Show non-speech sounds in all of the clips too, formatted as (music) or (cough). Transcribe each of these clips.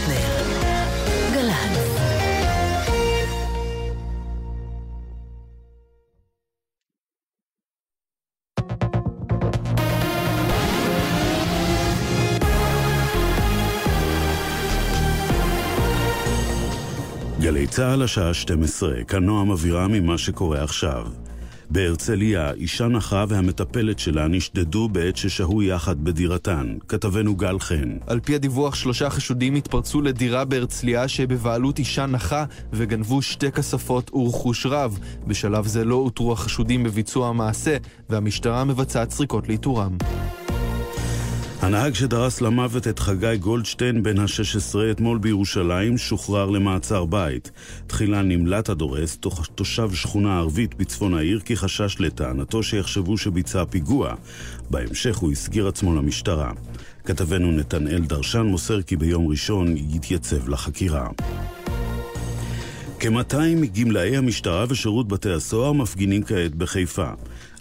דטנר, גל"צ. גלי צה"ל השעה 12, כאן נועם אבירם ממה שקורה עכשיו. בהרצליה, אישה נחה והמטפלת שלה נשדדו בעת ששהו יחד בדירתן. כתבנו גל חן. על פי הדיווח, שלושה חשודים התפרצו לדירה בהרצליה שבבעלות אישה נחה וגנבו שתי כספות ורכוש רב. בשלב זה לא אותרו החשודים בביצוע המעשה, והמשטרה מבצעת סריקות לאיתורם. הנהג שדרס למוות את חגי גולדשטיין בן ה-16 אתמול בירושלים שוחרר למעצר בית. תחילה נמלט הדורס, תושב שכונה ערבית בצפון העיר כי חשש לטענתו שיחשבו שביצע פיגוע. בהמשך הוא הסגיר עצמו למשטרה. כתבנו נתנאל דרשן מוסר כי ביום ראשון יתייצב לחקירה. כ-200 מגמלאי המשטרה ושירות בתי הסוהר מפגינים כעת בחיפה.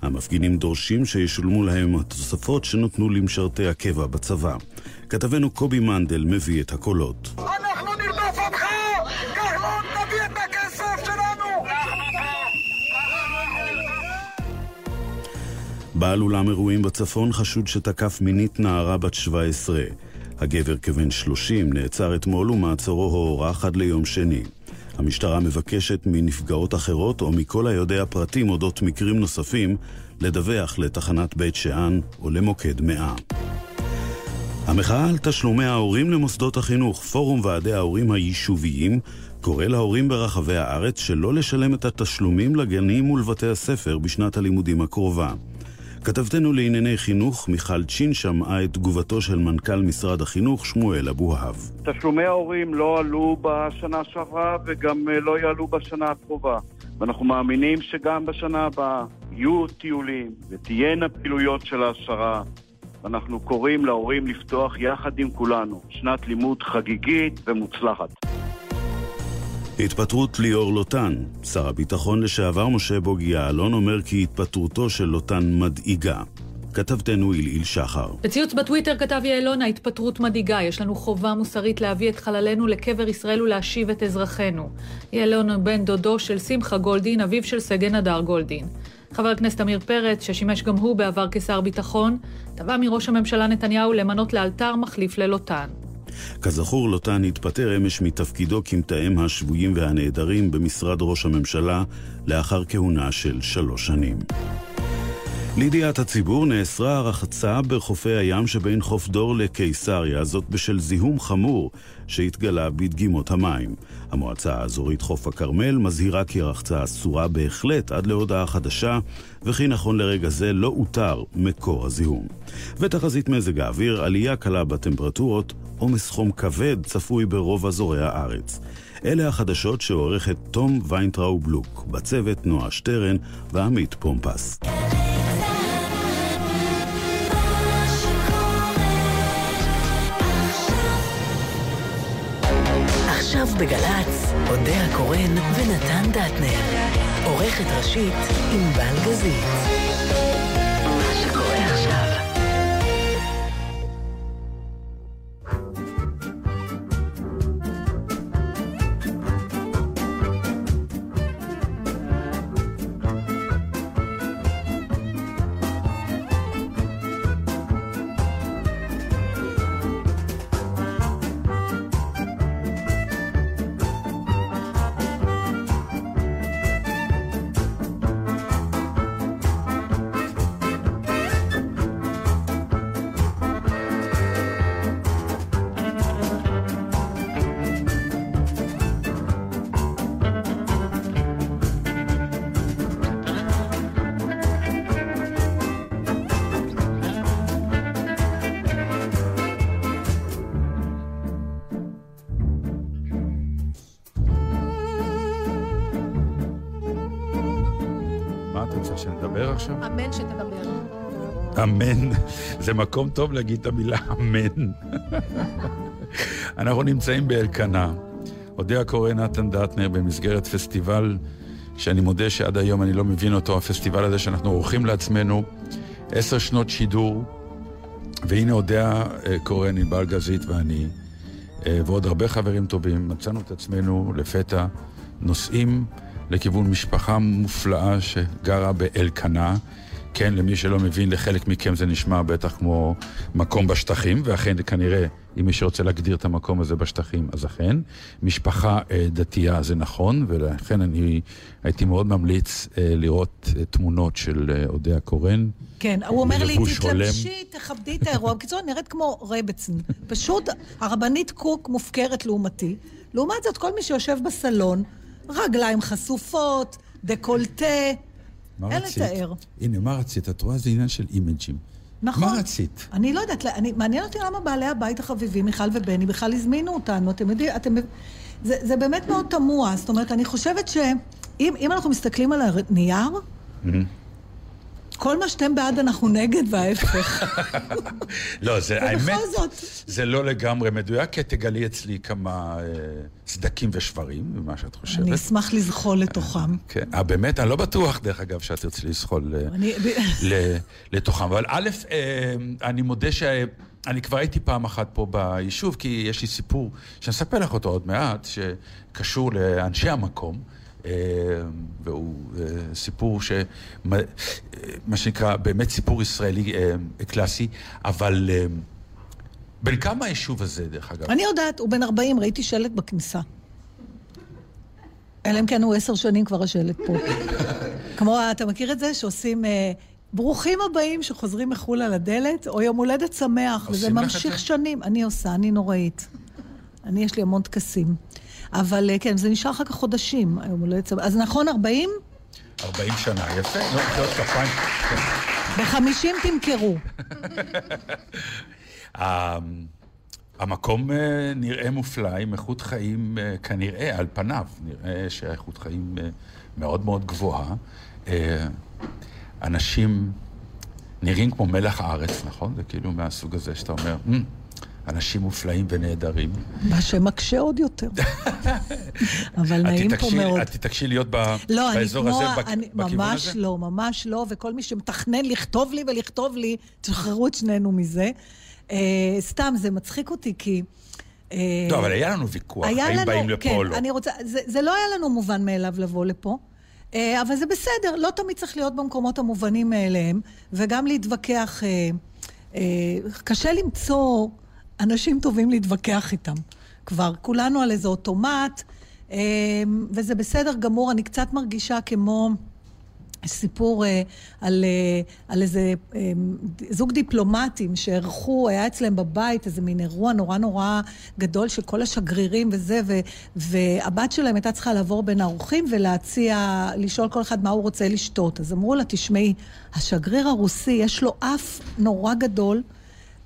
המפגינים דורשים שישולמו להם התוספות שנותנו למשרתי הקבע בצבא. כתבנו קובי מנדל מביא את הקולות. אנחנו נרדוף אותך! כחלון, תביא את הכסף שלנו! בעל אולם אירועים בצפון חשוד שתקף מינית נערה בת 17. הגבר כבן 30 נעצר אתמול ומעצרו הוארך עד ליום שני. המשטרה מבקשת מנפגעות אחרות או מכל היודע פרטים אודות מקרים נוספים לדווח לתחנת בית שאן או למוקד 100. המחאה על תשלומי ההורים למוסדות החינוך, פורום ועדי ההורים היישוביים, קורא להורים ברחבי הארץ שלא לשלם את התשלומים לגנים ולבתי הספר בשנת הלימודים הקרובה. כתבתנו לענייני חינוך, מיכל צ'ין, שמעה את תגובתו של מנכ"ל משרד החינוך, שמואל אבוהב. תשלומי ההורים לא עלו בשנה שעברה וגם אה, לא יעלו בשנה הקרובה. ואנחנו מאמינים שגם בשנה הבאה יהיו טיולים ותהיינה פעילויות של העשרה. ואנחנו קוראים להורים לפתוח יחד עם כולנו שנת לימוד חגיגית ומוצלחת. התפטרות ליאור לוטן. שר הביטחון לשעבר משה בוגי יעלון אומר כי התפטרותו של לוטן מדאיגה. כתבתנו אילאיל שחר. בציוץ בטוויטר כתב יעלון, ההתפטרות מדאיגה. יש לנו חובה מוסרית להביא את חללינו לקבר ישראל ולהשיב את אזרחינו. יעלון הוא בן דודו של שמחה גולדין, אביו של סגן הדר גולדין. חבר הכנסת עמיר פרץ, ששימש גם הוא בעבר כשר ביטחון, תבע מראש הממשלה נתניהו למנות לאלתר מחליף ללוטן. כזכור, לוטן התפטר אמש מתפקידו כמתאם השבויים והנעדרים במשרד ראש הממשלה לאחר כהונה של שלוש שנים. לידיעת הציבור נאסרה הרחצה בחופי הים שבין חוף דור לקיסריה, זאת בשל זיהום חמור שהתגלה בדגימות המים. המועצה האזורית חוף הכרמל מזהירה כי הרחצה אסורה בהחלט עד להודעה חדשה, וכי נכון לרגע זה לא אותר מקור הזיהום. ותחזית מזג האוויר, עלייה קלה בטמפרטורות, עומס חום כבד צפוי ברוב אזורי הארץ. אלה החדשות שעורכת תום ויינטראו בלוק, בצוות נועה שטרן ועמית פומפס. בגל"צ, אודה הקורן ונתן דטנר. עורכת ראשית, ענבל גזית. שנדבר עכשיו? אמן שתדבר. אמן. זה מקום טוב להגיד את המילה אמן. אנחנו נמצאים באלקנה. אודה הקורא נתן דטנר במסגרת פסטיבל שאני מודה שעד היום אני לא מבין אותו, הפסטיבל הזה שאנחנו עורכים לעצמנו, עשר שנות שידור, והנה אודה קורא ענבל גזית ואני, אה, ועוד הרבה חברים טובים, מצאנו את עצמנו לפתע נוסעים לכיוון משפחה מופלאה שגרה באלקנה. כן, למי שלא מבין, לחלק מכם זה נשמע בטח כמו מקום בשטחים, ואכן כנראה, אם מי שרוצה להגדיר את המקום הזה בשטחים, אז אכן. משפחה אה, דתייה זה נכון, ולכן אני הייתי מאוד ממליץ אה, לראות אה, תמונות של אה, אודיה קורן. כן, הוא אומר לי. תתלבשי, תכבדי את האירוע. בקיצור, נראית כמו רבצן. פשוט הרבנית קוק מופקרת לעומתי. לעומת זאת, כל מי שיושב בסלון, רגליים חשופות, דקולטה, אין רצית? לתאר. הנה, מה רצית? את רואה? זה עניין של אימג'ים. נכון. מה רצית? אני לא יודעת, אני, מעניין אותי למה בעלי הבית החביבים, מיכל ובני, בכלל הזמינו אותנו. אתם יודעים, אתם... זה, זה באמת מאוד תמוה. זאת אומרת, אני חושבת שאם אם אנחנו מסתכלים על הנייר, כל מה שאתם בעד אנחנו נגד וההפך. (laughs) לא, זה האמת, זאת... זה לא לגמרי מדויק, כי תגלי אצלי כמה אה, סדקים ושברים, ממה שאת חושבת. אני אשמח לזחול לתוכם. כן. אה, באמת? אני לא בטוח, דרך אגב, שאת תרצי לזחול אה, אני... ל- לתוכם. אבל א', אה, אני מודה ש... אני כבר הייתי פעם אחת פה ביישוב, כי יש לי סיפור, שאני אספר לך אותו עוד מעט, שקשור לאנשי המקום. אה, והוא אה, סיפור ש... מה אה, מה שנקרא, באמת סיפור ישראלי קלאסי, אבל בן כמה היישוב הזה, דרך אגב? אני יודעת, הוא בן 40, ראיתי שלט בכניסה. אלא אם כן הוא עשר שנים כבר השלט פה. כמו, אתה מכיר את זה? שעושים... אה, ברוכים הבאים שחוזרים מחו"ל על הדלת, או יום הולדת שמח, וזה ממשיך? שנים. אני עושה, אני נוראית. אני, יש לי המון טקסים. אבל אה, כן, זה נשאר אחר כך חודשים, היום הולדת שמח. אז נכון, 40? 40 שנה, יפה. נו, מחיאות כפיים. ב-50 תמכרו. ה- (laughs) המקום אה, נראה מופלא, עם איכות חיים אה, כנראה, על פניו, נראה שהאיכות חיים מאוד מאוד גבוהה. אנשים נראים כמו מלח הארץ, נכון? זה כאילו מהסוג הזה שאתה אומר, "מ, אנשים מופלאים ונהדרים. מה שמקשה עוד יותר. (laughs) אבל נעים פה תתעקשי- מאוד. את תתעקשי להיות ב- לא, באזור כמו... הזה, אני, בכיוון ממש הזה? לא, ממש לא, וכל מי שמתכנן לכתוב לי ולכתוב לי, תשחררו את שנינו מזה. אה, סתם, זה מצחיק אותי, כי... אה, לא, אבל היה לנו ויכוח, היה האם לנו, באים לפה כן, או לא. אני רוצה, זה, זה לא היה לנו מובן מאליו לבוא לפה, אה, אבל זה בסדר, לא תמיד צריך להיות במקומות המובנים מאליהם, וגם להתווכח, קשה למצוא אנשים טובים להתווכח איתם. כבר כולנו על איזה אוטומט, אה, וזה בסדר גמור, אני קצת מרגישה כמו... סיפור אה, על, אה, על איזה זוג דיפלומטים שאירחו, היה אצלם בבית איזה מין אירוע נורא נורא גדול של כל השגרירים וזה, ו, והבת שלהם הייתה צריכה לעבור בין האורחים ולהציע, לשאול כל אחד מה הוא רוצה לשתות. אז אמרו לה, תשמעי, השגריר הרוסי יש לו אף נורא גדול,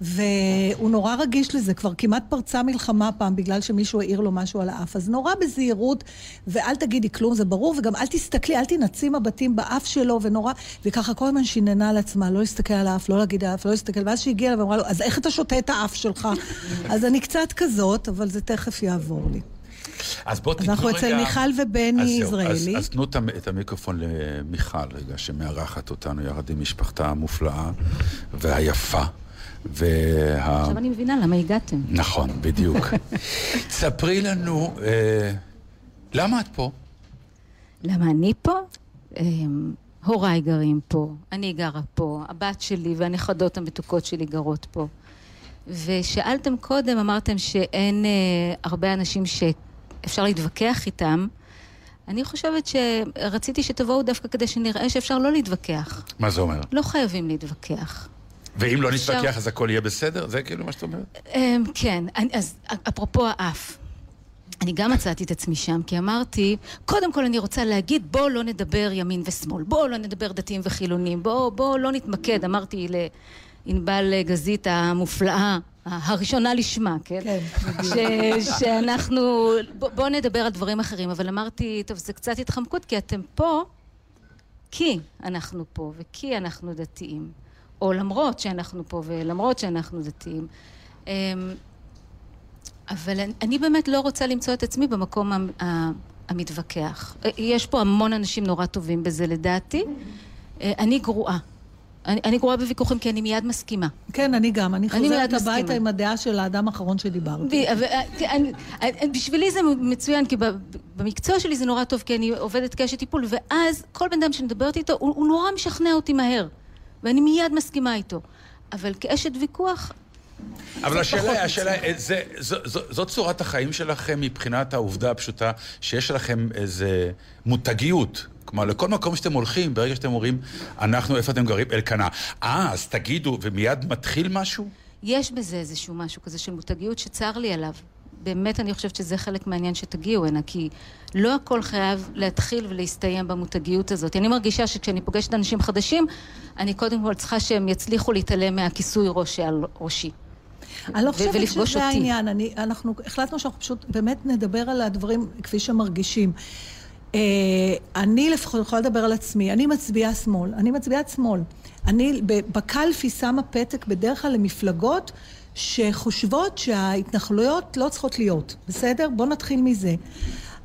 והוא נורא רגיש לזה, כבר כמעט פרצה מלחמה פעם בגלל שמישהו העיר לו משהו על האף. אז נורא בזהירות, ואל תגידי כלום, זה ברור, וגם אל תסתכלי, אל תנעצי מבטים באף שלו, ונורא... וככה כל הזמן שיננה על עצמה, לא להסתכל על האף, לא להגיד האף, לא להסתכל, ואז שהיא הגיעה אליו ואמרה לו, אז איך אתה שותה את האף שלך? אז אני קצת כזאת, אבל זה תכף יעבור לי. אז בוא אז תיתנו אנחנו רגע... אצל מיכל ובני אז יזרעאלי. אז, אז תנו את המיקרופון למיכל רגע, שמארחת אותנו יחד עם משפחתה המופלאה והיפה. וה... עכשיו אני מבינה למה הגעתם. נכון, בדיוק. (laughs) ספרי לנו, אה, למה את פה? למה אני פה? אמ, הוריי גרים פה, אני גרה פה, הבת שלי והנכדות המתוקות שלי גרות פה. ושאלתם קודם, אמרתם שאין אה, הרבה אנשים שאפשר להתווכח איתם. אני חושבת שרציתי שתבואו דווקא כדי שנראה שאפשר לא להתווכח. מה זה אומר? לא חייבים להתווכח. ואם לא נתווכח אז הכל יהיה בסדר? זה כאילו מה שאת אומרת? אמ, כן, אז אפרופו האף, אני גם מצאתי את עצמי שם, כי אמרתי, קודם כל אני רוצה להגיד, בואו לא נדבר ימין ושמאל, בואו לא נדבר דתיים וחילונים, בואו בוא לא נתמקד, אמרתי לענבל גזית המופלאה, הראשונה לשמה, כן? כן, ש, שאנחנו, בואו בוא נדבר על דברים אחרים, אבל אמרתי, טוב, זה קצת התחמקות, כי אתם פה, כי אנחנו פה, וכי אנחנו דתיים. או למרות שאנחנו פה ולמרות שאנחנו דתיים. אמ, אבל אני, אני באמת לא רוצה למצוא את עצמי במקום המתווכח. אה, יש פה המון אנשים נורא טובים בזה לדעתי. אה, אני גרועה. אני, אני גרועה בוויכוחים כי אני מיד מסכימה. כן, אני גם. אני אני חוזרת הביתה. עם הדעה של האדם האחרון שדיברתי. אה, בשבילי זה מצוין, כי במקצוע שלי זה נורא טוב, כי אני עובדת כאשת טיפול, ואז כל בן אדם שמדברת איתו, הוא, הוא נורא משכנע אותי מהר, ואני מיד מסכימה איתו. אבל כאשת ויכוח, אבל השאלה, השאלה, אה, זה, זו, זו, זאת צורת החיים שלכם מבחינת העובדה הפשוטה שיש לכם איזה מותגיות. כלומר, לכל מקום שאתם הולכים, ברגע שאתם אומרים, אנחנו, איפה אתם גרים? אלקנה. אה, אז תגידו, ומיד מתחיל משהו? יש בזה איזשהו משהו כזה של מותגיות שצר לי עליו. באמת אני חושבת שזה חלק מהעניין שתגיעו הנה, כי לא הכל חייב להתחיל ולהסתיים במותגיות הזאת. אני מרגישה שכשאני פוגשת אנשים חדשים, אני קודם כל צריכה שהם יצליחו להתעלם מהכיסוי ראש שעל ראשי. אני לא חושבת שזה אותי. העניין. אני, אנחנו החלטנו שאנחנו פשוט באמת נדבר על הדברים כפי שמרגישים. אה, אני לפחות יכולה לדבר על עצמי. אני מצביעה שמאל. אני מצביעת שמאל. אני בקלפי שמה פתק בדרך כלל למפלגות שחושבות שההתנחלויות לא צריכות להיות. בסדר? בואו נתחיל מזה.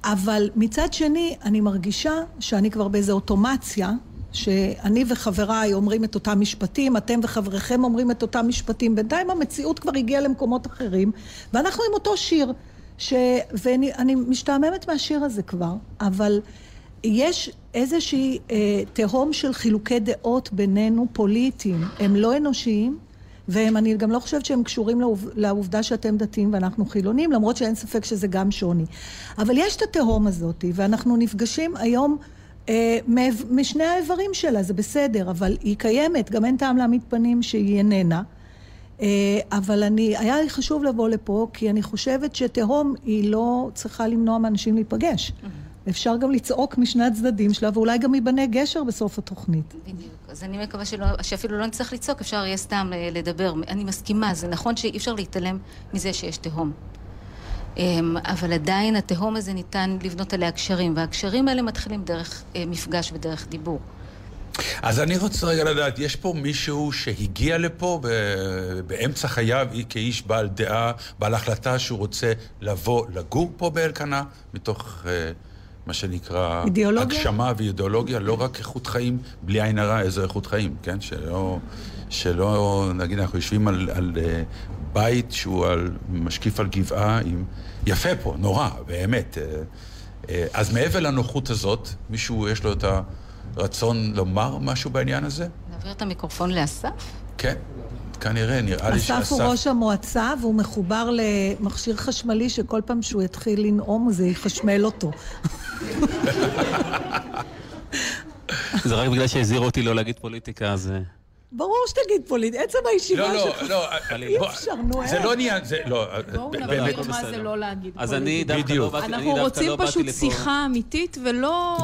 אבל מצד שני, אני מרגישה שאני כבר באיזו אוטומציה, שאני וחבריי אומרים את אותם משפטים, אתם וחבריכם אומרים את אותם משפטים. בינתיים המציאות כבר הגיעה למקומות אחרים, ואנחנו עם אותו שיר, ש... ואני אני משתעממת מהשיר הזה כבר, אבל יש איזושהי אה, תהום של חילוקי דעות בינינו, פוליטיים, הם לא אנושיים. ואני גם לא חושבת שהם קשורים לעוב, לעובדה שאתם דתיים ואנחנו חילונים, למרות שאין ספק שזה גם שוני. אבל יש את התהום הזאת, ואנחנו נפגשים היום אה, משני האיברים שלה, זה בסדר, אבל היא קיימת, גם אין טעם להעמיד פנים שהיא איננה. אה, אבל אני, היה לי חשוב לבוא לפה, כי אני חושבת שתהום היא לא צריכה למנוע מאנשים להיפגש. אפשר גם לצעוק משני הצדדים שלה, ואולי גם ייבנה גשר בסוף התוכנית. בדיוק. אז אני מקווה שלא, שאפילו לא נצטרך לצעוק, אפשר יהיה סתם אה, לדבר. אני מסכימה, זה נכון שאי אפשר להתעלם מזה שיש תהום. אמ, אבל עדיין התהום הזה ניתן לבנות עליה גשרים, והגשרים האלה מתחילים דרך אה, מפגש ודרך דיבור. אז אני רוצה רגע לדעת, יש פה מישהו שהגיע לפה ב- באמצע חייו כאיש בעל דעה, בעל החלטה שהוא רוצה לבוא לגור פה באלקנה, מתוך אה, מה שנקרא... אידיאולוגיה? הגשמה ואידיאולוגיה, לא רק איכות חיים, בלי עין הרע, איזו איכות חיים, כן? שלא, שלא נגיד, אנחנו יושבים על, על אה, בית שהוא על, משקיף על גבעה עם... יפה פה, נורא, באמת. אה, אה, אז מעבר לנוחות הזאת, מישהו יש לו את הרצון לומר משהו בעניין הזה? נעביר את המיקרופון לאסף? כן, כנראה, נראה לי אסף שאסף... הוא ראש המועצה והוא מחובר למכשיר חשמלי שכל פעם שהוא יתחיל לנאום זה יחשמל אותו. זה רק בגלל שהזהירו אותי לא להגיד פוליטיקה, אז... אה, ברור שתגיד פוליט, עצם הישיבה לא, לא, שלך. לא, אי בוא, אפשר, נו, זה? לא עניין, זה לא, בואו ב- נבין באמת, הכל מה זה. לא להגיד אז אני. דווקא לא. באתי, אני אנחנו רוצים לא פשוט לפה. שיחה אמיתית ולא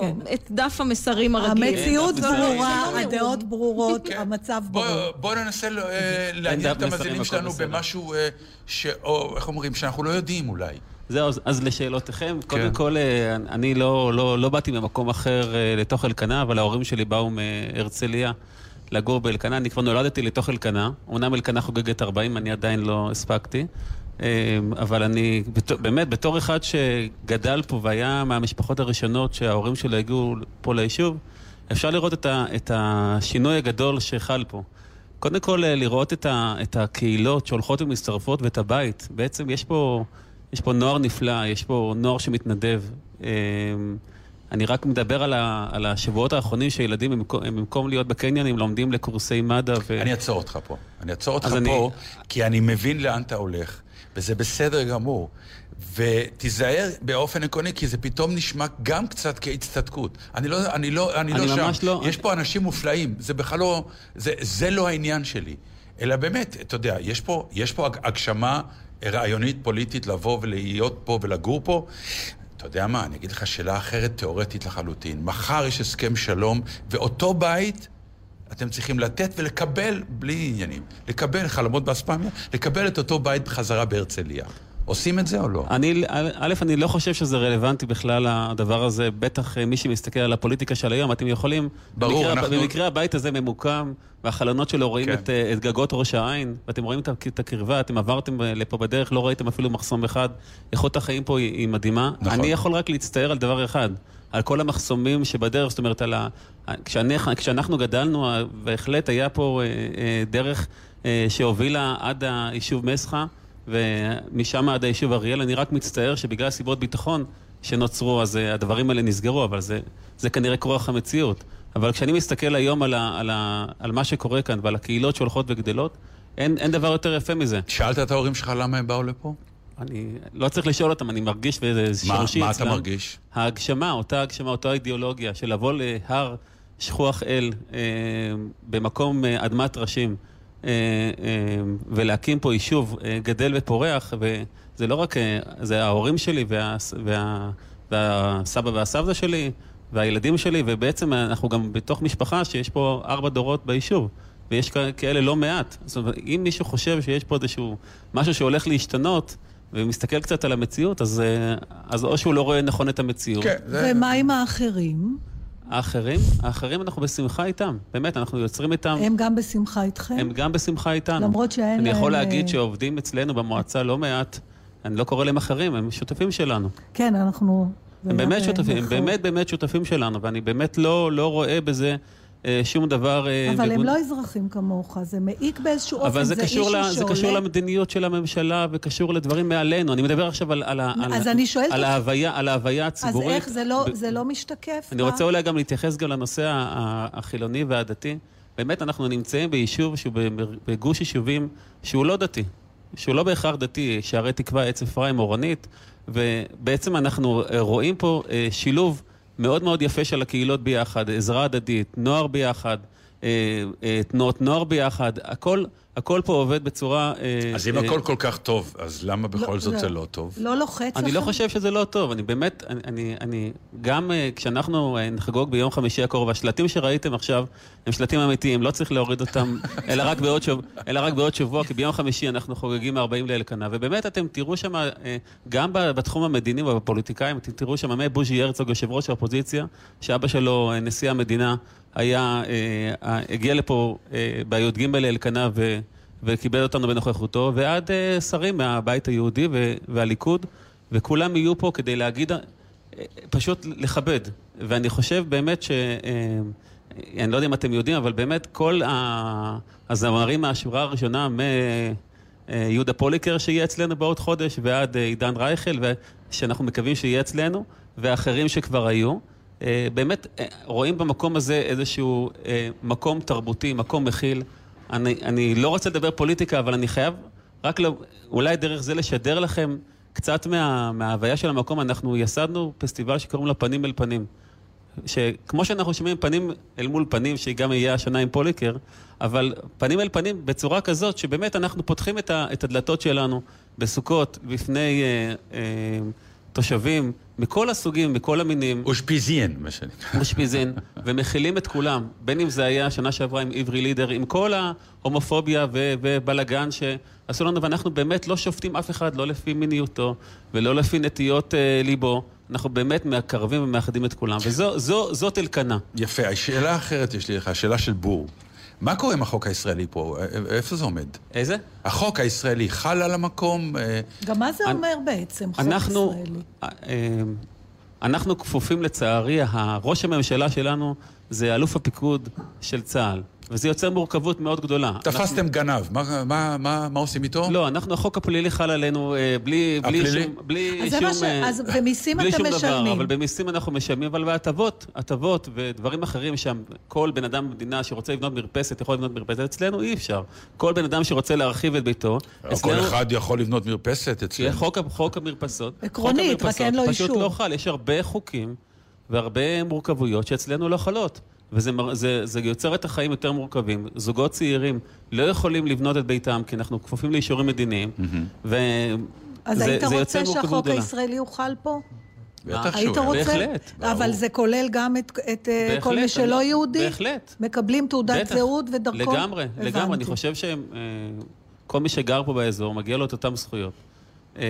כן. את דף המסרים הרגיל. המציאות בסדר. ברורה, לא הדעות ברורות, כן. המצב ברור. בוא ננסה אה, דף את המאזינים הכל שלנו. במשהו, אה, ש... או איך אומרים, שאנחנו לא יודעים אולי. זהו, אז- אז לשאלותיכם, כן. קודם כל, אה, אני לא, לא, לא באתי ממקום אחר אה, לתוך אלקנה, אבל ההורים שלי באו מהרצליה לגור באלקנה. אני כבר נולדתי לתוך אלקנה. אמנם אלקנה חוגגת 40, אני עדיין לא הספקתי. אה, אבל אני, באמת, בתור אחד שגדל פה והיה מהמשפחות הראשונות שההורים שלו הגיעו פה ליישוב, אפשר לראות את, ה, את השינוי הגדול שחל פה. קודם כל, אה, לראות את, ה, את הקהילות שהולכות ומצטרפות ואת הבית. בעצם יש פה, יש פה נוער נפלא, יש פה נוער שמתנדב. אני רק מדבר על, ה, על השבועות האחרונים שילדים, במקום, הם במקום להיות בקניונים, לומדים לקורסי מד"א. ו... אני אעצור אותך פה. אני אעצור אותך אז אני- פה, כי אני מבין לאן אתה הולך, וזה בסדר גמור. ותיזהר באופן עקרוני, כי זה פתאום נשמע גם קצת כהצטדקות. אני לא, אני לא, אני אני לא שם. לא. יש פה אנשים מופלאים, זה בכלל לא, זה, זה לא העניין שלי. אלא באמת, אתה יודע, יש פה, יש פה הג- הגשמה רעיונית פוליטית לבוא ולהיות פה ולגור פה. אתה יודע מה, אני אגיד לך שאלה אחרת, תיאורטית לחלוטין. מחר יש הסכם שלום, ואותו בית אתם צריכים לתת ולקבל, בלי עניינים, לקבל חלומות באספמיה, לקבל את אותו בית בחזרה בהרצליה. עושים את זה או לא? אני, א', אני לא חושב שזה רלוונטי בכלל הדבר הזה, בטח אה, מי שמסתכל על הפוליטיקה של היום, אתם יכולים... ברור, במקרה, אנחנו- במקרה הבית הזה ממוקם, והחלונות שלו רואים כן. את, אה, את גגות ראש העין, ואתם רואים את הקרבה, אתם עברתם אה, לפה בדרך, לא ראיתם אפילו מחסום אחד. איכות החיים פה היא, היא מדהימה. נכון. אני יכול רק להצטער על דבר אחד, על כל המחסומים שבדרך, זאת אומרת, על ה... כשאנחנו, כשאנחנו גדלנו, בהחלט היה פה אה, אה, דרך אה, שהובילה עד היישוב מסחה, ומשם עד היישוב אריאל. אני רק מצטער שבגלל סיבות ביטחון שנוצרו, אז אה, הדברים האלה נסגרו, אבל זה, זה כנראה כורח המציאות. אבל כשאני מסתכל היום על, ה, על, ה, על מה שקורה כאן ועל הקהילות שהולכות וגדלות, אין, אין דבר יותר יפה מזה. שאלת את ההורים שלך למה הם באו לפה? אני לא צריך לשאול אותם, אני מרגיש וזה מה- שורשי מה אצלם. אתה מרגיש? ההגשמה, אותה הגשמה, אותה אידיאולוגיה של לבוא להר שכוח אל אה, במקום אה, אדמת ראשים ולהקים פה יישוב אה, גדל ופורח, וזה לא רק, אה, זה ההורים שלי וה, וה, והסבא והסבתא שלי והילדים שלי, ובעצם אנחנו גם בתוך משפחה שיש פה ארבע דורות ביישוב. ויש כאלה לא מעט. זאת אומרת, אם מישהו חושב שיש פה איזשהו משהו שהולך להשתנות, ומסתכל קצת על המציאות, אז, אה, אז או שהוא לא רואה נכון את המציאות. כן, זה... ומה עם האחרים? האחרים, האחרים אנחנו בשמחה איתם. באמת, אנחנו יוצרים איתם, הם גם בשמחה איתכם? הם גם בשמחה איתנו. למרות שאין אני יכול להם, להגיד אה, שעובדים אצלנו במועצה לא מעט, אני לא קורא להם אחרים, הם שותפים שלנו. כן, אנחנו... הם באמת אה, שותפים, הם. באמת באמת שותפים שלנו, ואני באמת לא, לא רואה בזה אה, שום דבר... אה, אבל הם בגוד- לא אזרחים כמוך, זה מעיק באיזשהו אופן, אבל זה, זה קשור, ל, זה קשור. למדיניות של הממשלה וקשור לדברים מעלינו. אני מדבר עכשיו על, על, על, אז אני שואלת על, אותך- ההוויה, על ההוויה אז הציבורית. איך זה לא, ב- זה לא משתקף? אני רוצה אולי גם להתייחס גם לנושא החילוני והדתי. באמת, אנחנו נמצאים ביישוב שהוא בגוש יישובים שהוא לא דתי, שהוא לא בהכרח דתי, שערי תקווה, עץ אפרים, אורנית, ובעצם אנחנו אה, רואים פה אה, שילוב מאוד מאוד יפה של הקהילות ביחד, עזרה הדדית, נוער ביחד, תנועות נוער ביחד, הכל, הכל פה עובד בצורה... אה, אז אם אה, הכל כל כך טוב, אז למה בכל זאת זה לא טוב? לא לוחץ לכם? אני לא חושב שזה לא טוב, אני באמת, אני, אני, אני גם כשאנחנו נחגוג ביום חמישי הקרוב, השלטים שראיתם עכשיו הם שלטים אמיתיים, לא צריך להוריד אותם, (laughs) אלא רק בעוד, שבוע, אלא רק בעוד שבוע, כי ביום חמישי אנחנו חוגגים 40 לאלקנה, ובאמת אתם תראו שם, גם בתחום המדיני ובפוליטיקאים, אתם תראו שם מבוז'י הרצוג, יושב ראש האופוזיציה, שאבא שלו, נשיא המדינה, היה, uh, הגיע לפה uh, בי"ג לאלקנה ו... וקיבל אותנו בנוכחותו, ועד uh, שרים מהבית היהודי ו- והליכוד, וכולם יהיו פה כדי להגיד, אה, פשוט לכבד. ואני חושב באמת ש... אה, אני לא יודע אם אתם יודעים, אבל באמת כל ה- הזמרים מהשורה הראשונה, מיהודה פוליקר שיהיה אצלנו בעוד חודש, ועד אה, עידן רייכל, שאנחנו מקווים שיהיה אצלנו, ואחרים שכבר היו. אה, באמת אה, רואים במקום הזה איזשהו אה, מקום תרבותי, מקום מכיל. אני, אני לא רוצה לדבר פוליטיקה, אבל אני חייב רק לא, אולי דרך זה לשדר לכם קצת מה, מההוויה של המקום. אנחנו יסדנו פסטיבל שקוראים לו פנים אל פנים. שכמו שאנחנו שומעים פנים אל מול פנים, שגם יהיה השנה עם פוליקר, אבל פנים אל פנים בצורה כזאת, שבאמת אנחנו פותחים את, ה, את הדלתות שלנו בסוכות בפני אה, אה, תושבים מכל הסוגים, מכל המינים. אושפיזיין, מה שנקרא. אושפיזין, ומכילים את כולם, בין אם זה היה שנה שעברה עם עברי לידר, עם כל ההומופוביה ו- ובלגן שעשו לנו, ואנחנו באמת לא שופטים אף אחד, לא לפי מיניותו ולא לפי נטיות אה, ליבו. אנחנו באמת מקרבים ומאחדים את כולם, וזאת אלקנה. יפה, השאלה האחרת יש לי לך, השאלה של בור. מה קורה עם החוק הישראלי פה? א- איפה זה עומד? איזה? החוק הישראלי חל על המקום? אה, גם מה זה אומר בעצם, חוק אנחנו, ישראלי? אה, אה, אנחנו כפופים לצערי, ראש הממשלה שלנו זה אלוף הפיקוד של צה"ל, וזה יוצר מורכבות מאוד גדולה. תפסתם גנב, מה- מה- מה מה עושים איתו? לא, אנחנו, החוק הפלילי חל עלינו אה, בלי, בלי הפלילי? שום, בלי אז זה שום, מה ש- אה, אז במיסים בלי אתם שום דבר, משלמים. אבל במיסים אנחנו משלמים, אבל בהטבות, הטבות ודברים אחרים שם, כל בן אדם במדינה שרוצה לבנות מרפסת יכול לבנות מרפסת, אצלנו אי אפשר. כל בן אדם שרוצה להרחיב את ביתו, כל אחד יכול לבנות מרפסת אצלנו. חוק, חוק המרפסות, עקרונית, חוק רק אין לו פשוט אישור. לא חל, יש הרבה חוקים והרבה מורכבויות שאצלנו לא חלות. וזה זה, זה יוצר את החיים יותר מורכבים. זוגות צעירים לא יכולים לבנות את ביתם כי אנחנו כפופים לאישורים מדיניים. ו... אז זה- היית זה רוצה שהחוק גדולה. הישראלי יוחל פה? בטח היית שהוא... רוצה? בהחלט, אבל זה כולל גם את, את אה, בהחלט, כל מי שלא אני- יהודי? בהחלט. מקבלים תעודת בטח. זהות ודרכון? לגמרי, לגמרי. אני חושב שכל מי שגר פה באזור, מגיע לו את אותן זכויות. אה,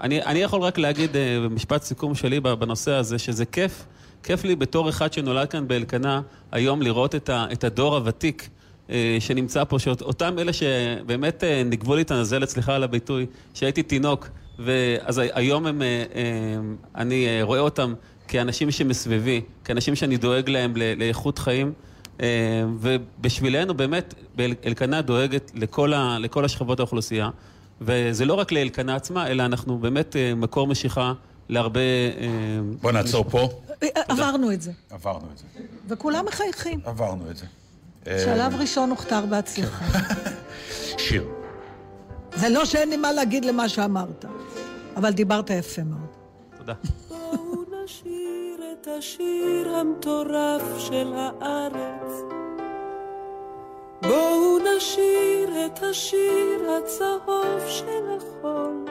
אני, אני יכול רק להגיד אה, במשפט סיכום שלי בנושא הזה, שזה כיף, כיף לי בתור אחד שנולד כאן באלקנה, היום לראות את, ה, את הדור הוותיק. אה, שנמצא פה, שאותם אלה שבאמת נגבו לי את הנזלת, סליחה על הביטוי, שהייתי תינוק, ואז היום הם, אני רואה אותם כאנשים שמסביבי, כאנשים שאני דואג להם לאיכות חיים. ובשבילנו באמת, אלקנה דואגת לכל, ה, לכל השכבות האוכלוסייה. וזה לא רק לאלקנה עצמה, אלא אנחנו באמת אה, מקור משיכה להרבה... אה, בוא נעצור פה. עברנו את זה. עברנו את זה. וכולם מחייכים. עברנו את זה. שלב ראשון הוכתר בהצלחה. (laughs) שיר. זה לא שאין לי מה להגיד למה שאמרת, אבל דיברת יפה מאוד. תודה. בואו נשיר את השיר המטורף של הארץ. בואו נשיר את השיר הצהוב של החול.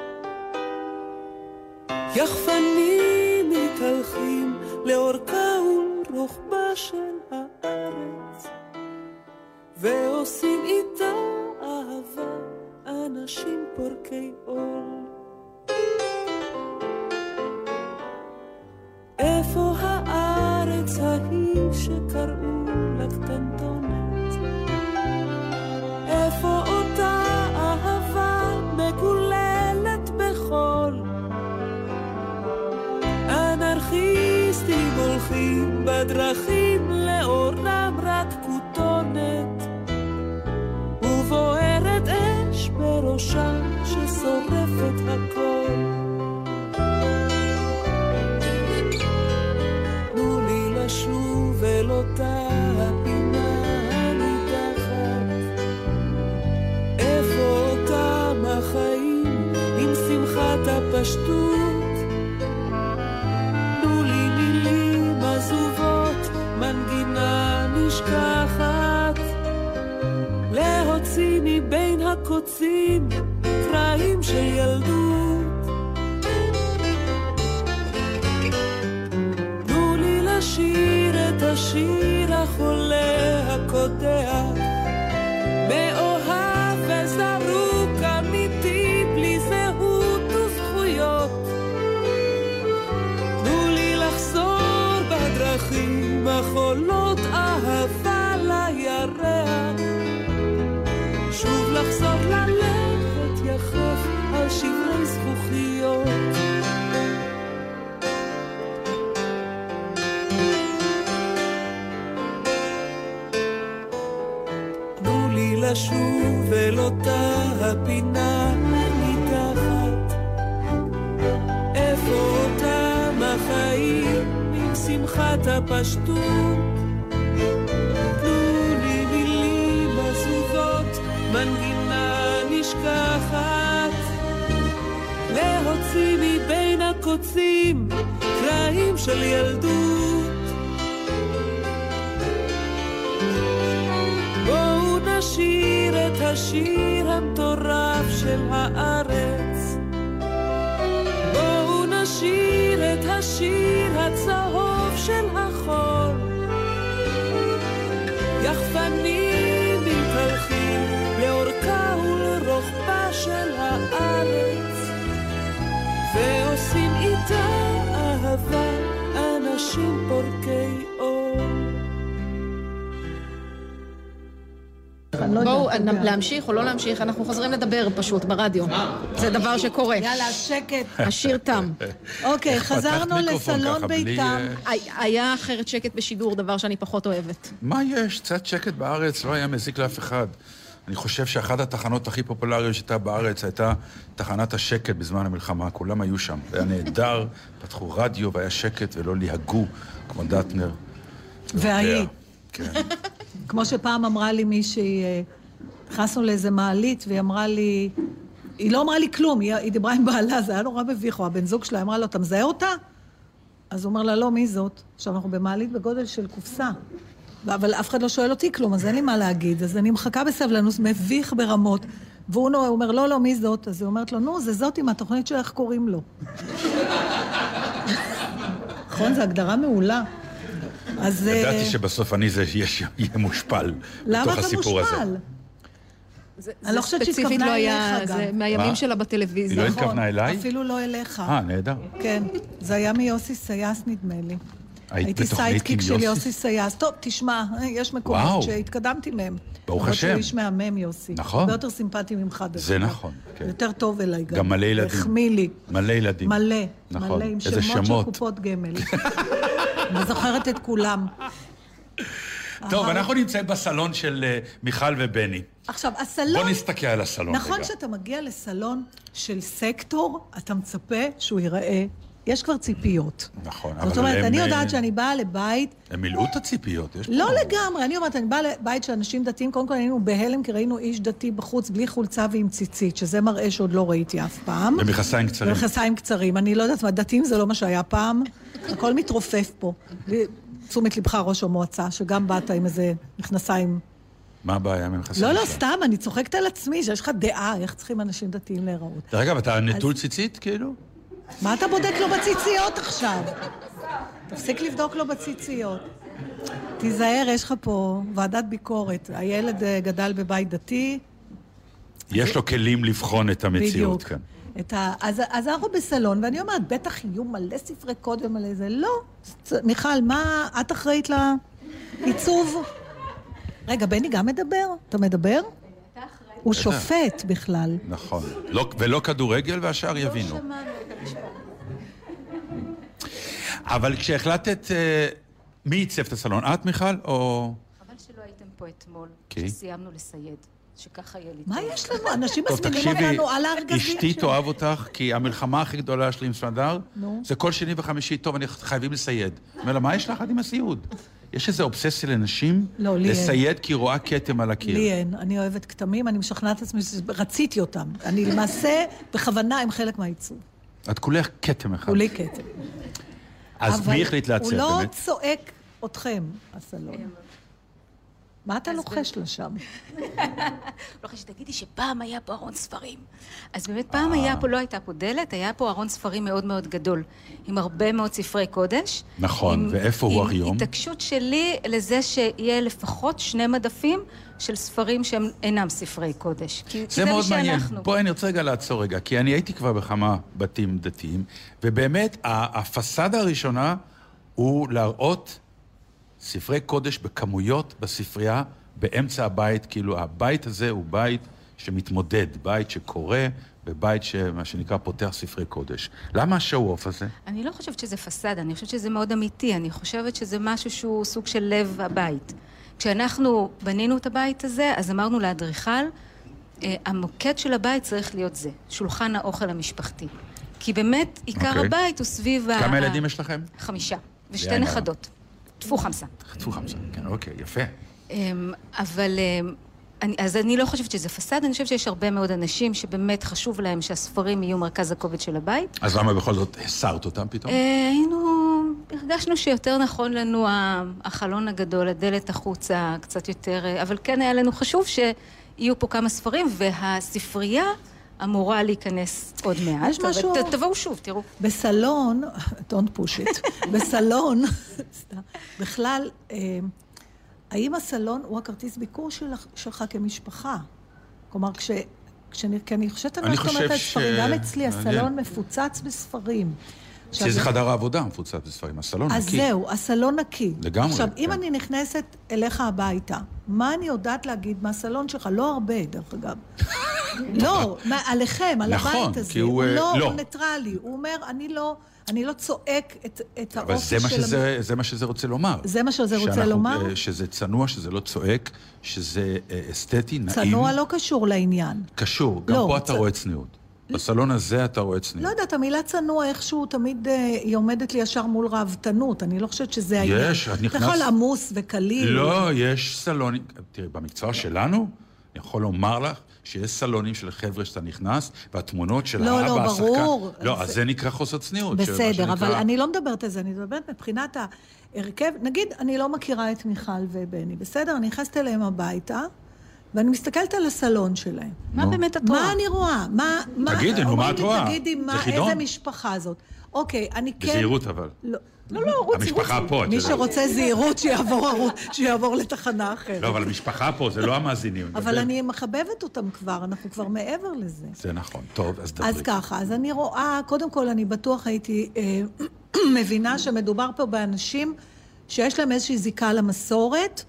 יחפנים מתהלכים לאורכה ולרוחבה של הארץ, ועושים איתה אהבה אנשים פורקי עול. איפה הארץ ההיא שקראו לה קטנטונת? איפה אותה אהבה מגוללת בחול? אנרכיסטים הולכים בדרכים לאורם רק כותונת ובוערת אש בראשם ששורפת הכל תנו לי לשוב אל אותה הפשטות. נשכחת. להוציא מבין הקוצים קרעים של ילדות. תנו לי לשיר את השיר החולה הקודח. מאוהב לשוב אל אותה הפינה מתחת. איפה אותם החיים עם שמחת הפשטות? תנו לי מילים עזובות, מנגינה נשכחת. להוציא מבין הקוצים קרעים של ילדות. את השיר המטורף של הארץ. בואו נשיר את השיר הצהוב של החול. יחפנים מתהלכים לאורכה ולרוחבה של הארץ, ועושים איתה אהבה אנשים פורקי לא בואו להמשיך או לא להמשיך, אנחנו חוזרים לדבר פשוט ברדיו. זה דבר שקורה. יאללה, שקט. (laughs) השיר תם. אוקיי, חזרנו לסלון ביתם. היה אחרת שקט בשידור, דבר שאני פחות אוהבת. מה יש? קצת שקט בארץ לא היה מזיק לאף אחד. אני חושב שאחת התחנות הכי פופולריות שהייתה בארץ הייתה תחנת השקט בזמן המלחמה. כולם היו שם. זה היה נהדר, (laughs) פתחו רדיו והיה שקט ולא ליהגו, כמו דטנר. וההיא. כן. כמו שפעם אמרה לי מישהי, אה, נכנסנו לאיזה מעלית, והיא אמרה לי, היא לא אמרה לי כלום, היא, היא דיברה עם בעלה, זה היה נורא מביך, או הבן זוג שלה אמרה לו, אתה מזהה אותה? אז הוא אומר לה, לא, מי זאת? עכשיו, אנחנו במעלית בגודל של קופסה. אבל אף אחד לא שואל אותי כלום, אז אין לי מה להגיד. אז אני מחכה בסבלנות, מביך ברמות. והוא נו, הוא אומר, לא, לא, מי זאת? אז היא אומרת לו, נו, זה זאת עם התוכנית של איך קוראים לו. נכון, זו הגדרה מעולה. אז... ידעתי אה, שבסוף אני זה יהיה מושפל למה בתוך אתה הסיפור הזה. מושפל? זה אני לא חושבת ספציפית שהתכוונה לא היה, אליך גם. זה מהימים מה? שלה בטלוויזיה. היא לא התכוונה אליי? אפילו לא אליך. אה, נהדר. כן, זה היה מיוסי סייס נדמה לי. היית הייתי sidekick של יוסי? סייס. טוב, תשמע, יש מקומות וואו. שהתקדמתי מהם. ברוך למרות השם. שהוא איש מהמם, יוסי. נכון. הרבה יותר סימפטי ממך, דרך זה. נכון, כן. יותר טוב אליי גם. גם מלא ילדים. החמיא לי. מלא ילדים. מלא. נכון. מלא, עם שמות של. קופות גמל. (laughs) אני זוכרת את כולם. טוב, אנחנו נמצאים בסלון של אה, מיכל ובני. עכשיו, הסלון... בוא נסתכל על הסלון נכון רגע. שאתה מגיע לסלון של סקטור, אתה מצפה שהוא ייראה... יש כבר ציפיות. נכון, זאת אומרת, הם, אני אה, יודעת שאני באה לבית הם מילאו את הציפיות, יש פה... לא לגמרי, אני אומרת, אני באה לבית של אנשים דתיים, קודם כל היינו בהלם, כי ראינו איש דתי בחוץ בלי חולצה ועם ציצית, שזה מראה שעוד לא ראיתי אף פעם. במכנסיים קצרים. במכנסיים קצרים. אני לא יודעת מה, דתיים זה לא מה שהיה פעם. הכל מתרופף פה. תשומת לבך, ראש המועצה, שגם באת עם איזה מכנסיים... מה הבעיה עם המכנסיים? לא, לא? סתם, אני צוחקת על עצמי, שיש לך דעה איך צריכים אנשים דתיים להיראות. דרך אגב, אתה נטול ציצית, כאילו? מה אתה בודק לו בציציות עכשיו? תפסיק לבדוק לו בציציות. תיזהר, יש לך פה ועדת ביקורת. הילד אה, גדל בבית דתי, יש לו כלים לבחון את המציאות. כאן. את ה... אז, אז אנחנו בסלון, ואני אומרת, בטח יהיו מלא ספרי קוד ומלא זה. לא. מיכל, מה את אחראית לעיצוב? רגע, בני גם מדבר? אתה מדבר? הוא. שופט בכלל. נכון. לא- ולא כדורגל והשאר יבינו. אבל כשהחלטת... אה, מי עיצב את הסלון? את, מיכל, או... חבל שלא הייתם פה אתמול? כשסיימנו לסייד. שככה יהיה לי מה יש לנו? אנשים מזמינים אותנו על הארגזים אשתי שלנו. תאהב אותך, כי המלחמה הכי גדולה שלי עם סמדר. זה כל שני וחמישי, טוב, אני חייבים לסייד. אומר לה, מה יש לך עם הסיוד? יש איזו אובססיה לנשים לא, לי אין. לסייד כי היא רואה כתם על הקיר. לי אין, אני אוהבת כתמים, אני משכנעת את עצמי שרציתי אותם. אני למעשה, בכוונה, הם חלק מהעיצוב. את כולך כתם אחד. כולי כתם. אז מי החליט לעצב הוא לא באמת? צועק אתכם, הסלון. מה אתה לוחש לה שם? (laughs) חשבתי שתגידי שפעם היה פה ארון ספרים. אז באמת פעם היה פה, לא הייתה פה דלת, היה פה ארון ספרים מאוד מאוד גדול, עם הרבה מאוד ספרי קודש. נכון, עם- ואיפה הוא עם היום? התעקשות שלי לזה שיהיה לפחות שני מדפים של ספרים שהם אינם ספרי קודש. זה מאוד מעניין. בואי, אני רוצה רגע לעצור רגע, כי אני הייתי כבר בכמה בתים דתיים, ובאמת, הפסאדה הראשונה הוא להראות ספרי קודש בכמויות בספרייה באמצע הבית, כאילו הבית הזה הוא בית שמתמודד, בית שקורא, ובית שמה שנקרא פותח ספרי קודש. למה השואו-אוף הזה? אני לא חושבת שזה פסאדה, אני חושבת שזה מאוד אמיתי, אני חושבת שזה משהו שהוא סוג של לב הבית. כשאנחנו בנינו את הבית הזה, אז אמרנו לאדריכל, אה, המוקד של הבית צריך להיות זה, שולחן האוכל המשפחתי. כי באמת, עיקר אוקיי. הבית הוא סביב ה... כמה ה- ילדים יש לכם? חמישה, ושתי. נכדות. טפו חמסה. חטפו חמסה, כן, אוקיי, יפה. אמ, אבל... אמ, אני, אז אני לא חושבת שזה פסאדה, אני חושבת שיש הרבה מאוד אנשים שבאמת חשוב להם שהספרים יהיו מרכז הכובד של הבית. אז למה בכל זאת הסרת אותם פתאום? אה, היינו, הרגשנו שיותר נכון לנו החלון הגדול, הדלת החוצה, קצת יותר, אה, אבל כן היה לנו חשוב שיהיו פה כמה ספרים, והספרייה אמורה להיכנס עוד מעט. יש משהו- תבואו שוב, תראו. בסלון, (laughs) don't push it, (laughs) בסלון, בכלל, אה, האם הסלון הוא הכרטיס ביקור שלך, שלך כמשפחה? כלומר, כש... כשאני, כי אני חושבת על אני מה שאת אומרת חושב על ספרים, ש- גם אצלי. הסלון מפוצץ בספרים. עכשיו, אצלי זה חדר העבודה מפוצץ בספרים, הסלון אז נקי. זהו, הסלון נקי. לגמרי, עכשיו, אם כן. אני נכנסת אליך הביתה, מה אני יודעת להגיד מהסלון שלך? לא הרבה, דרך אגב. (laughs) לא, מה, עליכם, על נכון, הבית הזה. כי הוא, אה, לא, לא. הוא ניטרלי. הוא אומר, אני לא, אני לא צועק את, את אבל האופי של... שזה, זה מה שזה רוצה לומר. זה מה שזה רוצה שאנחנו, לומר? אה, שזה צנוע, שזה לא צועק, שזה אה, אסתטי, נעים. צנוע לא קשור לעניין. קשור, גם לא, פה אתה צ- רואה צניעות. בסלון הזה אתה רואה לא צניעות. יודעת, המילה צנוע איכשהו תמיד, אה, היא עומדת לי ישר מול ראוותנות. אני לא חושבת שזה העניין. יש, את אתה נכנס- יכול עמוס וקליל. לא, יש סלונים, תראי, במקצוע שלנו, אני יכול לומר לך שיש סלונים של חבר'ה שאתה נכנס, והתמונות של לא, האבא, לא, השחקן... ברור. לא, זה- אז זה נקרא חוסר צניעות. בסדר, שנקרא- אבל אני לא מדברת על זה, אני מדברת מבחינת ההרכב, נגיד, אני לא מכירה את מיכל ובני, בסדר? אני נכנסת אליהם הביתה, ואני מסתכלת על הסלון שלהם. מה באמת את רואה? מה אני רואה? מה... מה- תגידי, נו, מה את רואה? תגידי? איזה משפחה זאת. אוקיי, אני כן... בזהירות אבל. לא, לא, לא, רוצי, המשפחה רוצי. פה, את מי. שרוצה זהירות, שיעבור ערוץ- שיעבור לתחנה אחרת. לא, אבל המשפחה פה, זה לא המאזינים. אבל. אני מחבבת אותם כבר, אנחנו כבר מעבר לזה. זה נכון. טוב, אז דברי. אז ככה, אז אני רואה, קודם כל אני בטוח הייתי אה, (clears throat) מבינה שמדובר פה באנשים שיש להם איזושהי זיקה למסורת,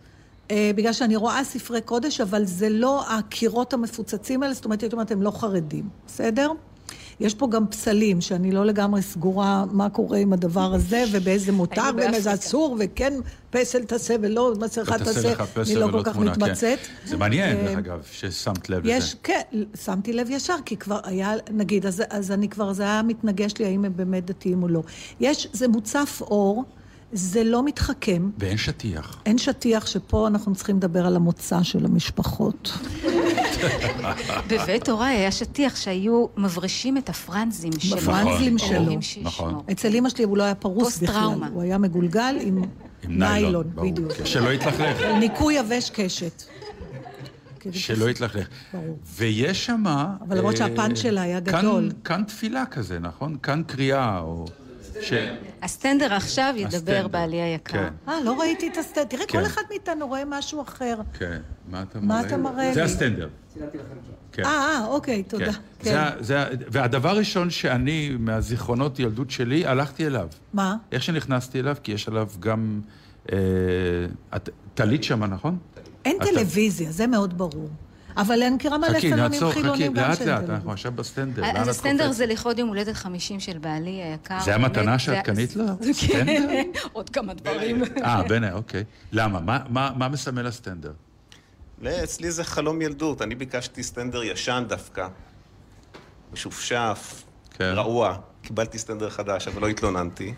בגלל שאני רואה ספרי קודש, אבל זה לא הקירות המפוצצים האלה, זאת אומרת, הייתי אומרת, הם לא חרדים, בסדר? יש פה גם פסלים, שאני לא לגמרי סגורה מה קורה עם הדבר הזה, ובאיזה מותר, היינו ובאיזה. אסור, וכן פסל תעשה ולא מסכה תעשה אני לא כל כך תמונה, כן. מתמצאת. זה מעניין, אה, דרך אגב, ששמת לב יש, לזה. כן, שמתי לב ישר, כי כבר היה, נגיד, אז, אז אני כבר, זה היה מתנגש לי האם הם באמת דתיים או לא. יש, זה מוצף אור, זה לא מתחכם, ואין שטיח. אין שטיח שפה אנחנו צריכים לדבר על המוצא של המשפחות. בבית הוריי היה שטיח שהיו מברישים את הפרנזים שלו. בפרנזלים שלו. נכון. אצל אמא שלי הוא לא היה פרוס בכלל, פוסט-טראומה. הוא היה מגולגל עם, ניילון. בדיוק. שלא יתלכלך. ניקוי יבש קשת. שלא יתלכלך. ויש שם... אבל למרות שהפאנץ' שלה היה גדול. כאן תפילה כזה, נכון? כאן קריאה, או... ש... הסטנדר עכשיו ידבר הסטנדר, בעלי היקר. כן. אה, לא ראיתי את הסטנד. תראה, כן. כל אחד מאיתנו רואה משהו אחר. כן. מה אתה מה מראה? אתה מראה זה לי? הסטנדר. כן. אה, אה, אוקיי, תודה. כן. זה זה והדבר הראשון שאני, מהזיכרונות ילדות שלי, הלכתי אליו. מה? איך שנכנסתי אליו, כי יש עליו גם... אה, את טלית שמה, נכון? אין טלוויזיה, זה מאוד ברור. אבל אני מכירה מלא חכי, סלונים חכי, חילונים גם לאט של לאט, טלוויזיה. אנחנו עכשיו בסטנדר. אז את הסטנדר? זה לכבוד יום הולדת 50 של בעלי היקר. זה המתנה שאת קנית לו? כן, סטנדר? (laughs) עוד כמה דברים. אה, בנה, אוקיי. למה? מה- מסמל הסטנדר? לא, אצלי זה חלום ילדות. אני ביקשתי סטנדר ישן דווקא, משופשף, כן. רעוע. קיבלתי סטנדר חדש, אבל לא התלוננתי.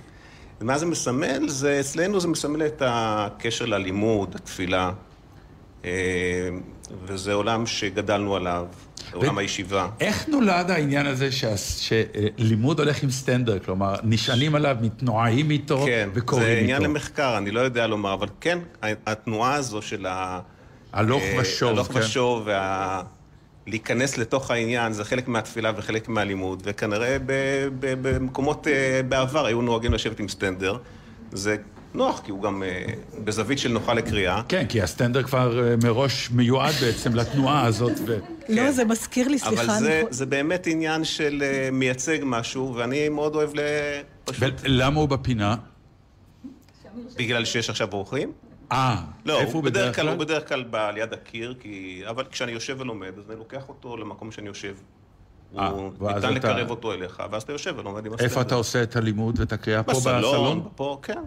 ומה זה מסמל? זה, אצלנו זה מסמל את הקשר ללימוד, התפילה. אה, וזה עולם שגדלנו עליו, עולם הישיבה. איך נולד העניין הזה שלימוד הולך עם סטנדר? כלומר, נשענים עליו, מתנועעים איתו כן, וקוראים זה איתו. עניין למחקר, אני לא יודע לומר, אבל כן, התנועה הזו של ה... הלוך אה, ושוב, הלוך כן. ושוב, וה... להיכנס לתוך העניין, זה חלק מהתפילה וחלק מהלימוד, וכנראה ב... ב... במקומות אה, בעבר היו נוהגים לשבת עם סטנדר. זה נוח, כי הוא גם אה, בזווית של נוחה לקריאה. כן, כי הסטנדר כבר אה, מראש מיועד בעצם לתנועה הזאת. ו... לא, זה מזכיר לי, סליחה. אבל אני זה, יכול- זה באמת עניין של אה, מייצג משהו, ואני מאוד אוהב ל... פשוט... למה הוא בפינה? בגלל שיש עכשיו אורחים? אה, לא, איפה הוא בדרך כלל? כלל? הוא בדרך כלל בא ליד הקיר, כי... אבל כשאני יושב ולומד, אז אני לוקח אותו למקום שאני יושב. הוא ניתן אתה- לקרב אותו אליך, ואז אתה יושב ולומד עם איפה הסטנדר. אתה עושה את הלימוד ואת הקריאה? פה בסלון? בסלון, פה, כן.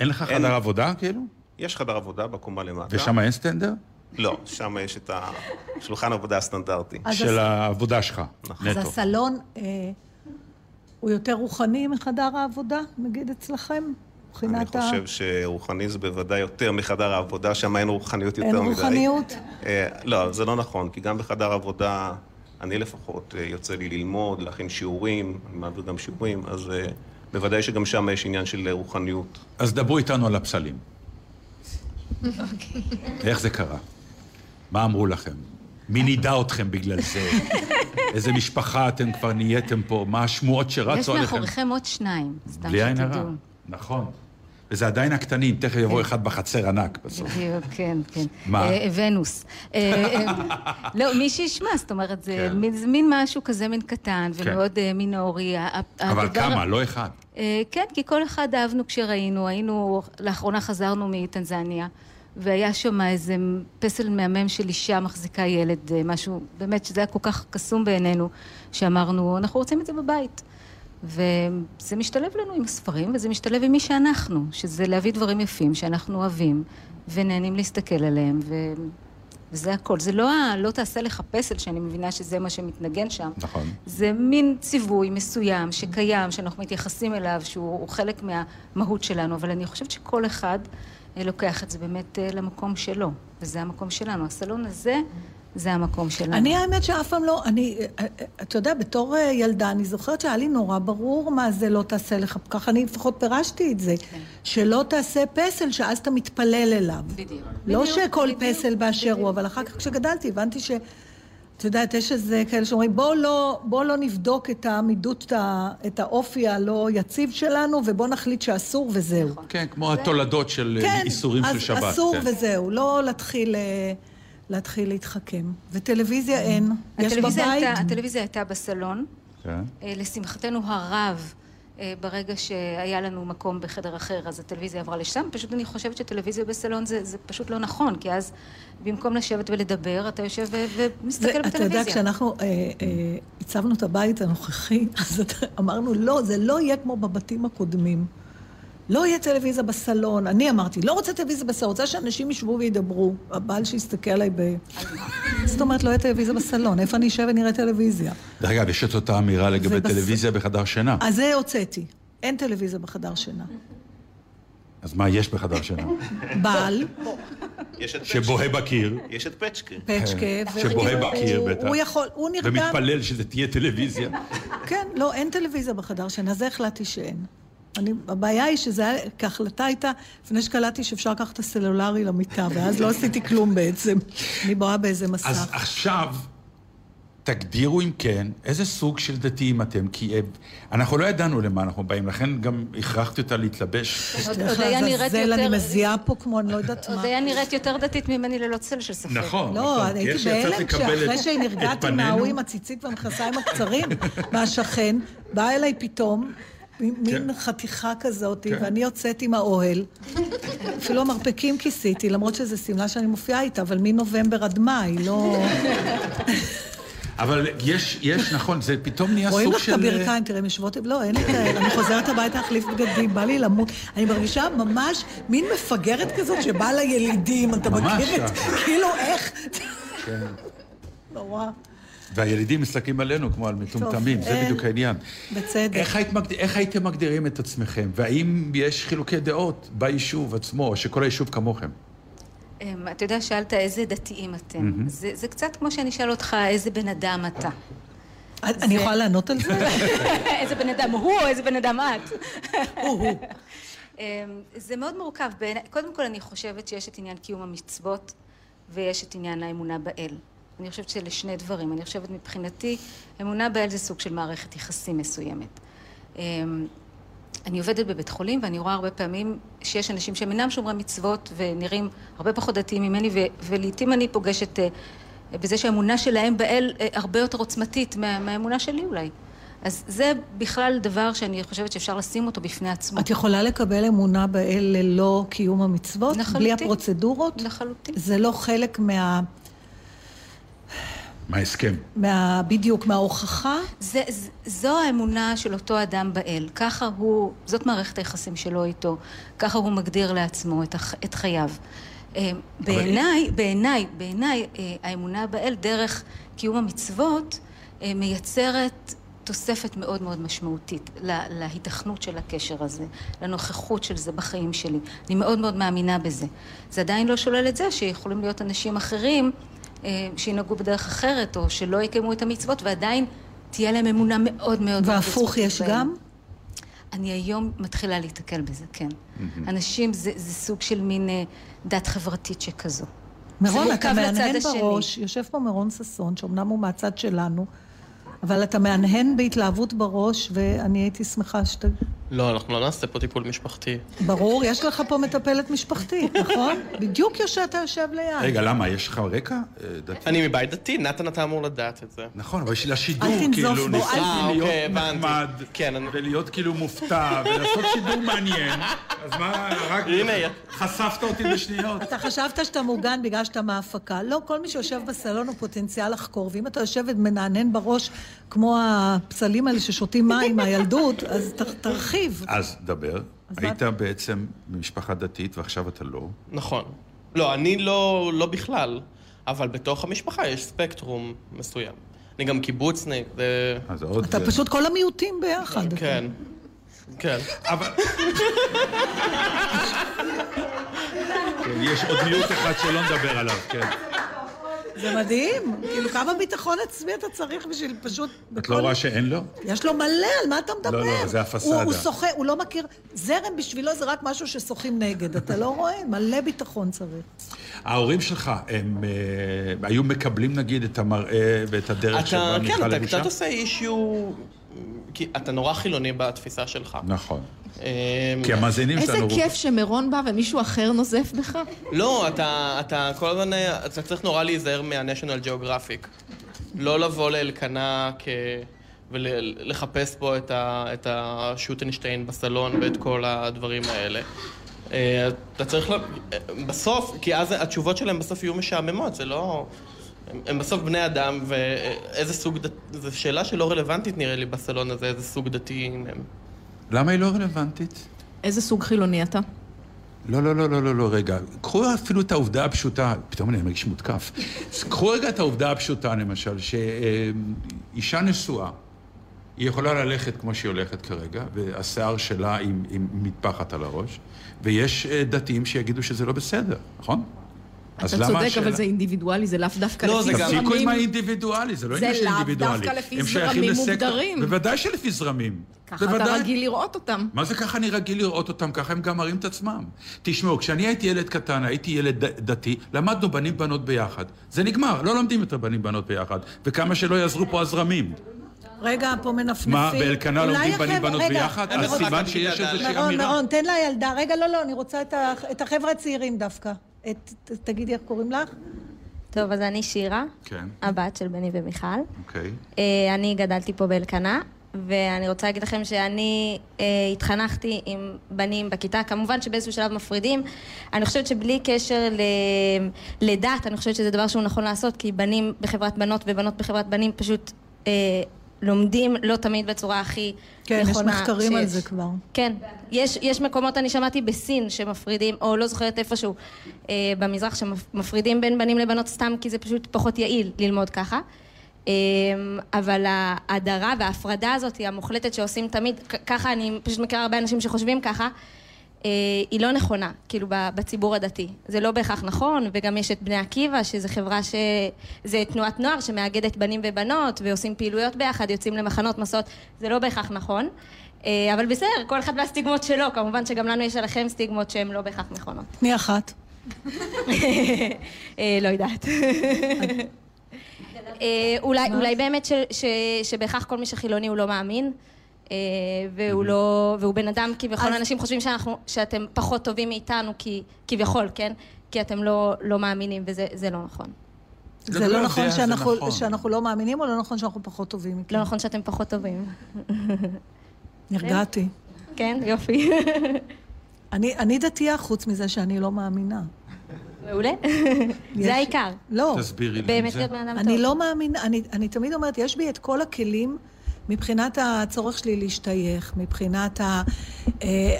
אין לך אין. חדר עבודה, כאילו? יש חדר עבודה בקומה למטה. ושם אין סטנדר? לא, שם יש את השולחן עבודה הסטנדרטי. אז של הס- העבודה שלך, אז נטו. הסלון אה, הוא יותר רוחני מחדר העבודה, נגיד אצלכם? אני מבחינת ה... חושב שרוחני זה בוודאי יותר מחדר העבודה, שם אין רוחניות יותר אין מדי. רוחניות? אה, לא, זה לא נכון, כי גם בחדר עבודה, אני לפחות, אה, יוצא לי ללמוד, להכין שיעורים, אני מעביר גם שיעורים, אז אה, בוודאי שגם שם יש עניין של אה, רוחניות. אז דברו איתנו על הפסלים. אוקיי. איך זה קרה? מה אמרו לכם? מי נידה אתכם בגלל זה? איזה משפחה אתם כבר נהייתם פה? מה השמועות יש שרצו עליכם? מאחוריכם עוד שניים, סתם בלי עין הרע. שתדעו. נכון. וזה עדיין הקטנים, תכף יבוא אחד בחצר ענק בסוף. בדיוק, כן, כן. מה? אה, ונוס. אה, לא, מי שישמע, זאת אומרת, זה כן. מין- משהו כזה, מין קטן כן. ומאוד מינורי. אבל כמה? לא אחד. אה, כן, כי כל אחד אהבנו כשראינו, היינו, לאחרונה חזרנו מטנזניה, והיה שם איזה פסל מהמם של אישה מחזיקה ילד, אה, משהו, באמת, שזה היה כל כך קסום בעינינו, שאמרנו, אנחנו רוצים את זה בבית. וזה משתלב לנו עם הספרים, וזה משתלב עם מי שאנחנו, שזה להביא דברים יפים שאנחנו אוהבים, ונהנים להסתכל עליהם, ו... וזה הכל. זה לא ה... לא תעשה לך פסל, שאני מבינה שזה מה שמתנגן שם. נכון. זה מין ציווי מסוים שקיים, שאנחנו מתייחסים אליו, שהוא הוא חלק מהמהות שלנו, אבל אני חושבת שכל אחד אה, לוקח את זה באמת אה, למקום שלו, וזה המקום שלנו. הסלון הזה זה המקום שלנו. אני האמת שאף פעם לא, אני, אתה יודע, בתור אה, ילדה, אני זוכרת שהיה לי נורא ברור מה זה לא תעשה לך, ככה אני לפחות פירשתי את זה, כן. שלא תעשה פסל שאז אתה מתפלל אליו. בדיוק. לא בדיוק, שכל בדיוק, פסל באשר בדיוק. הוא, אבל אחר כך כשגדלתי הבנתי ש... את יודעת, יש איזה כאלה שאומרים, בואו לא, בוא לא נבדוק את העמידות, את האופי הלא יציב שלנו, ובואו נחליט שאסור וזהו. נכון. כן, כמו התולדות של כן, איסורים של שבת. כן, אסור כן. וזהו, לא להתחיל... אה, להתחיל להתחכם. וטלוויזיה אין. יש הטלוויזיה בבית? הייתה, הטלוויזיה הייתה בסלון. כן. אה, לשמחתנו הרב, אה, ברגע שהיה לנו מקום בחדר אחר, אז הטלוויזיה עברה לשם. פשוט אני חושבת שטלוויזיה בסלון זה, זה פשוט לא נכון, כי אז במקום לשבת ולדבר, אתה יושב ו- ומסתכל זה- בטלוויזיה. אתה יודע, כשאנחנו אה, אה, הצבנו את הבית הנוכחי, (laughs) אז אמרנו, לא, זה לא יהיה כמו בבתים הקודמים. לא יהיה טלוויזיה בסלון. אני אמרתי, לא רוצה טלוויזיה בסלון, רוצה שאנשים ישבו וידברו. הבעל שיסתכל עליי ב... זאת אומרת, לא יהיה טלוויזיה בסלון. איפה אני אשב ונראה טלוויזיה? דרך אגב, יש את אותה אמירה לגבי ובס- טלוויזיה בחדר שינה. אז זה הוצאתי. אין טלוויזיה בחדר שינה. אז מה יש בחדר שינה? בעל, יש את שבוהה בקיר. יש את פצ'קה. פצ'קה, כן. שבוהה בקיר בטח. הוא יכול, הוא נרדם. ומתפלל שזה תהיה טלוויזיה. כן, לא, אין טלוויזיה בחדר שינה, זה החלטתי שאין. אני, הבעיה היא שזה היה, כהחלטה הייתה, לפני שקלטתי שאפשר לקחת את הסלולרי למיטה, ואז לא עשיתי כלום בעצם. אני בואה באיזה מסך. אז עכשיו, תגדירו אם כן, איזה סוג של דתיים אתם, כי אה, אנחנו לא ידענו למה אנחנו באים, לכן גם הכרחתי אותה להתלבש. עוד- היה נראית לעזאזל, אני יותר- מזיעה פה כמו אני לא יודעת עוד מה. היה נראית יותר דתית ממני ללא צל של ספק. נכון, לא, נכון. הייתי בהלם שנרגעתי את פנינו- מההוא עם הציצית והמכנסיים הקצרים, (laughs) מהשכן, בא אליי פתאום, מין מין חתיכה כזאת, כן. ואני יוצאת עם האוהל. אפילו המרפקים כיסיתי, למרות שזו שמלה שאני מופיעה איתה, אבל מנובמבר עד מאי, לא... אבל יש, יש, נכון, זה פתאום נהיה רואים סוג לך את של... אה, הברכיים, תראה, הן יושבות... לא, אין לי כאלה. אני חוזרת הביתה להחליף בגדים, בא לי למות. אני מרגישה ממש מין מפגרת כזאת שבאה לילידים, אתה מכיר את... כאילו, איך? כן. נורא. והילדים מסתכלים עלינו כמו על מטומטמים, זה אין. בדיוק העניין. בצדק. איך, היית מגד... איך הייתם מגדירים את עצמכם? והאם יש חילוקי דעות ביישוב עצמו, או שכל היישוב כמוכם? אמ, אתה יודע, שאלת איזה דתיים אתם. מהמם. זה זה קצת כמו שאני אשאל אותך איזה בן אדם אתה. אני יכולה לענות על זה? (laughs) איזה בן אדם הוא או איזה בן אדם את. (laughs) אמ, זה מאוד מורכב. קודם כל אני חושבת שיש את עניין קיום המצוות ויש את עניין האמונה באל. אני חושבת שאלה שני דברים. אני חושבת מבחינתי, אמונה באל זה סוג של מערכת יחסים מסוימת. אמ, אני עובדת בבית חולים ואני רואה הרבה פעמים שיש אנשים שהם אינם שומרי מצוות ונראים הרבה פחות דתיים ממני ו- ולעיתים אני פוגשת אה, בזה שהאמונה שלהם באל אה, הרבה יותר עוצמתית מה, מהאמונה שלי אולי. אז זה בכלל דבר שאני חושבת שאפשר לשים אותו בפני עצמו. את יכולה לקבל אמונה באל ללא קיום המצוות? לחלוטין. בלי הפרוצדורות? לחלוטין. זה לא חלק מה... מההסכם. מה... בדיוק, מההוכחה? זה, ז- זו האמונה של אותו אדם באל. ככה הוא, זאת מערכת היחסים שלו איתו. ככה הוא מגדיר לעצמו את, הח, את חייו. אה, בעיניי, בעיניי, בעיניי, אה, האמונה באל דרך קיום המצוות אה, מייצרת תוספת מאוד מאוד משמעותית לה- להיתכנות של הקשר הזה, לנוכחות של זה בחיים שלי. אני מאוד מאוד מאמינה בזה. זה עדיין לא שולל את זה שיכולים להיות אנשים אחרים שינהגו בדרך אחרת, או שלא יקיימו את המצוות, ועדיין תהיה להם אמונה מאוד מאוד... והפוך יש בהם. גם? אני היום מתחילה להיתקל בזה, כן. אנשים, זה, זה סוג של מין אה, דת חברתית שכזו. מירון, מורכב אתה מהנהן השני. בראש, יושב פה מירון ששון, שאומנם הוא מהצד שלנו, אבל אתה מהנהן בהתלהבות בראש, ואני הייתי שמחה שאתה... לא, אנחנו לא נעשה פה טיפול משפחתי. ברור, יש לך פה מטפלת משפחתית, נכון? בדיוק שאתה יושב ליד. רגע, למה? יש לך רקע אה, דתי? אני מבית דתי, נתן אתה אמור לדעת את זה. נכון, אבל בשביל השידור, כאילו, ניסיתי אה, להיות אוקיי, הבנתי. נחמד, כן, ולהיות כאילו מופתע, ולעשות שידור מעניין, אז מה, רק חשפת אותי בשניות. אתה חשבת שאתה מוגן בגלל שאתה מההפקה. לא, כל מי שיושב בסלון הוא פוטנציאל לחקור, ואם אתה יושב ומנענן בראש כמו הפסלים האלה ששותים מים מהילדות, אז ת- תרחיב. אז דבר, אז היית בעצם במשפחה דתית ועכשיו אתה לא. נכון. לא, אני לא, לא בכלל, אבל בתוך המשפחה יש ספקטרום מסוים. אני גם קיבוצניק, ו... אז עוד... אתה פשוט כל המיעוטים ביחד. כן. כן. אבל... (laughs) יש עוד מיעוט אחד שלא נדבר עליו, כן. זה מדהים. כאילו, כמה ביטחון עצמי אתה צריך בשביל פשוט... את לא רואה שאין לו? יש לו מלא, על מה אתה מדבר? לא, לא, זה הפסאדה. הוא, שוחה, הוא לא מכיר... זרם בשבילו זה רק משהו ששוחים נגד, אתה לא רואה? מלא ביטחון צריך. ההורים שלך, הם אה, היו מקבלים נגיד את המראה ואת הדרך שבה מיכל כן, אתה לבושה? קצת עושה אישיו... כי אתה נורא חילוני בתפיסה שלך. נכון. אמ, כי המאזינים איזה שלנו... כיף שמירון בא ומישהו אחר נוזף בך. לא, אתה, אתה כל הזמן, אתה צריך נורא להיזהר מה-National Geographic. לא לבוא לאלקנה כ... ולחפש פה את, ה, את השוטנשטיין בסלון ואת כל הדברים האלה. אה, אתה צריך, ל... בסוף, כי אז התשובות שלהם בסוף יהיו משעממות, זה לא... הם, הם בסוף בני אדם, ואיזה סוג דת... זו שאלה שלא רלוונטית נראה לי בסלון הזה, איזה סוג דתיים הם. למה היא לא רלוונטית? איזה סוג חילוני אתה? לא, לא, לא, לא, לא, לא, רגע. קחו אפילו את העובדה הפשוטה, פתאום אני מרגיש מותקף. קחו רגע את העובדה הפשוטה, למשל, שאישה נשואה, היא יכולה ללכת כמו שהיא הולכת כרגע, והשיער שלה עם, עם מטפחת על הראש, ויש אה, דתיים שיגידו שזה לא בסדר, נכון? אתה צודק, אבל זה אינדיבידואלי, זה לאו דווקא לא, לפי זה זרמים. תפסיקו עם האינדיבידואלי, זה לא זה עניין של לאו אינדיבידואלי. דווקא לפי הם שייכים זרמים מוגדרים. בוודאי שלפי זרמים. ככה אתה בוודאי. רגיל לראות אותם. מה זה ככה אני רגיל לראות אותם? ככה הם גם מראים את עצמם. תשמעו, כשאני הייתי ילד קטן, הייתי ילד דתי, למדנו בנים בנות ביחד. זה נגמר, לא לומדים יותר בנים בנות ביחד. וכמה שלא יעזרו פה הזרמים. רגע, פה מנפנפים. מה, באלקנה לומדים בנים בנות ביחד? אני אז סימן שיש איזושהי אמירה. מירון, תן לילדה. רגע, לא, לא, אני רוצה את החבר'ה הצעירים דווקא. את- ת- תגידי איך קוראים לך? טוב, אז אני שירה, כן, הבת של בני ומיכל. אוקיי. אה, אני גדלתי פה באלקנה, ואני רוצה להגיד לכם שאני אה, התחנכתי עם בנים בכיתה, כמובן שבאיזשהו שלב מפרידים. אני חושבת שבלי קשר ל... לדת, אני חושבת שזה דבר שהוא נכון לעשות, כי בנים בחברת בנות ובנות בחברת בנים פשוט אה, לומדים לא תמיד בצורה הכי כן, יש נכונה מחקרים על שיש. זה כבר. כן, יש, יש מקומות, אני שמעתי בסין שמפרידים, או לא זוכרת איפשהו אה, במזרח, שמפרידים בין בנים לבנות סתם כי זה פשוט פחות יעיל ללמוד ככה. אה, אבל ההדרה וההפרדה הזאת המוחלטת שעושים תמיד, ככה אני פשוט מכירה הרבה אנשים שחושבים ככה, היא לא נכונה, כאילו ב- בציבור הדתי. זה לא בהכרח נכון, וגם יש את בני עקיבא, שזו חברה ש... זה תנועת נוער שמאגדת בנים ובנות, ועושים פעילויות ביחד, יוצאים למחנות מסעות, זה לא בהכרח נכון. אה, אבל בסדר, כל אחד והסטיגמות שלו, כמובן שגם לנו יש עליכם סטיגמות שהן לא בהכרח נכונות. תני אחת. (laughs) אה, לא יודעת. (laughs) אה, אולי, אולי באמת ש, ש, שבהכרח כל מי שחילוני הוא לא מאמין, אה, והוא לא, והוא בן אדם, כביכול אנשים חושבים שאנחנו, שאתם פחות טובים מאיתנו, כי, כביכול, כן? כי אתם לא, לא מאמינים, וזה זה לא נכון. זה לא נכון שאנחנו שאנחנו לא מאמינים, או לא נכון שאנחנו פחות טובים? לא נכון שאתם פחות טובים. נרגעתי. כן, יופי. אני אני דתייה, חוץ מזה שאני לא מאמינה. מעולה. זה העיקר. לא. תסבירי לי את באמת זה. להיות בן אדם אני טוב. לא מאמינה, אני, אני תמיד אומרת, יש בי את כל הכלים מבחינת הצורך שלי להשתייך, מבחינת אה,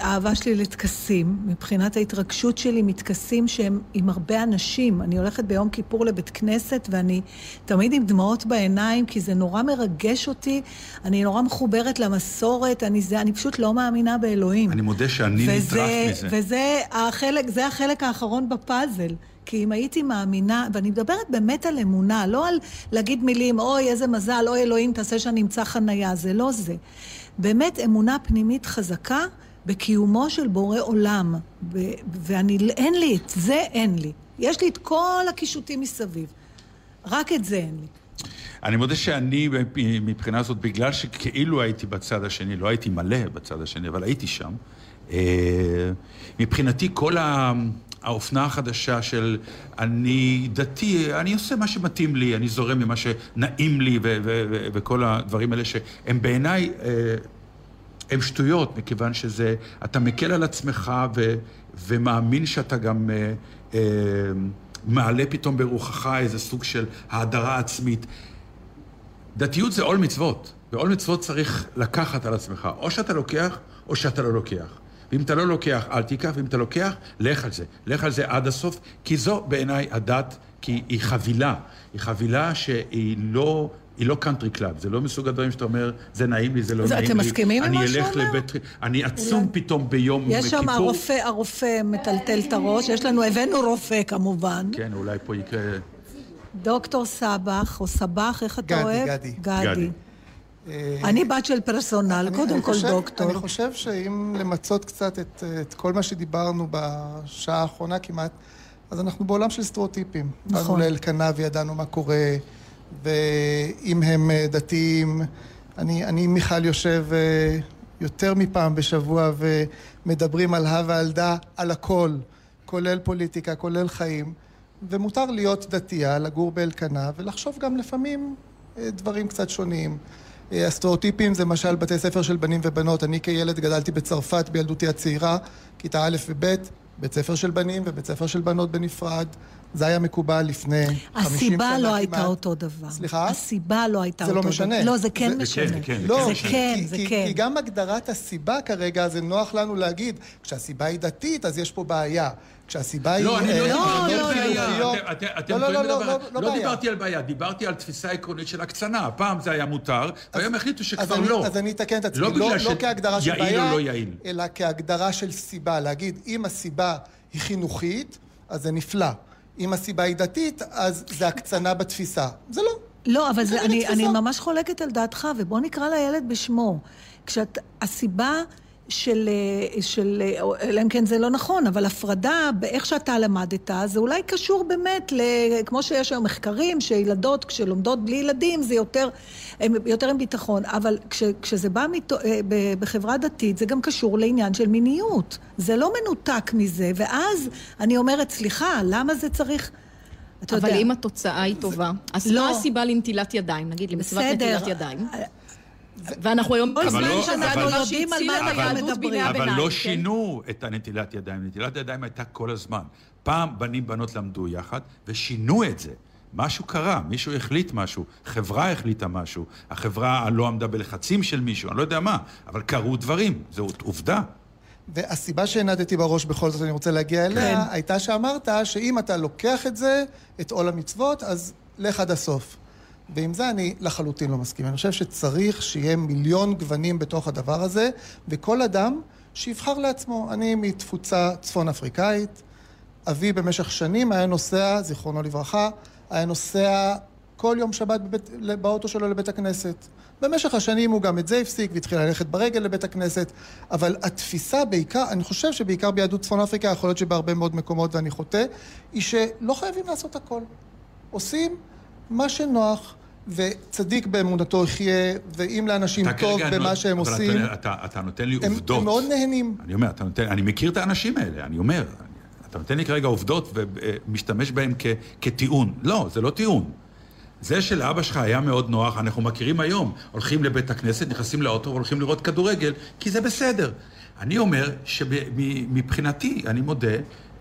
האהבה שלי לטקסים, מבחינת ההתרגשות שלי מטקסים שהם עם הרבה אנשים. אני הולכת ביום כיפור לבית כנסת ואני תמיד עם דמעות בעיניים, כי זה נורא מרגש אותי, אני נורא מחוברת למסורת, אני, זה, אני פשוט לא מאמינה באלוהים. אני מודה שאני נטרף מזה. וזה החלק, החלק האחרון בפאזל. כי אם הייתי מאמינה, ואני מדברת באמת על אמונה, לא על להגיד מילים, אוי, איזה מזל, אוי, אלוהים, תעשה שאני אמצא חנייה, זה לא זה. באמת אמונה פנימית חזקה בקיומו של בורא עולם. ואני, אין לי, את זה אין לי. יש לי את כל הקישוטים מסביב. רק את זה אין לי. אני מודה שאני מבחינה זאת, בגלל שכאילו הייתי בצד השני, לא הייתי מלא בצד השני, אבל הייתי שם, אה, מבחינתי כל ה... האופנה החדשה של אני דתי, אני עושה מה שמתאים לי, אני זורם ממה שנעים לי ו- ו- ו- וכל הדברים האלה שהם בעיניי, אה, הם שטויות, מכיוון שזה, אתה מקל על עצמך ו- ומאמין שאתה גם אה, אה, מעלה פתאום ברוחך איזה סוג של האדרה עצמית. דתיות זה עול מצוות, ועול מצוות צריך לקחת על עצמך. או שאתה לוקח, או שאתה לא לוקח. ואם אתה לא לוקח, אל תיקח, ואם אתה לוקח, לך על זה. לך על זה עד הסוף, כי זו בעיניי הדת, כי היא חבילה. היא חבילה שהיא לא... היא לא קאנטרי קלאב, זה לא מסוג הדברים שאתה אומר, זה נעים לי, זה לא זה- נעים לי. אתם מסכימים עם מה שהוא אני אלך אומר? לבית... אני אצום פתאום ביום יש שם כיפור. הרופא, הרופא מטלטל את הראש, יש לנו, הבאנו רופא כמובן. כן, אולי פה יקרה... דוקטור סבח, או סבח, איך אתה גדי, אוהב? גדי. גדי. אה, אני בת של פרסונל, אני- קודם אני כל חושב- דוקטור. אני חושב שאם למצות קצת את, את כל מה שדיברנו בשעה האחרונה כמעט, אז אנחנו בעולם של סטריאוטיפים. נכון. באנו לאלקנה וידענו מה קורה, ואם הם אה, דתיים, אני, אני עם מיכל יושב אה, יותר מפעם בשבוע ומדברים על הא ועל דא, על הכל, כולל פוליטיקה, כולל חיים, ומותר להיות דתייה, לגור באלקנה, ולחשוב גם לפעמים אה, דברים קצת שונים. אה, הסטריאוטיפים זה למשל בתי ספר של בנים ובנות. אני כילד גדלתי בצרפת בילדותי הצעירה, כיתה א' וב', בית ספר של בנים ובית ספר של בנות בנפרד. זה היה מקובל לפני 50 שנה כמעט. הסיבה לא הייתה אותו דבר. סליחה? הסיבה לא הייתה זה אותו לא דבר. משנה. לא, זה כן זה- משנה. זה כן, לא, זה כן, זה כי- כן. כי גם הגדרת הסיבה כרגע, זה נוח לנו להגיד, כשהסיבה היא דתית, אז יש פה בעיה. כשהסיבה היא... לא, אני לא דיברתי לא, על לא, בעיה. לא, לא, לא, לא, לדבר- לא, לא לא בעיה. דיברתי על בעיה, דיברתי על תפיסה עקרונית של הקצנה. פעם זה היה מותר, והיום החליטו שכבר לא. אז אני אתקן את עצמי, לא לא, בגלל לא כהגדרה של בעיה, או לא יעיל. אלא כהגדרה של סיבה. להגיד, אם הסיבה היא חינוכית, אז זה נפלא. אם הסיבה היא דתית, אז זה הקצנה בתפיסה. זה לא. לא, אבל זה, אני, ממש חולקת על דעתך, ובוא נקרא לילד בשמו. כשאת, הסיבה של, אה, של, אה, אלא אם כן זה לא נכון, אבל הפרדה באיך שאתה למדת, זה אולי קשור באמת, ל, כמו שיש היום מחקרים, שילדות כשלומדות בלי ילדים זה יותר, הם יותר עם ביטחון, אבל כש, כשזה בא מתו, אה, בחברה דתית, זה גם קשור לעניין של מיניות. זה לא מנותק מזה, ואז אני אומרת, סליחה, למה זה צריך... אבל יודע. אם התוצאה היא טובה, אז לא. מה הסיבה לנטילת ידיים? נגיד למסיבת. נטילת ידיים. ואנחנו היום אבל לא- הדבר יודעים על את מה אנחנו מדברים. אבל. לא כן? שינו את הנטילת ידיים. נטילת ידיים הייתה כל הזמן. פעם בנים בנות למדו יחד, ושינו את זה. משהו קרה, מישהו החליט משהו, חברה החליטה משהו, החברה לא עמדה בלחצים של מישהו, אני לא יודע מה, אבל קרו דברים, זו עובדה. והסיבה שהנדתי בראש בכל זאת, אני רוצה להגיע אליה, כן. הייתה שאמרת שאם אתה לוקח את זה, את עול המצוות, אז לך עד הסוף. ועם זה אני לחלוטין לא מסכים. אני חושב שצריך שיהיה מיליון גוונים בתוך הדבר הזה, וכל אדם שיבחר לעצמו. אני מתפוצה צפון אפריקאית, אבי במשך שנים היה נוסע, זיכרונו לברכה, היה נוסע כל יום שבת בבית, באוטו שלו לבית הכנסת. במשך השנים הוא גם את זה הפסיק והתחיל ללכת ברגל לבית הכנסת, אבל התפיסה בעיקר, אני חושב שבעיקר ביהדות צפון אפריקה, יכול להיות שבהרבה מאוד מקומות ואני חוטא, היא שלא חייבים לעשות הכל. עושים מה שנוח, וצדיק באמונתו יחיה, ואם לאנשים טוב כרגע לא- במה שהם אבל עושים, אתה, אתה, אתה נותן לי הם, עובדות. הם מאוד נהנים. אני אומר, אתה נותן, אני מכיר את האנשים האלה, אני אומר, אתה נותן לי כרגע עובדות ומשתמש בהן כ, כטיעון. לא, זה לא טיעון. זה שלאבא שלך היה מאוד נוח, אנחנו מכירים היום. הולכים לבית הכנסת, נכנסים לאוטו והולכים לראות כדורגל, כי זה בסדר. אני אומר שמבחינתי, אני מודה,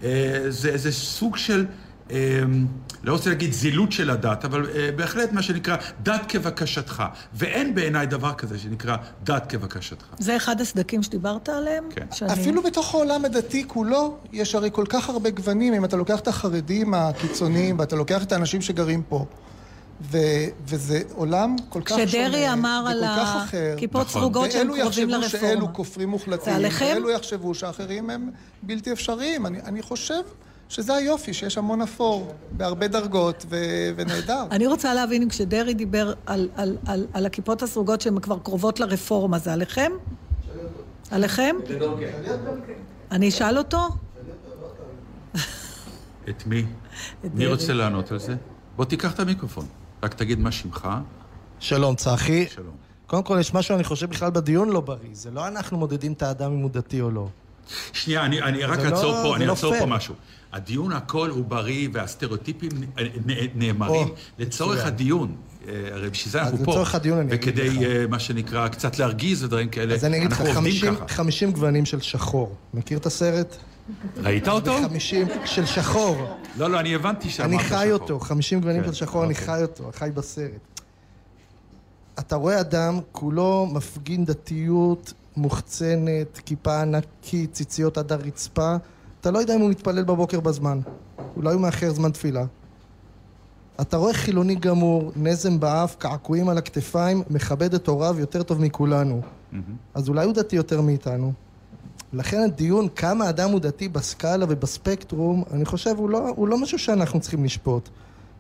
אה, זה איזה סוג של, אה, לא רוצה להגיד זילות של הדת, אבל אה, בהחלט מה שנקרא דת כבקשתך. ואין בעיניי דבר כזה שנקרא דת כבקשתך. זה אחד הסדקים שדיברת עליהם? כן. שאני... אפילו בתוך העולם הדתי כולו, יש הרי כל כך הרבה גוונים. אם אתה לוקח את החרדים הקיצוניים, ואתה לוקח את האנשים שגרים פה, ו- וזה עולם כל כך שונה, כשדרעי אמר על. הכיפות סרוגות שהם ואלו קרובים יחשבו לרפורמה. שאלו כופרים מוחלטים? ואלו יחשבו שאחרים הם בלתי אפשריים. אני, אני חושב שזה היופי, שיש המון אפור, בהרבה דרגות, ו- ונהדר. אני רוצה להבין אם כשדרעי דיבר על, על, על, על הכיפות הסרוגות שהן כבר קרובות לרפורמה, זה עליכם? עליכם? אני אשאל אותו? את מי? מי. רוצה לענות על זה? בוא תיקח את המיקרופון. רק תגיד מה שמך. שלום, צחי. שלום. קודם כל, יש משהו, אני חושב, בכלל בדיון לא בריא. זה לא אנחנו מודדים את האדם אם הוא דתי או לא. שנייה, אני, אני רק זה לא- אעצור פה, אני לא אעצור. פה משהו. הדיון הכל הוא בריא והסטריאוטיפים נאמרים או, לצורך מצוין. הדיון. אה, הרי בשביל זה אנחנו פה. לצורך הדיון אני אגיד וכדי, לך. אה, מה שנקרא, קצת להרגיז ודברים כאלה, אז אני אגיד לך, אנחנו עובדים 50 ככה. 50 גוונים של שחור. מכיר את הסרט? ראית אותו? 50 של שחור. לא, לא, אני הבנתי שאמרת אני חי שחור. אותו, 50 גוונים כן, של שחור, אני אוקיי. חי אותו, חי בסרט. אתה רואה אדם, כולו מפגין דתיות מוחצנת, כיפה ענקית, ציציות עד הרצפה, אתה לא יודע אם הוא מתפלל בבוקר בזמן. אולי הוא מאחר זמן תפילה. אתה רואה חילוני גמור, נזם באף, קעקועים על הכתפיים, מכבד את הוריו יותר טוב מכולנו. אז אולי הוא דתי יותר מאיתנו. לכן הדיון כמה אדם הוא דתי בסקאלה ובספקטרום, אני חושב הוא לא, הוא לא משהו שאנחנו צריכים לשפוט.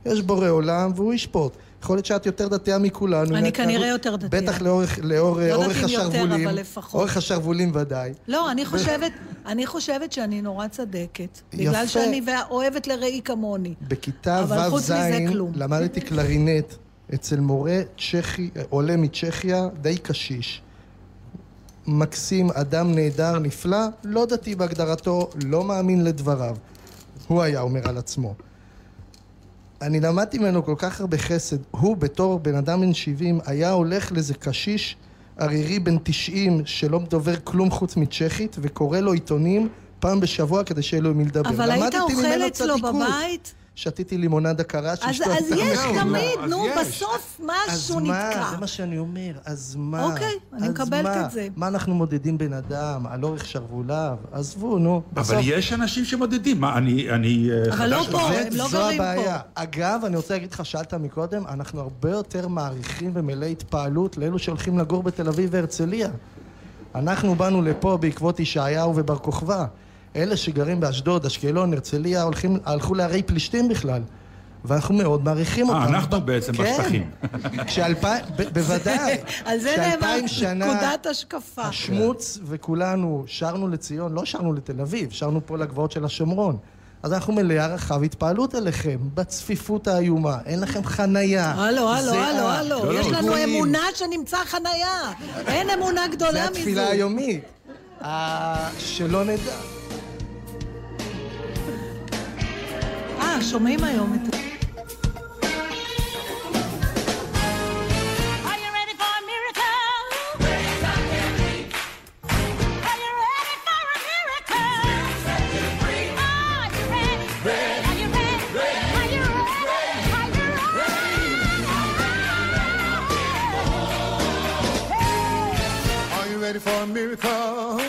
יש בורא עולם והוא ישפוט. יכול להיות שאת יותר דתייה מכולנו. אני כנראה יותר דתייה. בטח לאורך, לאור, לא אורך יודעת אם יותר, השרוולים. אבל לפחות. אורך השרוולים ודאי. לא, אני חושבת, אני חושבת שאני נורא צדקת. בגלל יפה. שאני אוהבת לראי כמוני. בכיתה מזה כלום. למדתי (laughs) קלרינט אצל מורה צ'כי, עולה מצ'כיה, די קשיש. מקסים, אדם נהדר, נפלא, לא דתי בהגדרתו, לא מאמין לדבריו. הוא היה אומר על עצמו. אני למדתי ממנו כל כך הרבה חסד. הוא בתור בן אדם בן 70 היה הולך לאיזה קשיש ערירי בן 90 שלא מדובר כלום חוץ מצ'כית וקורא לו עיתונים פעם בשבוע כדי שיהיה לו עם מי לדבר. אבל היית אוכל אצלו. בבית? שתיתי לימונדה קרה אז, שאשתו אז עשתה יש. תמיד, אז נו. בסוף אז משהו מה? נתקע. זה מה שאני אומר, אז מה? אוקיי, אני אז מקבלת מה? את זה. מה אנחנו מודדים בן אדם? על אורך שרווליו? עזבו, נו. אבל בסוף- יש אנשים שמודדים. מה, אני אני, אה, אבל לא פה? הם לא זו גרים הבעיה. פה. אגב, אני רוצה להגיד לך, שאלת מקודם, אנחנו הרבה יותר מעריכים ומלאי התפעלות לאלו שהולכים לגור בתל אביב והרצליה. אנחנו באנו לפה בעקבות ישעיהו ובר כוכבא. אלה שגרים באשדוד, אשקלון, הרצליה, הולכים, הלכו לערי פלישתים בכלל. ואנחנו מאוד מעריכים אה, אותם. אנחנו בעצם כן. בשטחים. כשאלפיים, (laughs) בוודאי. על זה נאמר, שנה נקודת השקפה. השמוץ וכולנו שרנו לציון, לא שרנו לתל אביב, שרנו פה לגבעות של השומרון. אז אנחנו מלאי הערכה והתפעלות אליכם, בצפיפות האיומה, אין לכם חנייה. הלו, הלו, זה הלו, הלו, לא, יש לנו. אמונה שנמצא חנייה. אין אמונה גדולה זה מזו. התפילה היומית. אה, שלא נדע. אה, שומעים היום את... Are you ready for a miracle?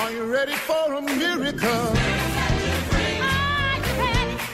Are you ready for a miracle?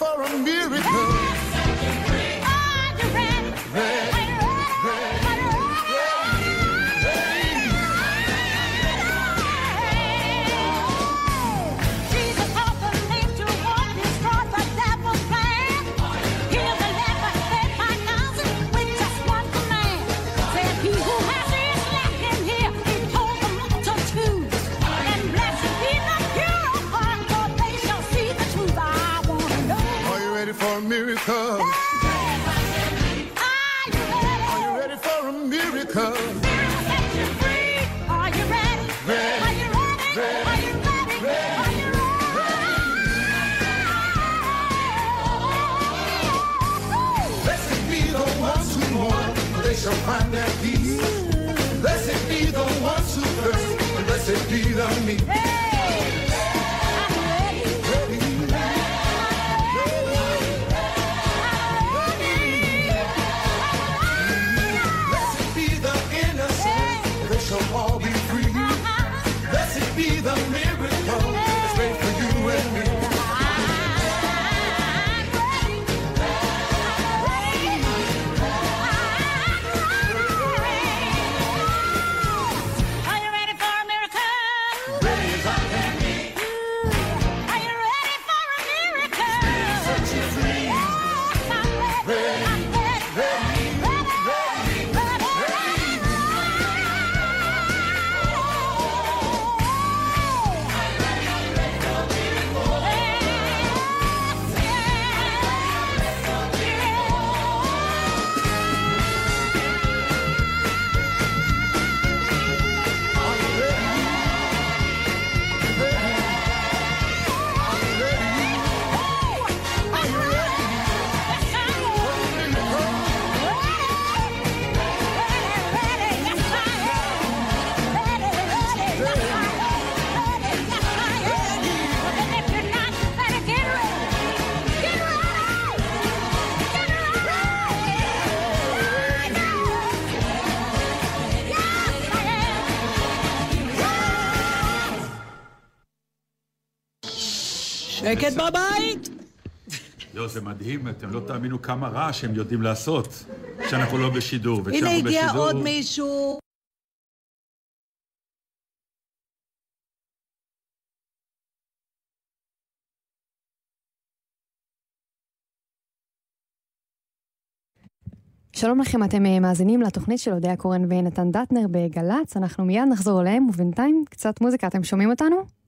for a miracle? Are miracle? Are you ready for a miracle? שקט בבית! לא, זה מדהים, אתם לא תאמינו כמה רעש הם יודעים לעשות כשאנחנו לא בשידור. הנה הגיע בשידור- עוד מישהו. שלום לכם, אתם אה, מאזינים לתוכנית של אודיה קורן ונתן דטנר בגל"צ, אנחנו מיד נחזור אליהם, ובינתיים קצת מוזיקה, אתם שומעים אותנו?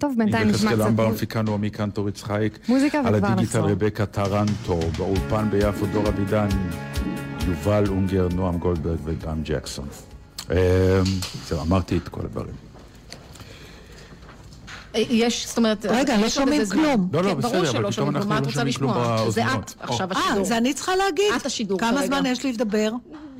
טוב, בינתיים נשמע קצת אמבר, מוז- המפיקה נעמי קנטור יצחייק. מוזיקה על וכבר הדיגיטל נחזור. רבקה טרנטו, באולפן ביפו דור אבידן, יובל אונגר, נועם גולדברג ודן ג'קסון. אמ, זהו, אמרתי את כל הדברים. אה, יש, זאת אומרת... רגע, לא שומעים. כלום. לא, לא, כן, בסדר, אבל פתאום אנחנו לא שומעים כלום לשמוע? זה. את עכשיו אה, השידור. זה אני צריכה להגיד? את השידור כמה כרגע. זמן יש לי לדבר?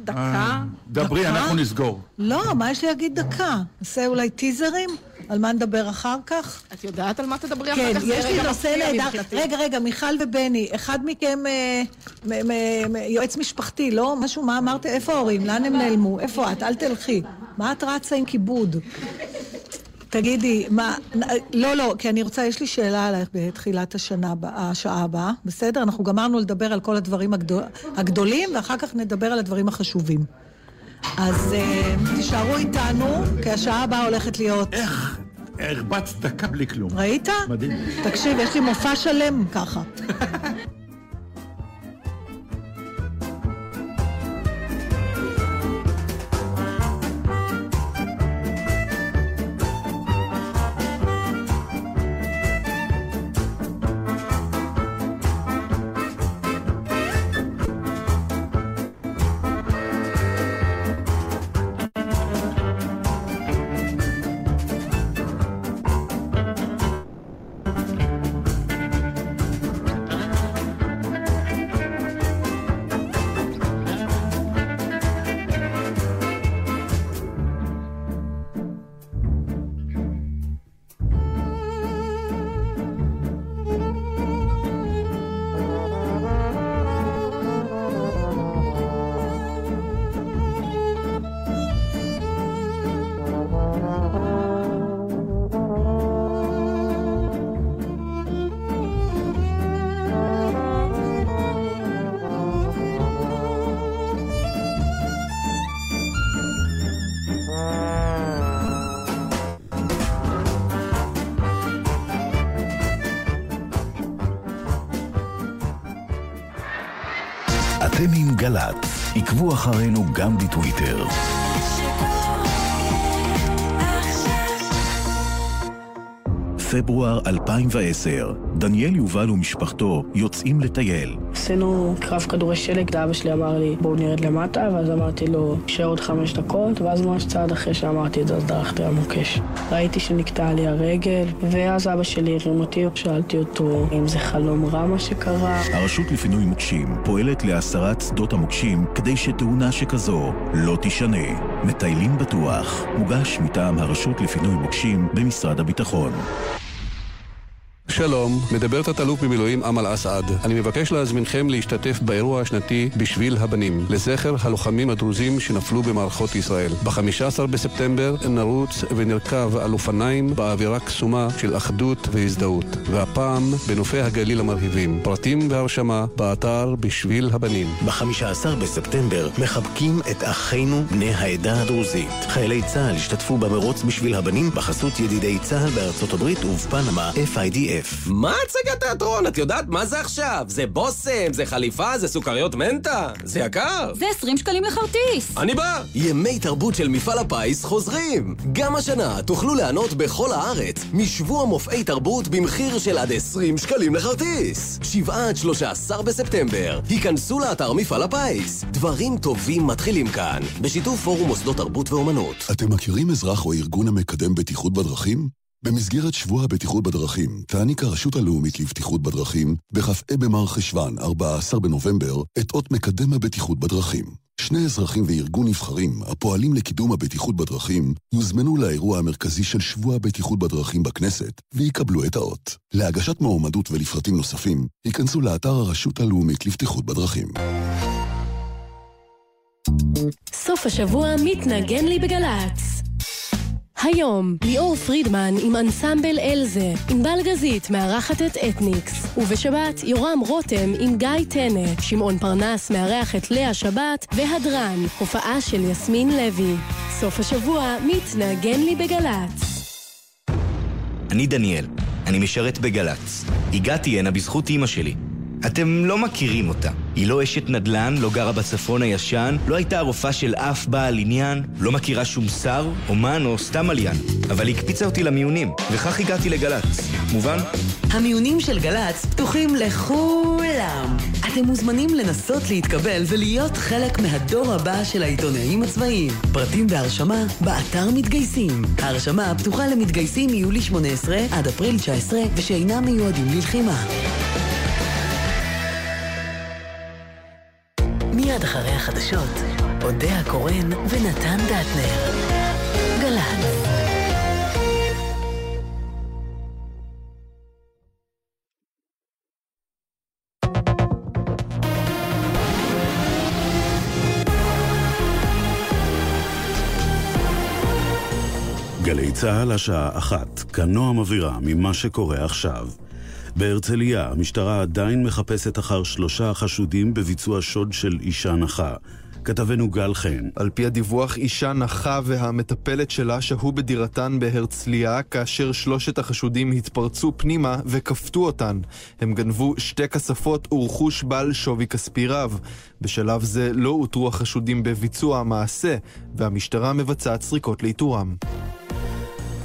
דקה? דברי? אנחנו נסגור. לא, מה יש לי להגיד דקה? נעשה אולי טיזרים? על מה נדבר אחר כך? את יודעת על מה תדברי אחר כן, כך? זה יש לי נושא נהדר. רגע, רגע, מיכל ובני, אחד מכם אה, מ- מ- מ- יועץ משפחתי, לא? משהו, מה אמרת? איפה ההורים? לאן הם נעלמו? איפה את? אל תלכי. מה את רצה עם כיבוד? תגידי, מה... לא, לא, כי אני רוצה, יש לי שאלה עלייך בתחילת השנה, השעה הבאה, בסדר? אנחנו גמרנו לדבר על כל הדברים הגדול, הגדולים, ואחר כך נדבר על הדברים החשובים. אז אה, תישארו איתנו, כי השעה הבאה הולכת להיות... איך? הרבצת דקה בלי כלום. ראית? מדהים. תקשיב, יש לי מופע שלם ככה. (laughs) גל"צ, עקבו אחרינו גם בטוויטר. פברואר 2010, דניאל יובל ומשפחתו יוצאים לטייל. עשינו קרב כדורי שלג, אבא שלי אמר לי בואו נרד למטה, ואז אמרתי לו נשאר עוד חמש דקות, ואז ממש צעד אחרי שאמרתי את זה, אז דרכתי על מוקש. ראיתי שנקטעה לי הרגל, ואז אבא שלי הרים אותי, שאלתי אותו אם זה חלום רע מה שקרה. הרשות לפינוי מוקשים פועלת להסרת שדות המוקשים כדי שתאונה שכזו לא תישנה. מטיילים בטוח, מוגש מטעם הרשות לפינוי מוקשים במשרד הביטחון. שלום, מדבר תת-אלוף במילואים אמל אסעד. אני מבקש להזמינכם להשתתף באירוע השנתי בשביל הבנים, לזכר הלוחמים הדרוזים שנפלו במערכות ישראל. ב-15 בספטמבר נרוץ ונרכב על אופניים באווירה קסומה של אחדות והזדהות, והפעם בנופי הגליל המרהיבים. פרטים והרשמה באתר בשביל הבנים. ב-15 בספטמבר מחבקים את אחינו בני העדה הדרוזית. חיילי צה"ל השתתפו במרוץ בשביל הבנים בחסות ידידי צה"ל בארצות הברית ובפנמה FIDF. מה הצגת תיאטרון? את יודעת מה זה עכשיו? זה בושם, זה חליפה, זה סוכריות מנטה? זה יקר. זה 20 שקלים לכרטיס. אני בא! ימי תרבות של מפעל הפיס חוזרים! גם השנה תוכלו ליהנות בכל הארץ משבוע מופעי תרבות במחיר של עד 20 שקלים לכרטיס! 7 עד 13 בספטמבר, היכנסו לאתר מפעל הפיס. דברים טובים מתחילים כאן, בשיתוף פורום מוסדות תרבות ואומנות. אתם מכירים אזרח או ארגון המקדם בטיחות בדרכים? במסגרת שבוע הבטיחות בדרכים, תעניק הרשות הלאומית לבטיחות בדרכים, בכ"ה במר חשוון, 14 בנובמבר, את אות מקדם הבטיחות בדרכים. שני אזרחים וארגון נבחרים הפועלים לקידום הבטיחות בדרכים יוזמנו לאירוע המרכזי של שבוע הבטיחות בדרכים בכנסת ויקבלו את האות. להגשת מועמדות ולפרטים נוספים, ייכנסו לאתר הרשות הלאומית לבטיחות בדרכים. סוף השבוע מתנגן לי בגל"צ. היום, ליאור פרידמן עם אנסמבל אלזה, עם בלגזית מארחת את אתניקס. ובשבת, יורם רותם עם גיא טנא, שמעון פרנס מארח את לאה שבת, והדרן, הופעה של יסמין לוי. סוף השבוע מתנגן לי בגל"צ. אני דניאל, אני משרת בגל"צ. הגעתי הנה בזכות אימא שלי. אתם לא מכירים אותה. היא לא אשת נדל"ן, לא גרה בצפון הישן, לא הייתה הרופאה של אף בעל עניין, לא מכירה שום שר, אומן או סתם עליין. אבל היא הקפיצה אותי למיונים, וכך הגעתי לגל"צ. מובן? המיונים של גל"צ פתוחים לכולם. אתם מוזמנים לנסות להתקבל ולהיות חלק מהדור הבא של העיתונאים הצבאיים. פרטים והרשמה באתר מתגייסים. ההרשמה פתוחה למתגייסים מיולי 18 עד אפריל 19 ושאינם מיועדים ללחימה. מיד אחרי החדשות, אודה הקורן ונתן דטנר. גל"צ. גלי צה"ל השעה אחת, כאן נועם אבירם ממה שקורה עכשיו. בהרצליה המשטרה עדיין מחפשת אחר שלושה חשודים בביצוע שוד של אישה נכה. כתבנו גל חן. על פי הדיווח, אישה נכה והמטפלת שלה שהו בדירתן בהרצליה, כאשר שלושת החשודים התפרצו פנימה וכפתו אותן. הם גנבו שתי כספות ורכוש בעל שווי כספי רב. בשלב זה לא אותרו החשודים בביצוע המעשה, והמשטרה מבצעת סריקות לאיתורם.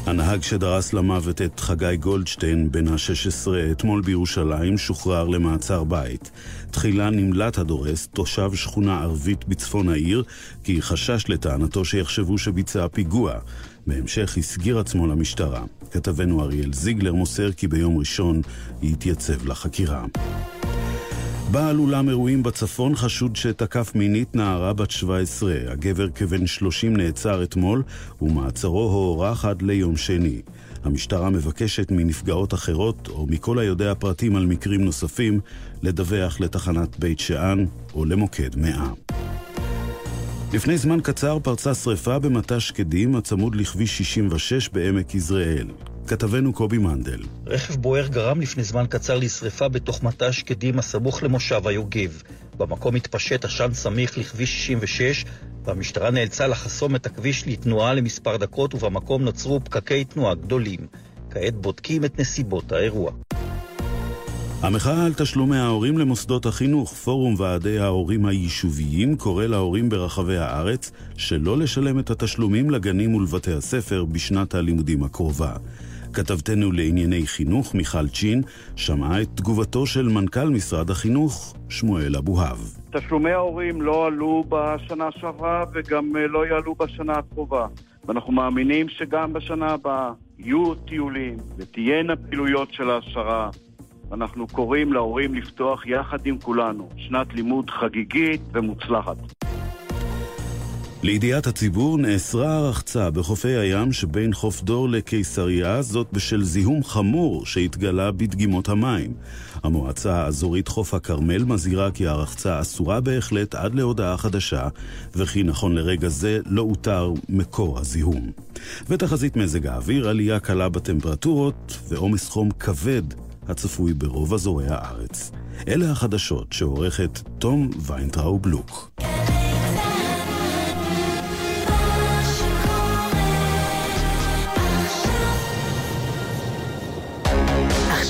הנהג שדרס למוות את חגי גולדשטיין, בן ה-16, אתמול בירושלים, שוחרר למעצר בית. תחילה נמלט הדורס, תושב שכונה ערבית בצפון העיר, כי חשש לטענתו שיחשבו שביצע פיגוע. בהמשך הסגיר עצמו למשטרה. כתבנו אריאל זיגלר מוסר כי ביום ראשון יתייצב לחקירה. בעל אולם אירועים בצפון חשוד שתקף מינית נערה בת 17. הגבר כבן 30 נעצר אתמול, ומעצרו הוארך עד ליום שני. המשטרה מבקשת מנפגעות אחרות, או מכל היודע פרטים על מקרים נוספים, לדווח לתחנת בית שאן או למוקד 100. לפני זמן קצר פרצה שרפה במטע שקדים הצמוד לכביש 66 בעמק יזרעאל. כתבנו קובי מנדל. רכב בוער גרם לפני זמן קצר לשרפה בתוך מטע שקדים הסמוך למושב היוגב. במקום התפשט עשן סמיך לכביש 66, והמשטרה נאלצה לחסום את הכביש לתנועה למספר דקות, ובמקום נוצרו פקקי תנועה גדולים. כעת בודקים את נסיבות האירוע. המחאה על תשלומי ההורים למוסדות החינוך, פורום ועדי ההורים היישוביים קורא להורים ברחבי הארץ שלא לשלם את התשלומים לגנים ולבתי הספר בשנת הלימודים הקרובה. כתבתנו לענייני חינוך, מיכל צ'ין, שמעה את תגובתו של מנכ"ל משרד החינוך, שמואל אבוהב. תשלומי ההורים לא עלו בשנה שעברה וגם לא יעלו בשנה הקרובה. ואנחנו מאמינים שגם בשנה הבאה יהיו טיולים ותהיינה פעילויות של העשרה. אנחנו קוראים להורים לפתוח יחד עם כולנו שנת לימוד חגיגית ומוצלחת. לידיעת הציבור נאסרה הרחצה בחופי הים שבין חוף דור לקיסריה, זאת בשל זיהום חמור שהתגלה בדגימות המים. המועצה האזורית חוף הכרמל מזהירה כי הרחצה אסורה בהחלט עד להודעה חדשה, וכי נכון לרגע זה לא אותר מקור הזיהום. ותחזית מזג האוויר, עלייה קלה בטמפרטורות ועומס חום כבד הצפוי ברוב אזורי הארץ. אלה החדשות שעורכת תום ויינטראו בלוק.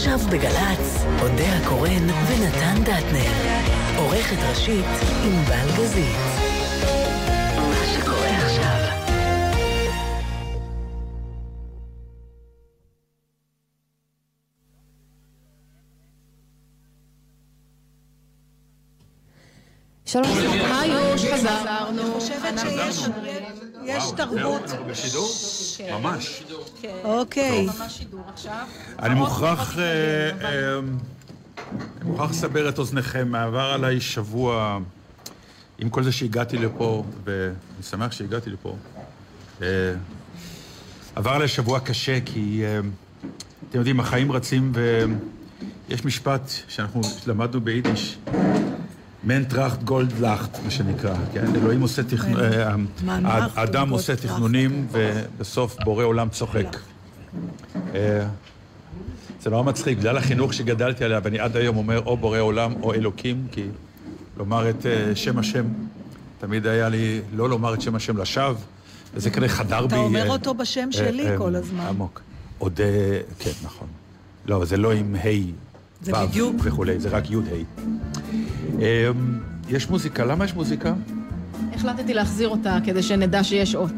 עכשיו בגל"צ, אודה הקורן ונתן דטנר. עורכת ראשית ענבל גזית. מה שקורה עכשיו שלום. היוש, חזרנו. אני חושבת שיש יש תרבות. בשידור? כן. ממש. אוקיי. אני מוכרח... אה, אה, אני מוכרח לסבר את אוזניכם, עבר עליי שבוע עם כל זה שהגעתי לפה, ואני שמח שהגעתי לפה. אה, עבר עליי שבוע קשה, כי אתם יודעים, החיים רצים, ויש משפט שאנחנו למדנו ביידיש, מעין טראכט גולד לאכט, מה שנקרא, כן? אלוהים עושה תכנון, כן. מה, אנחנו האדם גולד עושה. תכנונים, ובסוף בורא עולם צוחק. אה, זה נורא מצחיק, בגלל החינוך שגדלתי עליה, ואני עד היום אומר או בורא עולם או אלוקים, כי לומר את אה, שם השם, תמיד היה לי לא לומר את שם השם לשווא, וזה כנראה חדר בי... אתה אומר אה, אותו בשם אה, שלי אה, כל הזמן. עמוק. עוד... אה, כן, נכון. לא, זה לא עם ה' זה ו' בדיוק. וכולי, זה רק י' ה'. אה, יש מוזיקה, למה יש מוזיקה? החלטתי להחזיר אותה כדי שנדע שיש אות.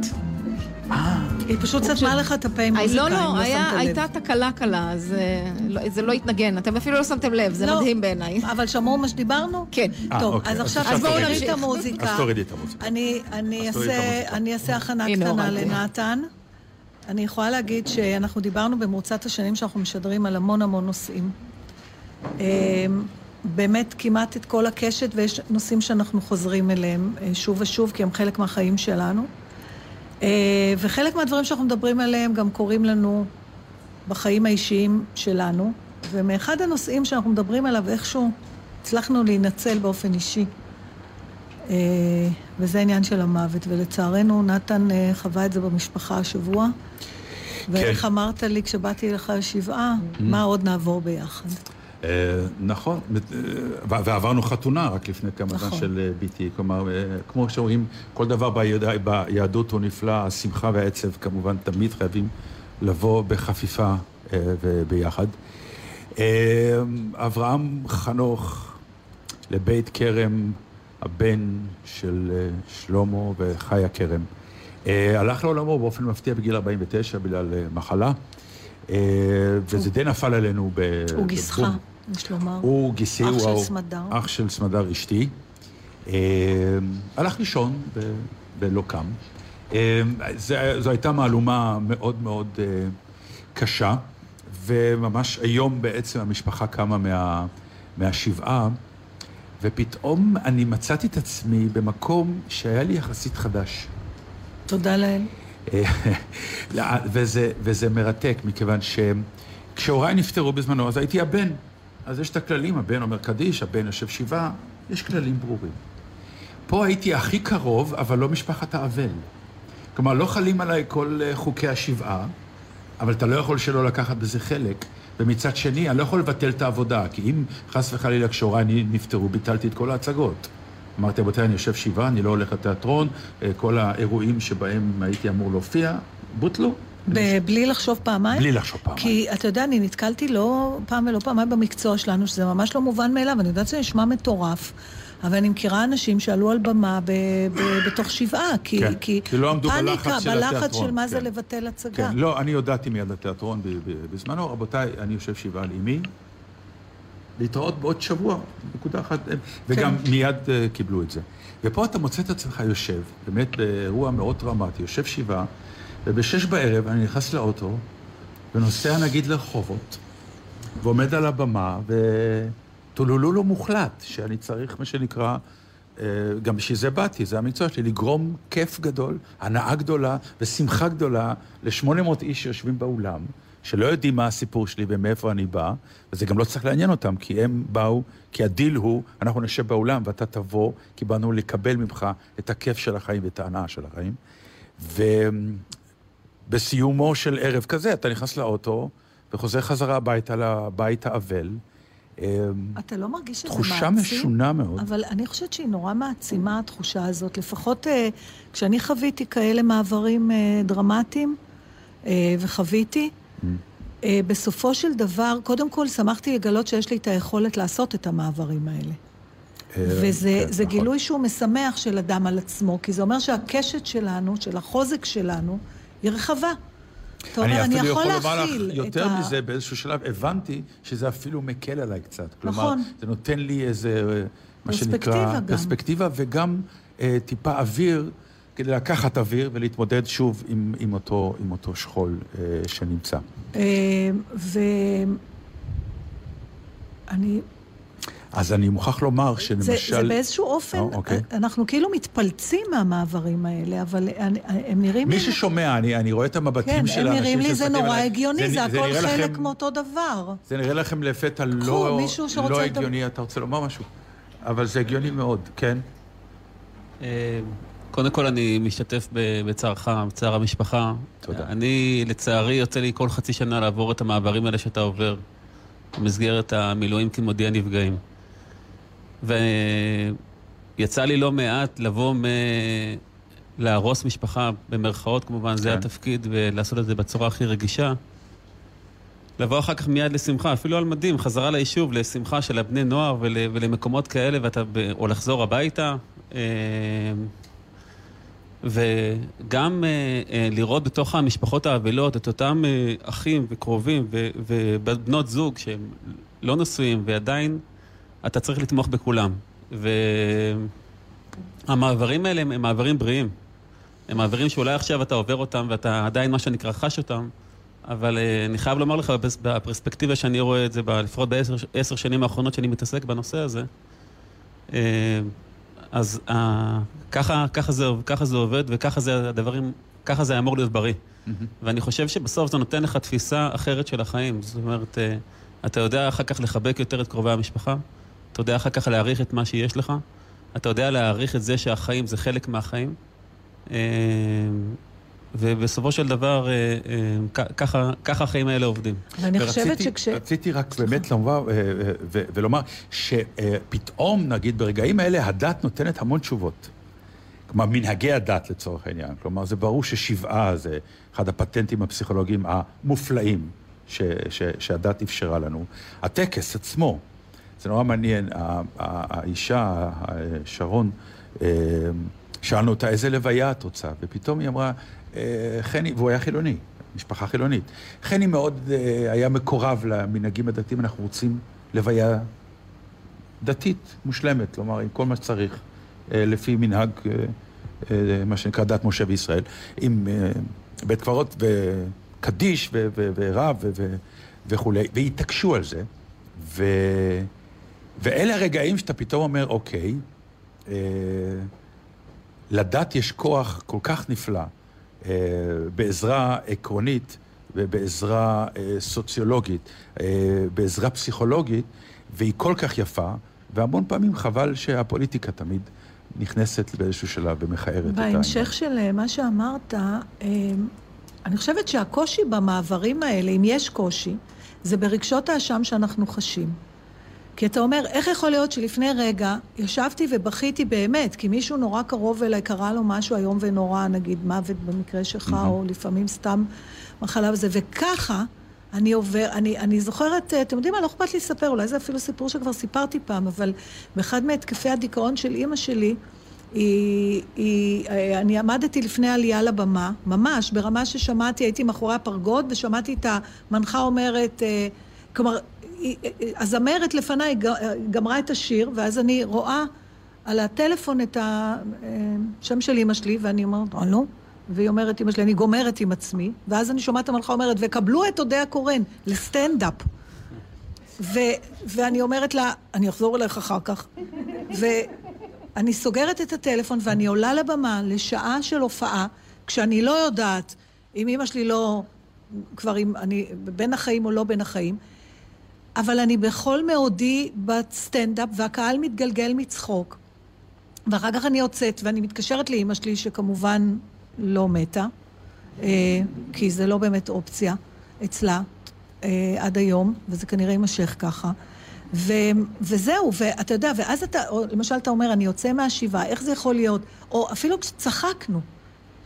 היא פשוט סתמה לך את הפה עם אה, מוזיקה, לא, אם לא, לא לב. הייתה תקלה קלה, אז אה, לא- זה לא התנגן. אתם אפילו לא שמתם לב, זה לא, מדהים בעיניי. אבל שמעו מה שדיברנו? כן. אה, טוב, אוקיי, אז עכשיו עכשיו תורידי תורידי. את המוזיקה. אז תורידי את המוזיקה. אני, אני, אז תורידי את אעשה, המוזיקה. אני אעשה הכנה קטנה. לנתן. אני יכולה להגיד שאנחנו דיברנו במרוצת השנים שאנחנו משדרים על המון המון נושאים. אמ, באמת כמעט את כל הקשת, ויש נושאים שאנחנו חוזרים אליהם אה, שוב ושוב, כי הם חלק מהחיים שלנו. אה, וחלק מהדברים שאנחנו מדברים עליהם גם קורים לנו בחיים האישיים שלנו. ומאחד הנושאים שאנחנו מדברים עליו, איכשהו הצלחנו להינצל באופן אישי. אה, וזה העניין של המוות, ולצערנו נתן חווה את זה במשפחה השבוע. ואיך אמרת לי כשבאתי לך לשבעה, מה עוד נעבור ביחד. אה, נכון, אה, ועברנו חתונה רק לפני כמה זמן נכון. של אה, ביתי. כלומר, כמו שאומרים, כל דבר ביהדות הוא נפלא, השמחה והעצב כמובן תמיד חייבים לבוא בחפיפה וביחד. אברהם חנוך לבית כרם, הבן של שלמה וחיה כרם. הלך לעולמו באופן מפתיע בגיל 49 בגלל מחלה, וזה די נפל עלינו ב... הוא גיסך. יש לומר. הוא גיסי, אח הוא של ההוא- סמדר. אח של סמדר אשתי. אה, הלך לישון בלא קם. אה, זו הייתה מהלומה מאוד מאוד אה, קשה, וממש היום בעצם המשפחה קמה מה, מהשבעה, ופתאום אני מצאתי את עצמי במקום שהיה לי יחסית חדש. תודה לאל. אה, (laughs) וזה, וזה מרתק, מכיוון שכשהוריי נפטרו בזמנו, אז הייתי הבן. אז יש את הכללים, הבן אומר קדיש, הבן יושב שבעה, יש כללים ברורים. פה הייתי הכי קרוב, אבל לא משפחת האבל. כלומר, לא חלים עליי כל אה, חוקי השבעה, אבל אתה לא יכול שלא לקחת בזה חלק. ומצד שני, אני לא יכול לבטל את העבודה, כי אם חס וחלילה כשהוריי נפטרו, ביטלתי את כל ההצגות. אמרתי, רבותיי, אני יושב שבעה, אני לא הולך לתיאטרון, אה, כל האירועים שבהם הייתי אמור להופיע, בוטלו. בלי לחשוב פעמיים? בלי לחשוב פעמיים. כי אתה יודע, אני נתקלתי לא פעם ולא פעמיים במקצוע שלנו, שזה ממש לא מובן מאליו, אני יודעת שזה נשמע מטורף, אבל אני מכירה אנשים שעלו על במה ב- ב- בתוך שבעה, כי, כן, כי, כי לא עמדו בלחץ פאניקה, של בלחץ התיאטרון, של מה זה כן. לבטל הצגה. כן, לא, אני הודעתי מיד לתיאטרון בזמנו, רבותיי, אני יושב שבעה על אמי, להתראות בעוד שבוע, נקודה אחת, וגם מיד אה, קיבלו את זה. ופה אתה מוצא את עצמך יושב, באמת באירוע מאוד דרמטי, יושב שבעה, ובשש בערב אני נכנס לאוטו, ונוסע נגיד לרחובות, ועומד על הבמה, וטולולולו מוחלט, שאני צריך, מה שנקרא, אה, גם בשביל זה באתי, זה המקצוע שלי, לגרום כיף גדול, הנאה גדולה ושמחה גדולה ל-800 איש שיושבים באולם, שלא יודעים מה הסיפור שלי ומאיפה אני בא, וזה גם לא צריך לעניין אותם, כי הם באו, כי הדיל הוא, אנחנו נשב באולם ואתה תבוא, כי באנו לקבל ממך את הכיף של החיים ואת ההנאה של החיים. ובסיומו של ערב כזה, אתה נכנס לאוטו וחוזר חזרה הביתה לבית האבל. אה, אתה לא מרגיש שזה תחושה מעצים? משונה מאוד. אבל אני חושבת שהיא נורא מעצימה, התחושה הזאת. לפחות אה, כשאני חוויתי כאלה מעברים אה, דרמטיים, אה, וחוויתי, אה, בסופו של דבר, קודם כל שמחתי לגלות שיש לי את היכולת לעשות את המעברים האלה. אה, וזה כן, נכון. גילוי שהוא משמח של אדם על עצמו, כי זה אומר שהקשת שלנו, של החוזק שלנו, היא רחבה. אתה אומר, אני אפילו יכול יכול לומר להכיל לך את יותר ה... מזה, באיזשהו שלב הבנתי שזה אפילו מקל עליי קצת. כלומר, נכון. זה נותן לי איזה, אה, מה שנקרא... פרספקטיבה גם. פרספקטיבה, וגם אה, טיפה אוויר, כדי לקחת אוויר ולהתמודד שוב עם, עם, אותו, עם אותו שכול אה, שנמצא. אה, ואני... אז אני מוכרח לומר זה, שלמשל... זה באיזשהו אופן, אה, אוקיי. אנחנו כאילו מתפלצים מהמעברים האלה, אבל אני- הם נראים מי לי... ששומע, אני, אני רואה את המבטים כן, של הם האנשים נראים לי, זה נורא עליי. הגיוני, זה הכל נראה חלק לכם- מאותו דבר. זה נראה לכם לפתע לא, לא. הגיוני, אתה רוצה לומר משהו? אבל זה הגיוני מאוד, כן. אה, קודם כל אני משתתף בצערך, בצער המשפחה. תודה. אני, לצערי, יוצא לי כל חצי שנה לעבור את המעברים האלה שאתה עובר במסגרת המילואים כמודיע נפגעים. ויצא לי לא מעט לבוא מ... להרוס משפחה, במרכאות כמובן, זה כן. התפקיד, ולעשות את זה בצורה הכי רגישה. לבוא אחר כך מיד לשמחה, אפילו על מדים, חזרה ליישוב, לשמחה של הבני נוער ול, ולמקומות כאלה, ואתה, ב- או לחזור הביתה. וגם אה, אה, לראות בתוך המשפחות האבלות את אותם אה, אחים וקרובים ובנות זוג שהם לא נשואים, ועדיין אתה צריך לתמוך בכולם. והמעברים האלה הם, הם מעברים בריאים. הם מעברים שאולי עכשיו אתה עובר אותם ואתה עדיין, מה שנקרא, חש אותם, אבל אני חייב לומר לך, בפרס- בפרספקטיבה שאני רואה את זה, לפחות בעשר עשר שנים האחרונות שאני מתעסק בנושא הזה, אז אה, ככה, ככה, זה, ככה זה עובד וככה זה הדברים, ככה זה אמור להיות בריא. ואני חושב שבסוף זה נותן לך תפיסה אחרת של החיים. זאת אומרת, אה, אתה יודע אחר כך לחבק יותר את קרובי המשפחה, אתה יודע אחר כך להעריך את מה שיש לך, אתה יודע להעריך את זה שהחיים זה חלק מהחיים. אה, ובסופו של דבר, אה, אה, ככה, ככה החיים האלה עובדים. ואני חושבת שכש... רציתי רק באמת לומר, אה, אה, ו- ולומר שפתאום, נגיד, ברגעים האלה הדת נותנת המון תשובות. כלומר, מנהגי הדת לצורך העניין. כלומר, זה ברור ששבעה זה אחד הפטנטים הפסיכולוגיים המופלאים ש- ש- שהדת אפשרה לנו. הטקס עצמו, זה נורא מעניין, ה- ה- האישה, ה- שרון, אה, שאלנו אותה איזה לוויה את רוצה, ופתאום היא אמרה, חני, והוא היה חילוני, משפחה חילונית. חני מאוד אה, היה מקורב למנהגים הדתיים, אנחנו רוצים לוויה דתית מושלמת, כלומר, עם כל מה שצריך, אה, לפי מנהג, אה, אה, מה שנקרא דת משה וישראל, עם אה, בית קברות וקדיש ורב וכולי, והתעקשו על זה, ו... ואלה הרגעים שאתה פתאום אומר, אוקיי, אה, לדת יש כוח כל כך נפלא, אה, בעזרה עקרונית ובעזרה אה, סוציולוגית, אה, בעזרה פסיכולוגית, והיא כל כך יפה, והמון פעמים חבל שהפוליטיקה תמיד נכנסת באיזשהו שלב ומכערת העניין. בהמשך של אה, מה שאמרת, אה, אני חושבת שהקושי במעברים האלה, אם יש קושי, זה ברגשות האשם שאנחנו חשים. כי אתה אומר, איך יכול להיות שלפני רגע ישבתי ובכיתי באמת, כי מישהו נורא קרוב אליי קרה לו משהו איום ונורא, נגיד מוות במקרה שלך, או לפעמים סתם מחלה וזה, וככה אני עובר, אני, אני זוכרת, אה, אתם יודעים מה, לא אכפת לי לספר, אולי זה אפילו סיפור שכבר סיפרתי פעם, אבל באחד מהתקפי הדיכאון של אימא שלי, היא, היא, אה, אני עמדתי לפני עלייה לבמה, ממש, ברמה ששמעתי, הייתי מאחורי הפרגוד ושמעתי את המנחה אומרת, אה, כלומר, הזמרת לפניי אה, גמרה את השיר, ואז אני רואה על הטלפון את השם של אימא שלי, ואני אומרת, הלו? והיא אומרת, אימא שלי, אני גומרת עם עצמי, ואז אני שומעת המנחה אומרת, וקבלו את אודיה קורן לסטנדאפ. ו- ואני אומרת לה, אני אחזור אליך אחר כך. ואני סוגרת את הטלפון ואני עולה לבמה לשעה של הופעה, כשאני לא יודעת אם אימא שלי לא, כבר אם אני בין החיים או לא בין החיים, אבל אני בכל מאודי בסטנדאפ והקהל מתגלגל מצחוק. ואחר כך אני יוצאת ואני מתקשרת לאימא שלי, שכמובן לא מתה, אה, כי זה לא באמת אופציה אצלה אה, עד היום, וזה כנראה יימשך ככה. ו, וזהו, ואתה יודע, ואז אתה, או, למשל אתה אומר, אני יוצא מהשבעה, איך זה יכול להיות? או אפילו כשצחקנו,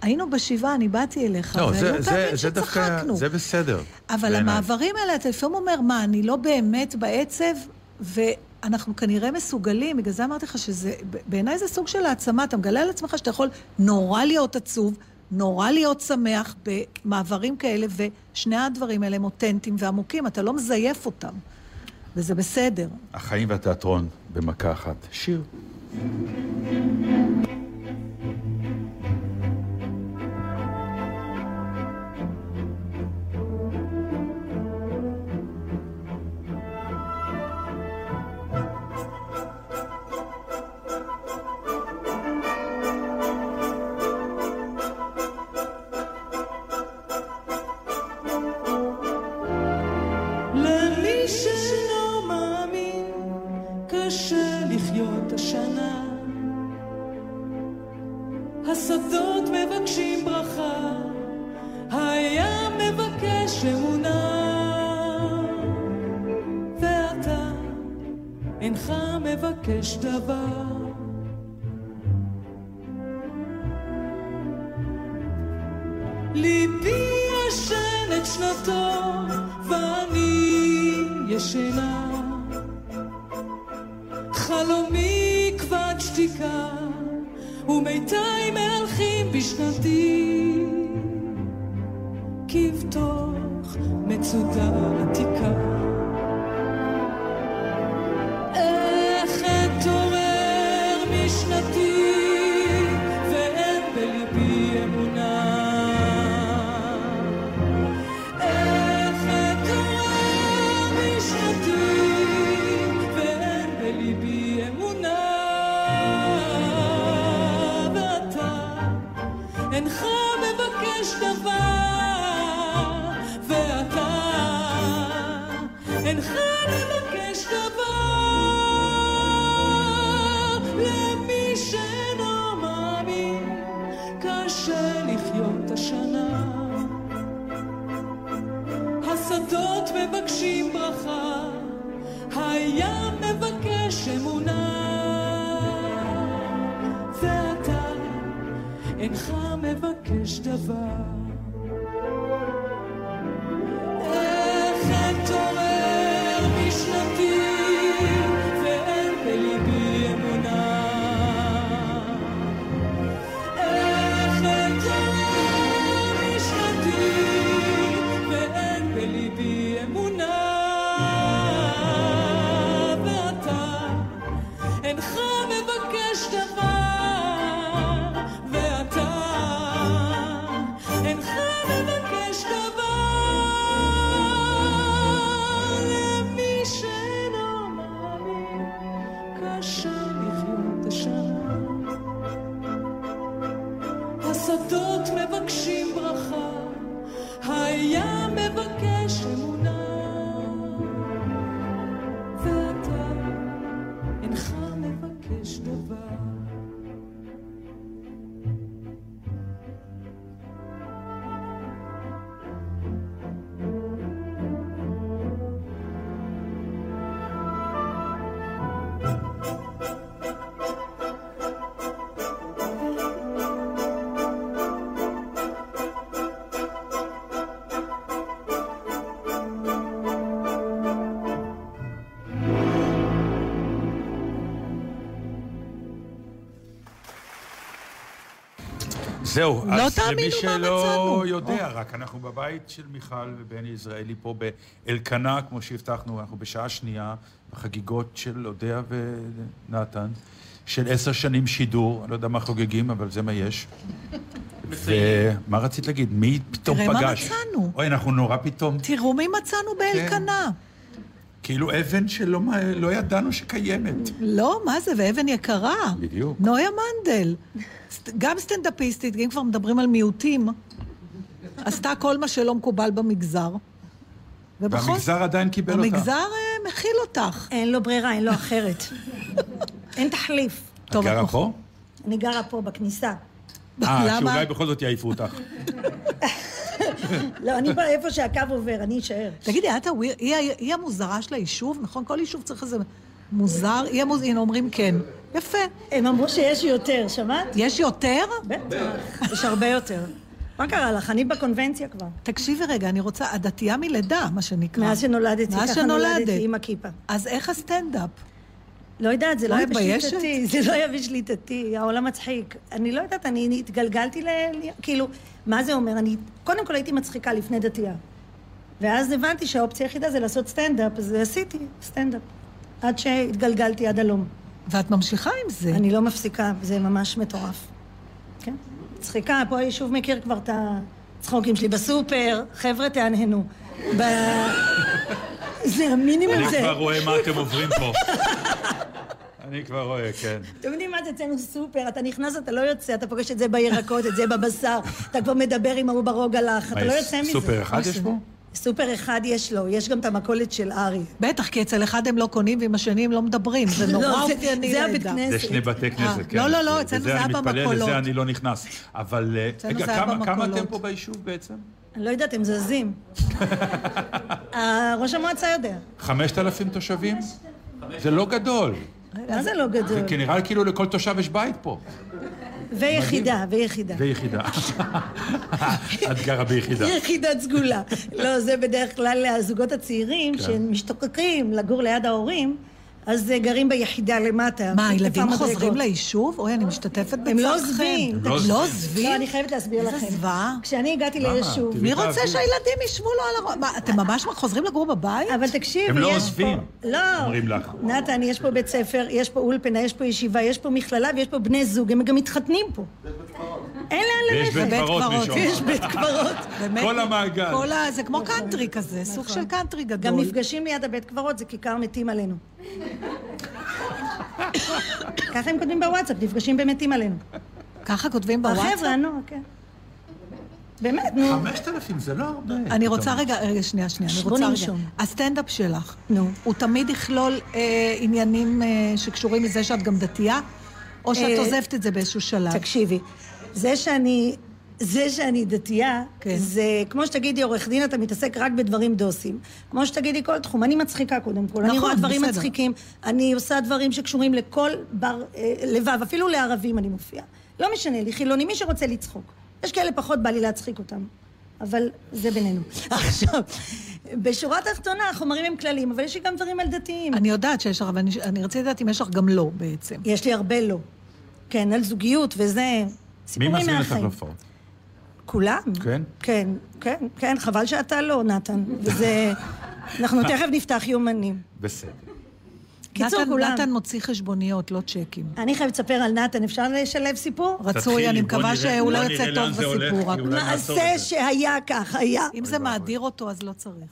היינו בשבעה, אני באתי אליך, לא, והיו זה, פעמים שצחקנו. זה בסדר. אבל בעיניי. המעברים האלה, אתה לפעמים אומר, מה, אני לא באמת בעצב, ואנחנו כנראה מסוגלים, בגלל זה אמרתי לך שזה, בעיניי זה סוג של העצמה, אתה מגלה על עצמך שאתה יכול נורא להיות עצוב, נורא להיות שמח במעברים כאלה, ושני הדברים האלה הם אותנטיים ועמוקים, אתה לא מזייף אותם, וזה בסדר. החיים והתיאטרון במכה אחת. שיר. מבקש דבר. ליבי ישן את שנתו, ואני ישנה. חלומי כבד שתיקה, ומיתי מהלכים בשנתי. כבתוך מצודה עתיקה. מבקש דבר, ואתה אינך מבקש דבר למי שאינו מאמין, קשה לחיות השנה. השדות מבקשים ברכה, הים אינך מבקש דבר. זהו, לא אז למי מה שלא מצאנו. יודע, רק אנחנו בבית של מיכל ובני יזרעאלי פה באלקנה, כמו שהבטחנו, אנחנו בשעה שנייה, בחגיגות של אודיה ונתן, של עשר שנים שידור, אני לא יודע מה חוגגים, אבל זה מה יש. ומה רצית להגיד? מי פתאום תראה מה פגש? מצאנו. אוי, אנחנו נורא פתאום, תראו מי מצאנו באלקנה. כאילו אבן שלא לא ידענו שקיימת. לא, מה זה, ואבן יקרה. בדיוק. נויה מנדל. גם סטנדאפיסטית, אם כבר מדברים על מיעוטים, עשתה כל מה שלא מקובל במגזר. ובכל- והמגזר עדיין קיבל אותה. המגזר אה, מכיל אותך. אין לו ברירה, אין לו אחרת. אין תחליף. את גרה פה? אני גרה פה בכניסה. אה, שאולי בכל זאת יעיפו אותך. (laughs) (laughs) לא, אני באה איפה שהקו עובר, אני אשאר. תגידי, את הוויר, היא, המוזרה של היישוב, נכון? כל יישוב צריך איזה מוזר. היא המוז... הנה, אומרים כן. יפה. הם אמרו שיש יותר, שמעת? יש יותר? בטח, יש הרבה יותר. מה קרה לך? אני בקונבנציה כבר. תקשיבי רגע, אני רוצה, את דתייה מלידה, מה שנקרא. מאז שנולדתי, מאז ככה נולדתי. עם הכיפה. אז איך הסטנדאפ? לא יודעת, זה לא היה? בשליטתי, זה לא היה בשליטתי, העולם מצחיק. אני לא יודעת, אני התגלגלתי ל... כאילו, מה זה אומר? אני קודם כל הייתי מצחיקה לפני דתייה. ואז הבנתי שהאופציה היחידה זה לעשות סטנדאפ, אז עשיתי סטנדאפ. עד שהתגלגלתי עד הלום. ואת ממשיכה עם זה? אני לא מפסיקה, זה ממש מטורף. כן. מצחיקה, פה היישוב מכיר כבר את הצחוקים שלי. בסופר, חבר'ה תהנהנו. ב... זה המינימום אני זה. כבר רואה מה אתם עוברים פה. אני כבר רואה, כן. אתם יודעים מה זה אצלנו סופר, אתה נכנס, אתה לא יוצא, אתה פוגש את זה בירקות, את זה בבשר, אתה כבר מדבר עם ההוא ברוגלח, אתה לא יוצא מזה. סופר אחד יש פה? סופר אחד יש לו, יש גם את המכולת של ארי. בטח, כי אצל אחד הם לא קונים ועם השני הם לא מדברים, זה (laughs) נורא לא, זה- אופייני זה. הבית כנסת. זה שני בתי כנסת, אה, כן. לא, לא, לא, זה- אצלנו זה היה אני מתפלל, במכולות. לזה אני לא נכנס. אבל אה, רגע, זה היה כמה- במכולות. אתם פה ביישוב בעצם? אני לא יודעת, הם זזים. (laughs) ראש המועצה יודע. חמשת אלפים תושבים? זה לא גדול. מה זה לא גדול? כי נראה כאילו לכל תושב יש בית פה. ויחידה, ויחידה. ויחידה. את גרה ביחידה. יחידת סגולה. לא, זה בדרך כלל הזוגות הצעירים כן. שמשתוקקים לגור ליד ההורים, אז אה, גרים ביחידה למטה. מה, הילדים? חוזרים ליישוב? אוי, אני משתתפת בצערכם. הם לא עוזבים. לא עוזבים? לא, אני חייבת להסביר לכם. איזה זוועה. כשאני הגעתי ליישוב... מי רוצה שהילדים ישבו לו על הראש? מה, אתם ממש חוזרים לגור בבית? אבל תקשיב, הם לא יש עוזבים, פה... לא. אומרים לך. נתן, יש פה בית ספר, יש פה אולפנה, יש פה ישיבה, יש פה מכללה ויש פה בני זוג, הם גם מתחתנים פה. אין לאן ללכת. בית קברות. יש בית קברות. (laughs) כל המעגל. זה כמו קאנטרי כזה, סוג של קאנטרי גדול. גם נפגשים ליד הבית קברות, זה כיכר מתים עלינו. ככה הם כותבים בוואטסאפ, נפגשים במתים עלינו. ככה כותבים בוואטסאפ? החבר'ה, נו, כן. באמת, נו. חמשת אלפים זה לא הרבה. אני רוצה רגע, רגע, שנייה, שנייה, אני בוא רוצה רגע. הסטנדאפ שלך, נו. הוא תמיד יכלול אה, עניינים אה, שקשורים לזה שאת גם דתייה? או שאת אה, עוזבת את זה באיזשהו שלב? תקשיבי, זה שאני... זה שאני דתייה, כן. זה כמו שתגידי עורך דין, אתה מתעסק רק בדברים דוסים. כמו שתגידי כל תחום. אני מצחיקה קודם כל. אני נכון, רואה דברים בסדר. מצחיקים, אני עושה דברים שקשורים לכל בר אה, לבב, אפילו לערבים אני מופיעה. לא משנה לי, חילוני, מי שרוצה לצחוק. יש כאלה פחות בא לי להצחיק אותם. אבל זה בינינו. (laughs) עכשיו, בשורה התחתונה, החומרים הם כלליים, אבל יש לי גם דברים על דתיים. אני יודעת שיש לך, אבל אני, אני רציתי לדעת אם יש לך גם לא בעצם. יש לי הרבה לא. כן, על זוגיות וזה, מי סיפורים מזמין אותך מהחיים. להופעות? כולם? כן? כן, כן, כן, חבל שאתה לא, נתן. וזה... אנחנו תכף נפתח יומנים. בסדר. קיצור, נתן, כולם. נתן מוציא חשבוניות, לא צ'קים. אני חייבת לספר על נתן, אפשר לשלב סיפור? רצוי, אני מקווה שהוא לא יוצא טוב בסיפור. רק- מעשה שהיה כך, היה. אם זה מאדיר אותו, אז לא צריך.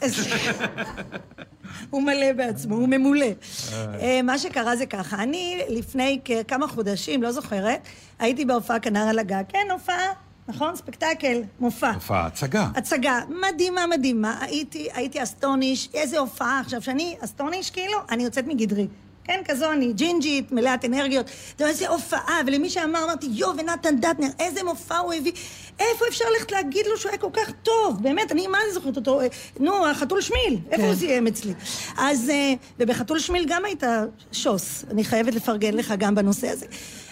הוא מלא בעצמו, הוא ממולא. אה, מה שקרה זה ככה, אני לפני כמה חודשים, לא זוכרת, הייתי בהופעה כנר על הגג. כן, הופעה, נכון? ספקטקל, מופע. הופעה, הצגה. הצגה מדהימה מדהימה, הייתי, הייתי אסטוניש, איזה הופעה. עכשיו, שאני אסטוניש כאילו, אני יוצאת מגדרי. כן, כזו אני, ג'ינג'ית, מלאת אנרגיות. אתה יודע, איזה הופעה, ולמי שאמר, אמרתי, יו, ונתן דטנר, איזה מופע הוא הביא. איפה אפשר ללכת להגיד לו שהוא היה כל כך טוב? באמת, אני, מה אני זוכרת אותו? אה, נו, החתול שמיל, איפה הוא סיים אצלי? אז, אה, ובחתול שמיל גם היית שוס. אני חייבת לפרגן לך גם בנושא הזה.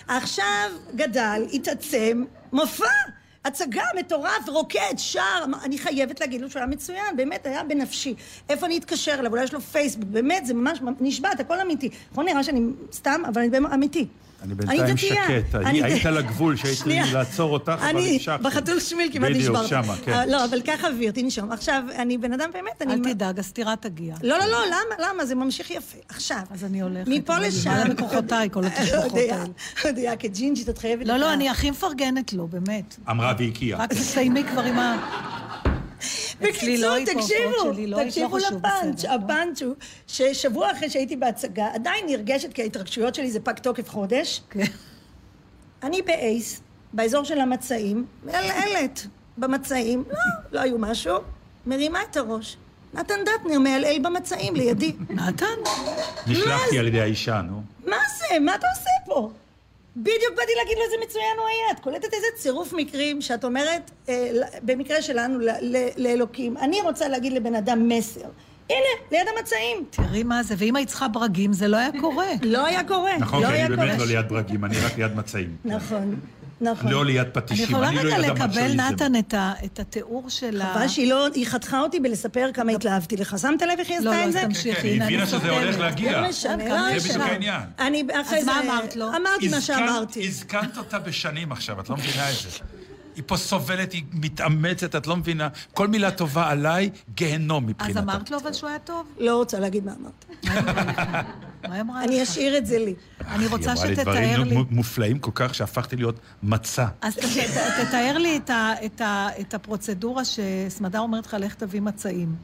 עכשיו גדל, התעצם, מופע! הצגה, מטורף, רוקד, שר, אני חייבת להגיד לו שהוא היה מצוין, באמת, היה בנפשי. איפה אני אתקשר אליו? אולי יש לו פייסבוק, באמת, זה ממש נשבעת, הכל אמיתי. נכון נראה שאני סתם, אבל אני באמת אמיתי. אני בינתיים דתייה. שקט. אני- היית על הגבול (laughs) שהייתי שנייה. לעצור אותך, אבל אני המשכתי. בחתול שמיל כמעט בדיוק, נשברת. שמה, כן. אה, לא, אבל קח אוויר, תנשום. עכשיו, אני בן אדם באמת, אני... אל תדאג, הסתירה תגיע. לא, לא, לא, למה? למה? זה ממשיך יפה. עכשיו. אז אני הולכת. מפה אני לשם. מעלה מכוחותיי, כל התשבחות האלה. יודע, כג'ינג'ית את חייבת... לא, לא, אני הכי מפרגנת לו, באמת. אמרה והקיאה. רק תסיימי כבר עם ה... (laughs) לא בקיצור, תקשיבו, לא, תקשיבו לפאנץ'. הפאנץ' הוא ששבוע אחרי שהייתי בהצגה, עדיין נרגשת, כי ההתרגשויות שלי זה פג תוקף חודש. כן. אני באייס, באזור של המצעים, מעלעלת במצעים, לא, לא היו משהו, מרימה את הראש. נתן דטנר מעלעל במצעים לידי. נתן? נשלחתי על ידי האישה, נו. מה זה? מה אתה עושה פה? בדיוק באתי להגיד לו איזה מצוין הוא היה. את קולטת איזה צירוף מקרים שאת אומרת, אה, במקרה שלנו, ל- ל- לאלוקים, אני רוצה להגיד לבן אדם מסר. הנה, ליד המצעים. תראי מה זה, ואם היית צריכה ברגים, זה לא היה קורה. לא היה קורה. נכון, לא כי אני. באמת לא ליד ברגים, אני רק ליד מצעים. נכון, נכון. לא ליד פטישים, יכולה אני לא רגע לקבל. נתן, את ה- את התיאור של ה... חבל שהיא לא, היא חתכה אותי בלספר כמה התלהבתי לך. שמת לב איך היא לא, עשתה לא, את אז זה? תמשיכי, כן, היא הבינה שזה הולך להגיע. לא משנה, כן, לא זה. בדיוק העניין. אני אחרי אז זה... מה אמרת לו? אמרתי מה שאמרתי. הזכרת אותה בשנים עכשיו, את לא מבינה את זה. היא פה סובלת, היא מתאמצת, את לא מבינה. כל מילה טובה עליי, גיהנום אז מבחינתה. אמרת לו אבל שהוא היה טוב? לא רוצה להגיד מה אמרת. מה היא אמרה לך? אני אשאיר את זה לי. אני רוצה היא אמרה לי שתתאר דברים לי... מו- מופלאים כל כך, שהפכתי להיות מצה. אז תתאר לי את ה- את ה- את הפרוצדורה שסמדר אומרת לך, לך תביא מצעים.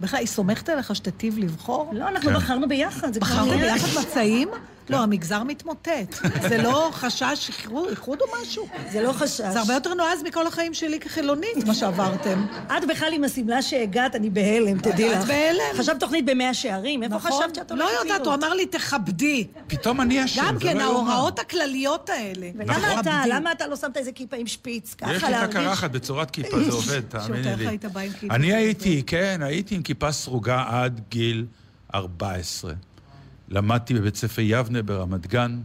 בכלל, היא סומכת עליך שתיטיב לבחור? לא, אנחנו כן. בחרנו ביחד. בחרנו. ביחד מצעים? לא, המגזר מתמוטט. זה לא חשש איחוד- או משהו? זה לא חשש. זה הרבה יותר נועז מכל החיים שלי כחילונית, מה שעברתם. את בכלל עם השמלה שהגעת, אני בהלם, תדעי את לך. בהלם. חשבת תוכנית במאה שערים? איפה נכון? חשבת שאת לא הולכת יודעת, הוא אמר לי, תכבדי. פתאום אני אשם, גם כן, לא. ההוראות הכלליות האלה. ולמה אתה, תכבדי. למה אתה לא שמת איזה כיפה עם שפיץ? ככה יש לי את להרגיש? הקרחת בצורת כיפה, זה עובד, תאמיני לי. היית בא עם כיפה. אני הייתי, כן, הייתי עם כיפה סרוגה עד גיל 14. למדתי בבית ספר יבנה ברמת גן,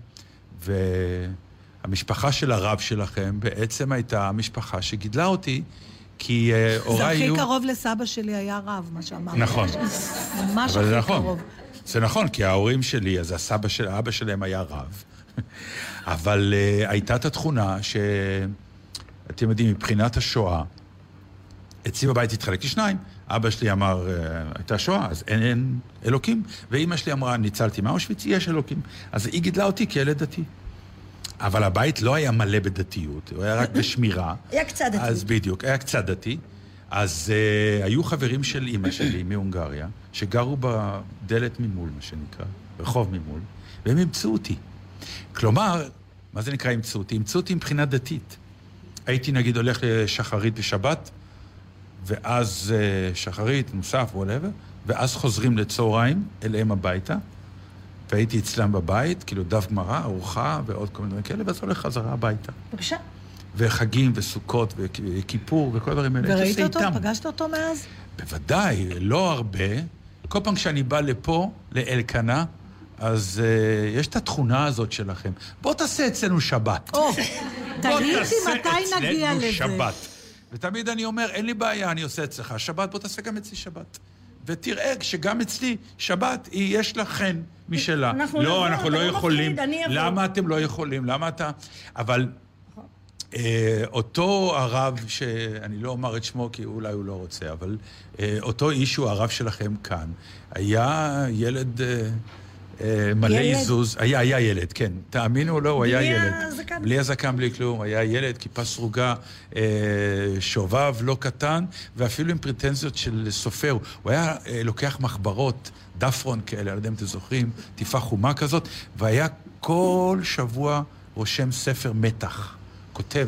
והמשפחה של הרב שלכם בעצם הייתה המשפחה שגידלה אותי, כי אה, זה הוריי הכי היו... קרוב לסבא שלי היה רב, מה שאמרת. נכון. ממש זה הכי נכון. קרוב. זה נכון, כי ההורים שלי, אז הסבא של, האבא שלהם היה רב. (laughs) אבל uh, הייתה את התכונה ש... אתם יודעים, מבחינת השואה, אצלי בבית התחלק לשניים. אבא שלי אמר, אה, הייתה שואה, אז אין, אין אלוקים. ואימא שלי אמרה, ניצלתי מאושוויץ, יש אלוקים. אז היא גידלה אותי כילד דתי. אבל הבית לא היה מלא בדתיות, הוא היה רק (laughs) בשמירה. היה קצת דתי. אז בדיוק, היה קצת דתי. אז uh, היו חברים של אימא שלי מהונגריה, שגרו בדלת ממול, מה שנקרא, רחוב ממול, והם אימצו אותי. כלומר, מה זה נקרא אימצו אותי? אימצו אותי מבחינה דתית. הייתי נגיד הולך לשחרית בשבת, ואז uh, שחרית, מוסף, וואטאבר, ואז חוזרים לצהריים אליהם הביתה, והייתי אצלם בבית, כאילו דף גמרא, ארוחה ועוד כל מיני דברים כאלה, ואז הולך חזרה הביתה. בבקשה. וחגים וסוכות וכיפור וכל הדברים האלה. וראית אותו? איתם. פגשת אותו מאז? בוודאי, לא הרבה. כל פעם כשאני בא לפה, לאלקנה, אז uh, יש את התכונה הזאת שלכם. בוא תעשה אצלנו שבת. או, בוא תגיד תעשה לי מתי נגיע אצלנו לזה. שבת. ותמיד אני אומר, אין לי בעיה, אני עושה אצלך שבת, בוא תעשה גם אצלי שבת. ותראה שגם אצלי, שבת, היא, יש לה חן משלה. אנחנו נבוא, לא, אנחנו לא לא יכולים. מפחיד, אני אבוא. למה אתם לא יכולים? למה אתה... אבל אה, אותו הרב, שאני לא אומר את שמו כי אולי הוא לא רוצה, אבל אה, אותו איש שהוא הרב שלכם כאן, היה ילד אה, מלא ילד? עיזוז. היה, היה ילד, כן. תאמינו או לא, הוא היה בלי ילד. הזקן. בלי הזקן, בלי כלום. היה ילד, כיפה סרוגה, אה, שובב לא קטן, ואפילו עם פרטנזיות של סופר. הוא היה אה, לוקח מחברות, דפרון כאלה, אני לא יודע אם אתם זוכרים, טיפה חומה כזאת, והיה כל שבוע רושם ספר מתח. כותב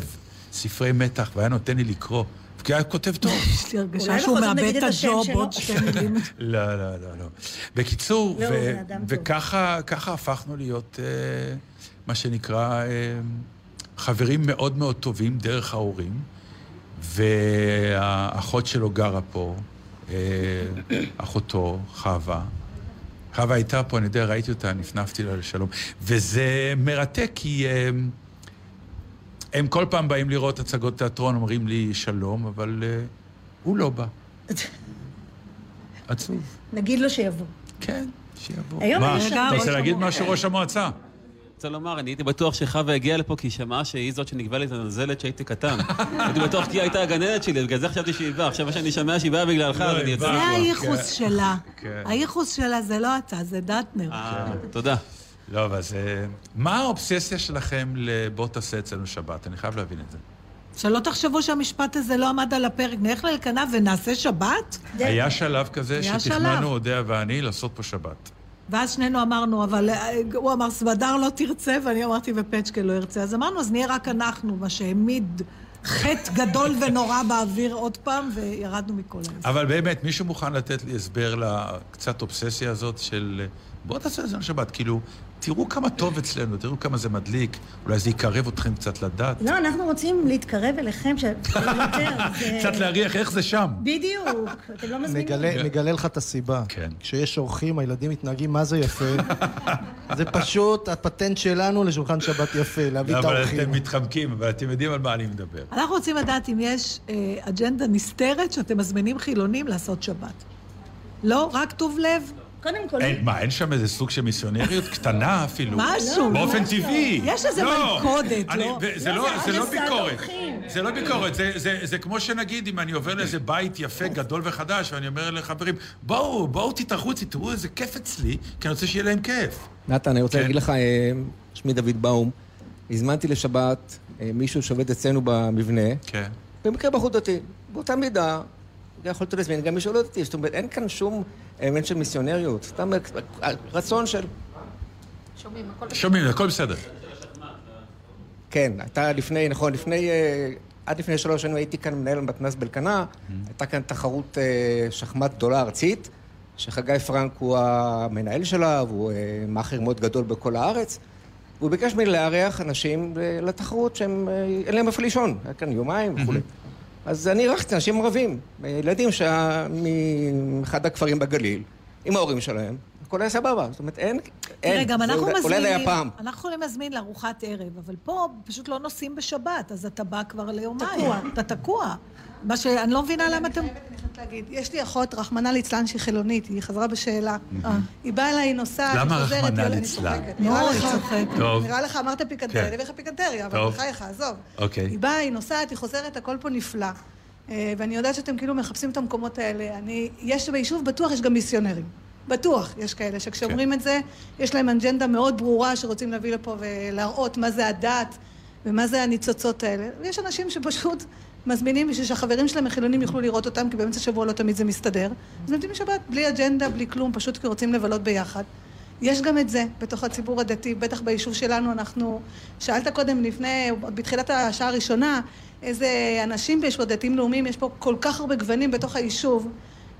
ספרי מתח, והיה נותן לי לקרוא. כי היה כותב טוב. (laughs) יש לי הרגשה שהוא מאבד את הג'וב. עוד שתי מילים. (laughs) לא, לא, לא, לא. בקיצור, לא. וככה ככה הפכנו להיות, אה, מה שנקרא, אה, חברים מאוד מאוד טובים דרך ההורים, והאחות שלו גרה פה, אה, אחותו, חווה. חווה הייתה פה, אני יודע, ראיתי אותה, נפנפתי לה לשלום. וזה מרתק, כי הם כל פעם באים לראות הצגות תיאטרון, אומרים לי שלום, אבל אה, הוא לא בא. עצוב. נגיד לו שיבוא. כן, שיבוא. היום מה, אתה רוצה להגיד משהו, ראש המועצה? אני רוצה לומר, אני הייתי בטוח שחווה הגיעה לפה כי היא שמעה שהיא זאת שנגבה לי את הנזלת כשהייתי קטן. (laughs) הייתי בטוח כי היא הייתה הגננת שלי, בגלל זה חשבתי שהיא באה. עכשיו שאני שומע שהיא באה בגללך, אז אני יצא. זה הייחוס שלה. כן. הייחוס שלה זה לא אתה, זה דטנר. אה, תודה. לא, אבל זה... מה האובססיה שלכם לבוא תעשה אצלנו שבת? אני חייב להבין את זה. שלא תחשבו שהמשפט הזה לא עמד על הפרק. נלך לאלקנה ונעשה שבת? היה שלב כזה. שתכננו, אודיה ואני, לעשות פה שבת. ואז שנינו אמרנו, אבל אה, הוא אמר, סמדר לא תרצה, ואני אמרתי, ופצ'קה לא ירצה. אז אמרנו, אז נהיה רק אנחנו, מה שהעמיד חטא גדול ונורא באוויר עוד פעם, וירדנו מכל העז. אבל באמת, מישהו מוכן לתת לי הסבר לקצת אובססיה הזאת של בוא תעשה את זה בשבת. כאילו, תראו כמה טוב אצלנו, תראו כמה זה מדליק, אולי זה יקרב אתכם קצת לדת. לא, אנחנו רוצים להתקרב אליכם, ש... (laughs) יותר. קצת להריח איך זה שם. בדיוק, אתם לא מזמינים. נגלה, נגלה לך את הסיבה. כן. כשיש אורחים, הילדים מתנהגים מה זה יפה. זה פשוט הפטנט שלנו לשולחן שבת יפה, להביא את אבל האורחים. אתם מתחמקים, אבל אתם יודעים על מה אני מדבר. אנחנו רוצים לדעת אם יש אה, אג'נדה נסתרת שאתם מזמינים חילונים לעשות שבת. לא? רק טוב לב? קודם כל... אין, מה, אין שם איזה סוג של מיסיונריות (laughs) קטנה אפילו? משהו. באופן משהו. טבעי. יש איזה לא. מלכודת, אני- לא? זה לא, לא- זה זה לא ביקורת. זה לא ביקורת, זה- זה- זה כמו שנגיד, אם אני עובר לאיזה בית יפה, גדול וחדש, ואני אומר לחברים, בואו, בואו תתארחו אצלי, תראו איזה כיף אצלי, כי אני רוצה שיהיה להם כיף. נתן, אני רוצה כן. להגיד לך, אה, שמי דוד באום, הזמנתי לשבת אה, מישהו שעובד אצלנו במבנה, כן. במקרה בחור דתי. באותה מידה, יכולת להזמין גם מישהו לא דתי. זאת אומרת, אין כאן שום אלמנט של מיסיונריות. סתם רצון של... שומעים, הכל שומעים, הכל בסדר. כן, הייתה לפני, נכון, לפני, אה, עד לפני שלוש שנים הייתי כאן מנהל מתנ"ס באלקנה, הייתה כאן תחרות אה, שחמט גדולה ארצית, שחגי פרנק הוא המנהל שלה, והוא אה, מאכער מאוד גדול בכל הארץ, והוא ביקש ממני לארח אנשים אה, לתחרות שהם, אה, אין להם איפה לישון, היה כאן יומיים וכולי. אז אני אירחתי אנשים ערבים, ילדים שה- מאחד הכפרים בגליל, עם ההורים שלהם, הכל היה סבבה. זאת אומרת, אין... תראה, אין. גם זה אנחנו אולי- אולי זה היה מזמינים, פעם. אנחנו יכולים להזמין לארוחת ערב, אבל פה פשוט לא נוסעים בשבת, אז אתה בא כבר ליומיים. תקוע. אתה תקוע. מה שאני לא מבינה למה אתם... להגיד, יש לי אחות, רחמנא ליצלן, שהיא חילונית, היא חזרה בשאלה. היא באה אליי, היא נוסעת, למה היא חוזרת, רחמנא היא- אני ליצלן? נראה היא לך-. נראה לך, אמרת פיקנטריה, כן. אני אביא לך פיקנטריה, אבל טוב. בחייך, עזוב. אוקיי. היא באה, היא נוסעת, היא חוזרת, הכל פה נפלא. אה, ואני יודעת שאתם כאילו מחפשים את המקומות האלה. אני, יש ביישוב בטוח יש גם מיסיונרים. בטוח יש כאלה שכשאומרים את זה, יש להם אג'נדה מאוד ברורה שרוצים להביא לפה ולהראות מה זה הדת ומה זה הניצוצות האלה. ויש אנשים שפשוט מזמינים בשביל שהחברים שלהם החילונים יוכלו לראות אותם, כי באמצע השבוע לא תמיד זה מסתדר. אז נותנים בשבת, בלי אג'נדה, בלי כלום, פשוט כי רוצים לבלות ביחד. יש גם את זה בתוך הציבור הדתי, בטח ביישוב שלנו אנחנו... שאלת קודם, לפני, בתחילת השעה הראשונה, איזה אנשים יש פה, דתיים לאומיים, יש פה כל כך הרבה גוונים בתוך היישוב.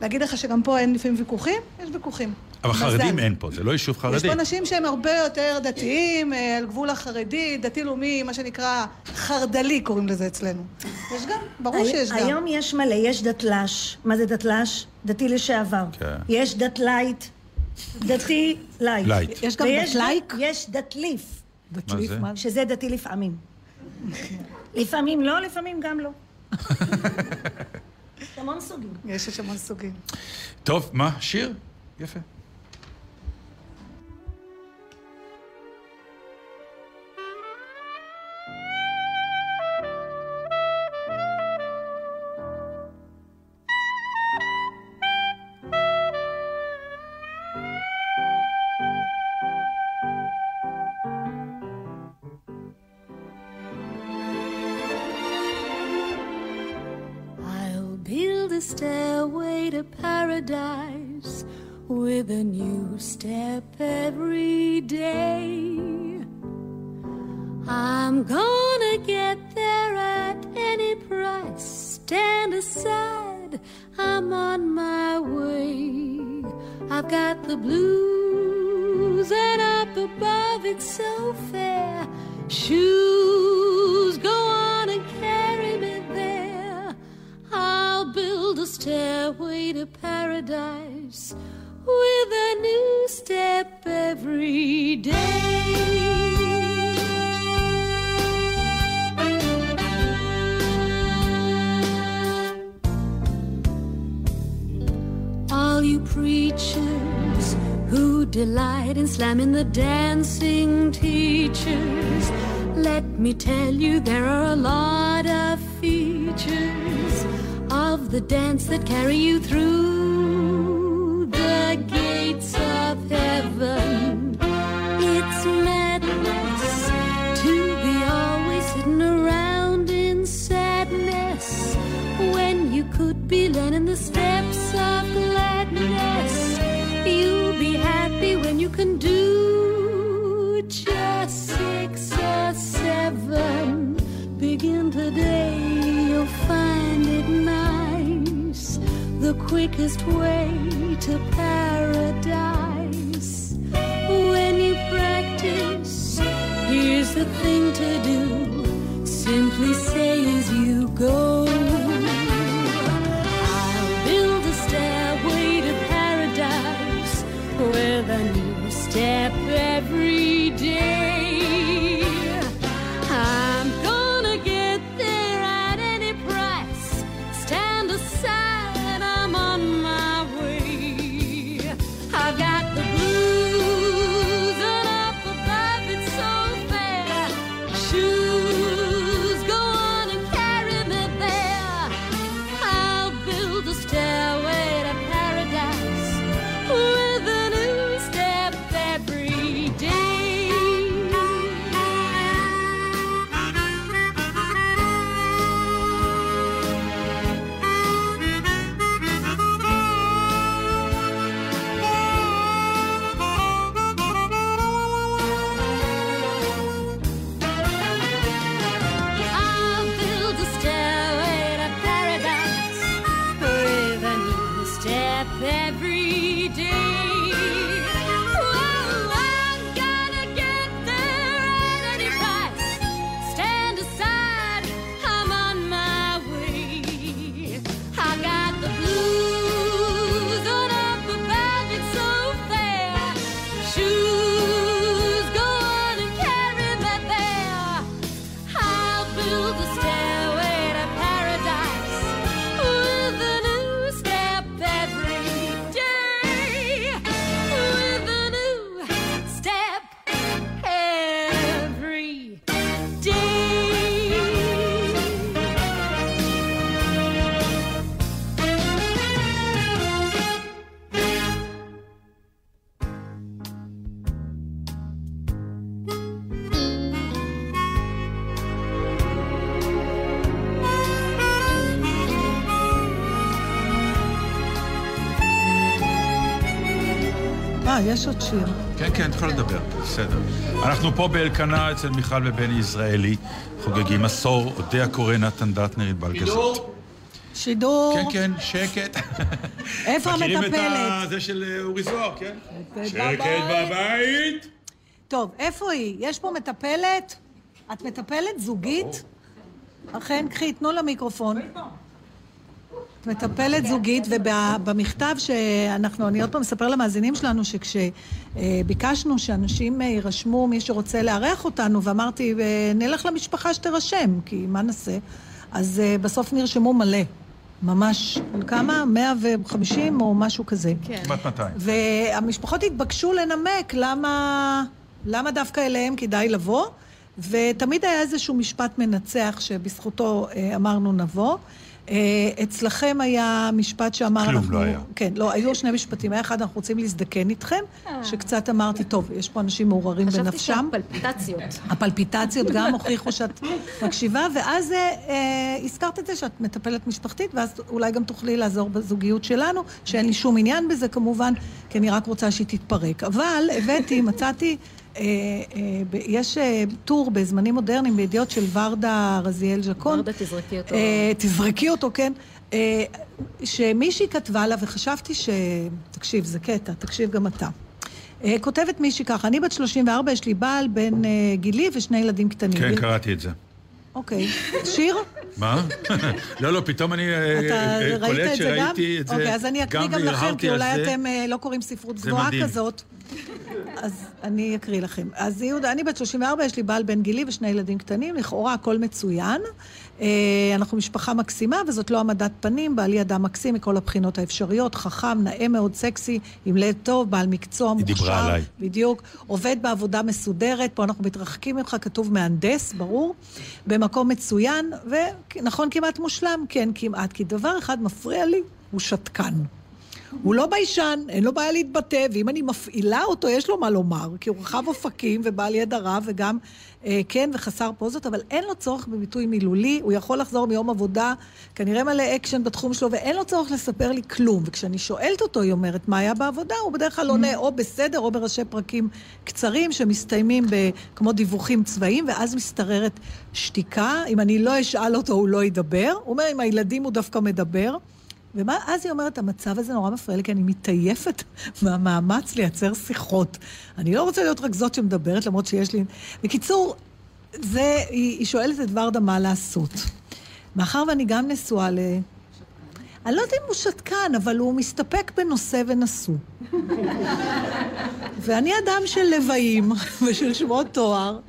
להגיד לך שגם פה אין לפעמים ויכוחים? יש ויכוחים. אבל מזל. חרדים אין פה, זה לא יישוב יש חרדי. פה אנשים שהם הרבה יותר דתיים, אה, על גבול החרדי, דתי-לאומי, מה שנקרא חרד"לי קוראים לזה אצלנו. יש גם, ברור שיש גם. היום יש מלא, יש דתל"ש. מה זה דתל"ש? דתי לשעבר. כן. יש דת לייט, דתי לייט. לייט. יש גם דתלייק? דת- יש דתליף. דתליף? מה זה? שזה דתי לפעמים. (laughs) לפעמים לא, לפעמים גם לא. (laughs) יש המון סוגים. יש, יש המון סוגים. טוב, מה? שיר? יפה. Slamming the dancing teachers, let me tell you there are a lot of features of the dance that carry you through quickest way to paradise. When you practice, here's the thing to do. Simply say as you go. יש עוד שיר. כן, כן, את יכולה לדבר, בסדר. אנחנו פה באלקנה אצל מיכל ובני ישראלי, חוגגים עשור, אודיה קורא, נתן דטנר, ענבל גזית. שידור. כן, כן, שקט. (laughs) איפה מכירים את המטפלת? זה של אה, אורי זוהר, כן? שקט בבית. בבית. טוב, איפה היא? יש פה מטפלת? את מטפלת זוגית? אכן, קחי, תנו לה מיקרופון. מטפלת זוגית, ובמכתב שאנחנו, אני עוד פעם אספר למאזינים שלנו שכשביקשנו שאנשים אה, יירשמו, מי שרוצה לארח אותנו, ואמרתי, אה, נלך למשפחה שתירשם, כי מה נעשה? אז אה, בסוף נרשמו מלא. ממש, כמה? 150 או משהו כזה. כן. כמעט 200. והמשפחות התבקשו לנמק למה, למה דווקא אליהם כדאי לבוא, ותמיד היה איזשהו משפט מנצח שבזכותו אמרנו נבוא. אה, אצלכם היה משפט שאמר... כלום אנחנו, לא היה. כן, לא, היו שני משפטים. היה אחד, אנחנו רוצים להזדקן איתכם, שקצת אמרתי, טוב, יש פה אנשים מעורערים חשבתי בנפשם. שהפלפיטציות. הפלפיטציות גם הוכיחו שאת מקשיבה, ואז אה, אה, הזכרת את זה שאת מטפלת משפחתית, ואז אולי גם תוכלי לעזור בזוגיות שלנו, שאין לי שום עניין בזה כמובן, כי אני רק רוצה שהיא תתפרק. אבל הבאתי, מצאתי, אה, אה, יש אה, טור בזמנים מודרניים בידיעות של ורדה רזיאל ז'קון. ורדה, תזרקי אותו. אה, תזרקי אותו, כן. אה, שמישהי כתבה לה, וחשבתי ש... תקשיב, זה קטע, תקשיב גם אתה. אה, כותבת מישהי ככה, אני בת 34, יש לי בעל בן אה, גילי ושני ילדים קטנים. כן, קראתי את זה. אוקיי. שיר? מה? (laughs) לא, לא, פתאום אני אה, אה, קולט? שראיתי את זה. אוקיי, אז אני אקריא גם לכם, כי אולי. אתם אה, לא קוראים ספרות גבוהה. כזאת. אז אני אקריא לכם. אז יהודה, אני בת 34, יש לי בעל בן גילי ושני ילדים קטנים, לכאורה הכל מצוין. אה, אנחנו משפחה מקסימה, וזאת לא העמדת פנים, בעלי אדם מקסים מכל הבחינות האפשריות, חכם, נאה מאוד, סקסי, עם לב טוב, בעל מקצוע היא מוכשר. דיברה עליי. בדיוק. עובד בעבודה מסודרת, פה אנחנו מתרחקים ממך, כתוב מהנדס, ברור. במקום מצוין, ונכון, כמעט מושלם, כן, כמעט, כי דבר אחד מפריע לי, הוא שתקן. הוא לא ביישן, אין לו בעיה להתבטא, ואם אני מפעילה אותו, יש לו מה לומר, כי הוא רחב אופקים ובעל ידע רב, וגם אה, כן וחסר פוזות, אבל אין לו צורך בביטוי מילולי, הוא יכול לחזור מיום עבודה, כנראה מלא אקשן בתחום שלו, ואין לו צורך לספר לי כלום. וכשאני שואלת אותו, היא אומרת, מה היה בעבודה? הוא בדרך כלל עונה או בסדר או בראשי פרקים קצרים, שמסתיימים ב- כמו דיווחים צבאיים, ואז משתררת שתיקה. אם אני לא אשאל אותו, הוא לא ידבר. הוא אומר, עם הילדים הוא דווקא מדבר. ואז היא אומרת, המצב הזה נורא מפריע לי, כי אני מתעייפת (laughs) מהמאמץ לייצר שיחות. אני לא רוצה להיות רק זאת שמדברת, למרות שיש לי... בקיצור, זה, היא, היא שואלת את ורדה מה לעשות. מאחר ואני גם נשואה ל... אני לא יודעת אם הוא שתקן, אבל הוא מסתפק בנושא ונשוא. (laughs) ואני אדם של לוויים (laughs) ושל שמות תואר,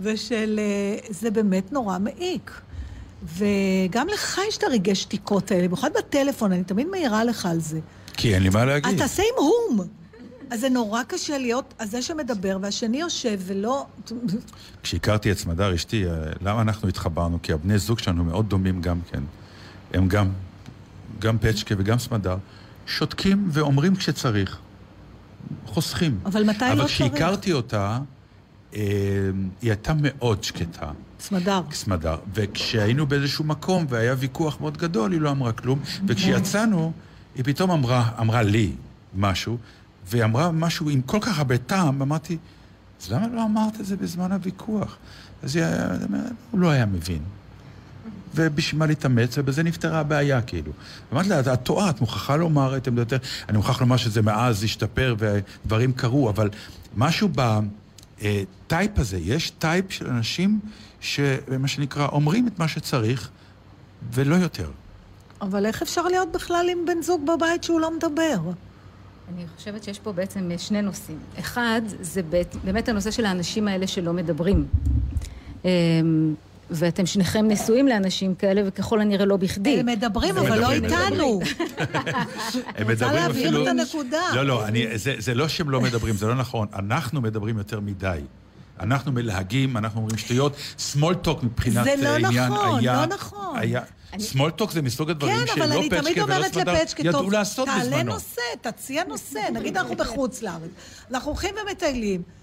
ושל... אה, זה באמת נורא מעיק. וגם לך יש את הרגעי שתיקות האלה, במיוחד בטלפון, אני תמיד מעירה לך על זה. כי אין לי מה להגיד. אתה תעשה עם הום. אז זה נורא קשה להיות הזה שמדבר, והשני יושב ולא... כשהכרתי את סמדר אשתי, אה, למה אנחנו התחברנו? כי הבני זוג שלנו מאוד דומים גם כן. הם גם, גם פצ'קה וגם סמדר, שותקים ואומרים כשצריך. חוסכים. אבל מתי לא אבל צריך? כשהכרתי אותה, אה, היא הייתה מאוד שקטה. סמדר. סמדר. וכשהיינו באיזשהו מקום והיה ויכוח מאוד גדול, היא לא אמרה כלום. וכשיצאנו, היא פתאום אמרה, אמרה לי משהו, והיא אמרה משהו עם כל כך הרבה טעם, ואמרתי, אז למה לא אמרת את זה בזמן הוויכוח? אז היא היה, הוא לא היה מבין. ובשביל מה להתאמץ, ובזה נפתרה הבעיה, כאילו. אמרתי לה, את טועה, את מוכרחה לומר את עמדתך. אני מוכרח לומר שזה מאז השתפר ודברים קרו, אבל משהו ב type הזה, יש type של אנשים שמה שנקרא, אומרים את מה שצריך, ולא יותר. אבל איך אפשר להיות בכלל עם בן זוג בבית שהוא לא מדבר? אני חושבת שיש פה בעצם שני נושאים. אחד, זה בית- באמת הנושא של האנשים האלה שלא מדברים. אמ, ואתם שניכם נשואים לאנשים כאלה, וככל הנראה לא בכדי. הם מדברים, אבל לא מדברים, הם איתנו. (laughs) הם רוצה מדברים להבהיר אפילו... את הנקודה. לא, לא, אני, זה, זה לא שהם לא מדברים, זה לא נכון. אנחנו מדברים יותר מדי. אנחנו מלהגים, אנחנו אומרים שטויות. small talk מבחינת זה לא עניין נכון, היה... לא נכון. היה... small talk זה מסוג הדברים כן, שלא אני פצ'קה ולא סמדר ידעו טוב, לעשות תעלה בזמנו. נושא, תציע נושא. נגיד אנחנו בחוץ לארץ, אנחנו הולכים ומטיילים.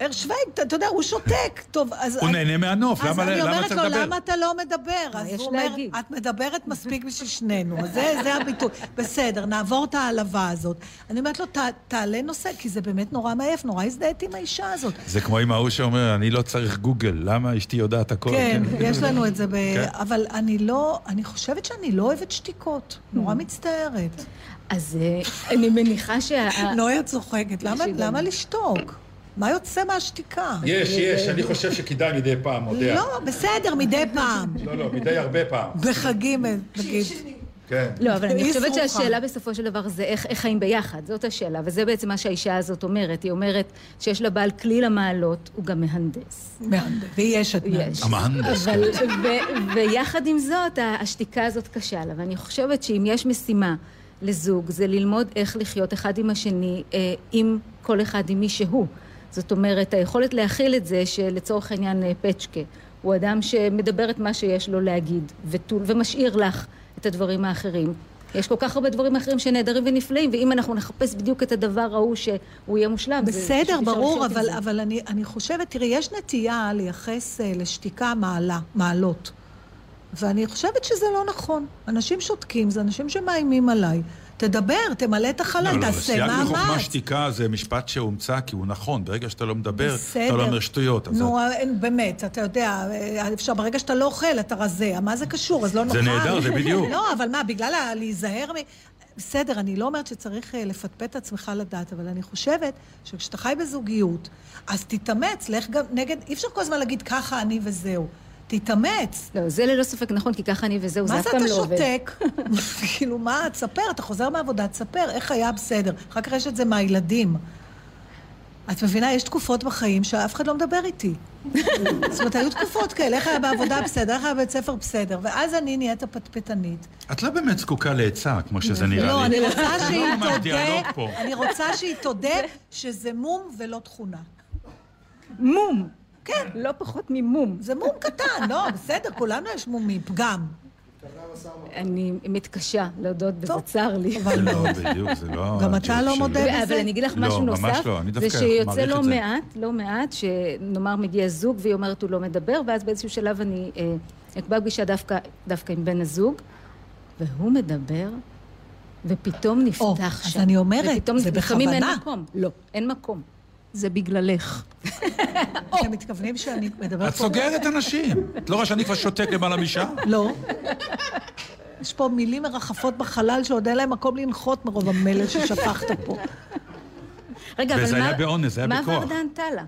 הרשווייג, אתה אתה יודע, הוא שותק. טוב, אז... הוא נהנה מהנוף, למה- אז אני אומרת צריך לו, לדבר? למה אתה לא מדבר? אז הוא אומר, להגיד. את מדברת מספיק בשביל שנינו. זה זה הביטוי. בסדר, נעבור את העלבה הזאת. אני אומרת לו, "ת- תעלה נושא, כי זה באמת נורא מעייף, נורא הזדהיתי עם האישה הזאת. זה כמו עם ההוא שאומר, אני לא צריך גוגל, למה אשתי יודעת הכל? כן, יש לנו את זה ב... כן. אבל אני לא, אני חושבת שאני לא אוהבת שתיקות. נורא Mm. מצטערת. אז אה, אני מניחה שה... (laughs) נויה צוחקת, למה- למה לשתוק? מה יוצא מהשתיקה? יש, יש, אני חושב שכדאי מדי פעם, מודה. לא, בסדר, מדי פעם. לא, לא, מדי הרבה פעם. בחגים, נגיד. כן. לא, אבל אני חושבת. שהשאלה בסופו של דבר זה איך, איך חיים ביחד, זאת השאלה, וזה בעצם מה שהאישה הזאת אומרת. היא אומרת שיש לה בעל כליל המעלות, הוא גם מהנדס. מהנדס, והיא אשת יש. המהנדס, אבל, ו, ויחד עם זאת, השתיקה הזאת קשה לה, ואני חושבת שאם יש משימה לזוג, זה ללמוד איך לחיות אחד עם השני, אה, עם כל אחד עם מי שהוא. זאת אומרת, היכולת להכיל את זה שלצורך העניין אה, פצ'קה הוא אדם שמדבר את מה שיש לו להגיד, ותול, ומשאיר לך את הדברים האחרים. יש כל כך הרבה דברים אחרים שנהדרים ונפלאים, ואם אנחנו נחפש בדיוק את הדבר ההוא שהוא יהיה מושלם, בסדר, ברור, אבל. אבל אני, אני חושבת, תראי, יש נטייה לייחס אה, לשתיקה מעלה, מעלות. ואני חושבת שזה לא נכון. אנשים שותקים, זה אנשים שמאיימים עליי. תדבר, תמלא את החלל, לא, לא, תעשה סייג מחוכמה מאמץ. שתיקה זה משפט שהומצא כי הוא נכון. ברגע שאתה לא מדבר, בסדר. אתה לא אומר שטויות. נו, אין, באמת, אתה יודע, אה, אפשר, ברגע שאתה לא אוכל, אתה רזה. מה זה קשור? אז לא זה נאכל. נהדר, זה (laughs) בדיוק. לא, אבל מה, בגלל ה- להיזהר מ... בסדר, אני לא אומרת שצריך אה, לפטפט את עצמך לדעת, אבל אני חושבת שכשאתה חי בזוגיות, אז תתאמץ, לך גם נגד... אי אפשר כל הזמן להגיד ככה אני וזהו. תתאמץ. לא, זה ללא ספק נכון, כי ככה אני וזהו, זה מה אף זה פעם אתה לא עובד. שותק? (laughs) כאילו, מה, תספר, אתה חוזר מהעבודה, תספר, איך היה בסדר. אחר כך יש את זה מהילדים. את מבינה, יש תקופות בחיים שאף אחד לא מדבר איתי. (laughs) זאת אומרת, היו תקופות כאלה, איך היה בעבודה בסדר, איך היה בבית ספר בסדר, ואז אני נהיית הפטפטנית. את לא באמת זקוקה לעצה, כמו שזה נראה לי. לא, אני רוצה שהיא לא דיאלוג תודה. אני רוצה שהיא תודה שזה מום ולא תכונה. מום. כן. לא פחות ממום. זה מום קטן, לא, בסדר, כולנו יש מומים, פגם. אני מתקשה להודות בזה, צר לי. זה לא, בדיוק, זה לא... גם אתה לא. מודה בזה? אבל אני אגיד לך לא, משהו ממש נוסף, לא, אני זה דווקא שיוצא מעריך לא את זה. מעט, לא מעט, שנאמר מגיע זוג והיא אומרת הוא לא מדבר, ואז באיזשהו שלב אני אה, אקבע פגישה דווקא, דווקא עם בן הזוג, והוא מדבר, ופתאום נפתח אז שם. אני אומרת, ופתאום זה לפעמים אין בכוונה. מקום. לא, אין מקום. זה בגללך. (laughs) אתם מתכוונים שאני מדברת את פה... סוגרת אנשים. את לא רואה שאני כבר שותק למעלה משעה? (laughs) לא. יש פה מילים מרחפות בחלל שעוד אין להם מקום לנחות מרוב המלל ששפכת פה. רגע, אבל וזה מה... היה באונס, זה היה מה בכוח. ורדה ענתה לה?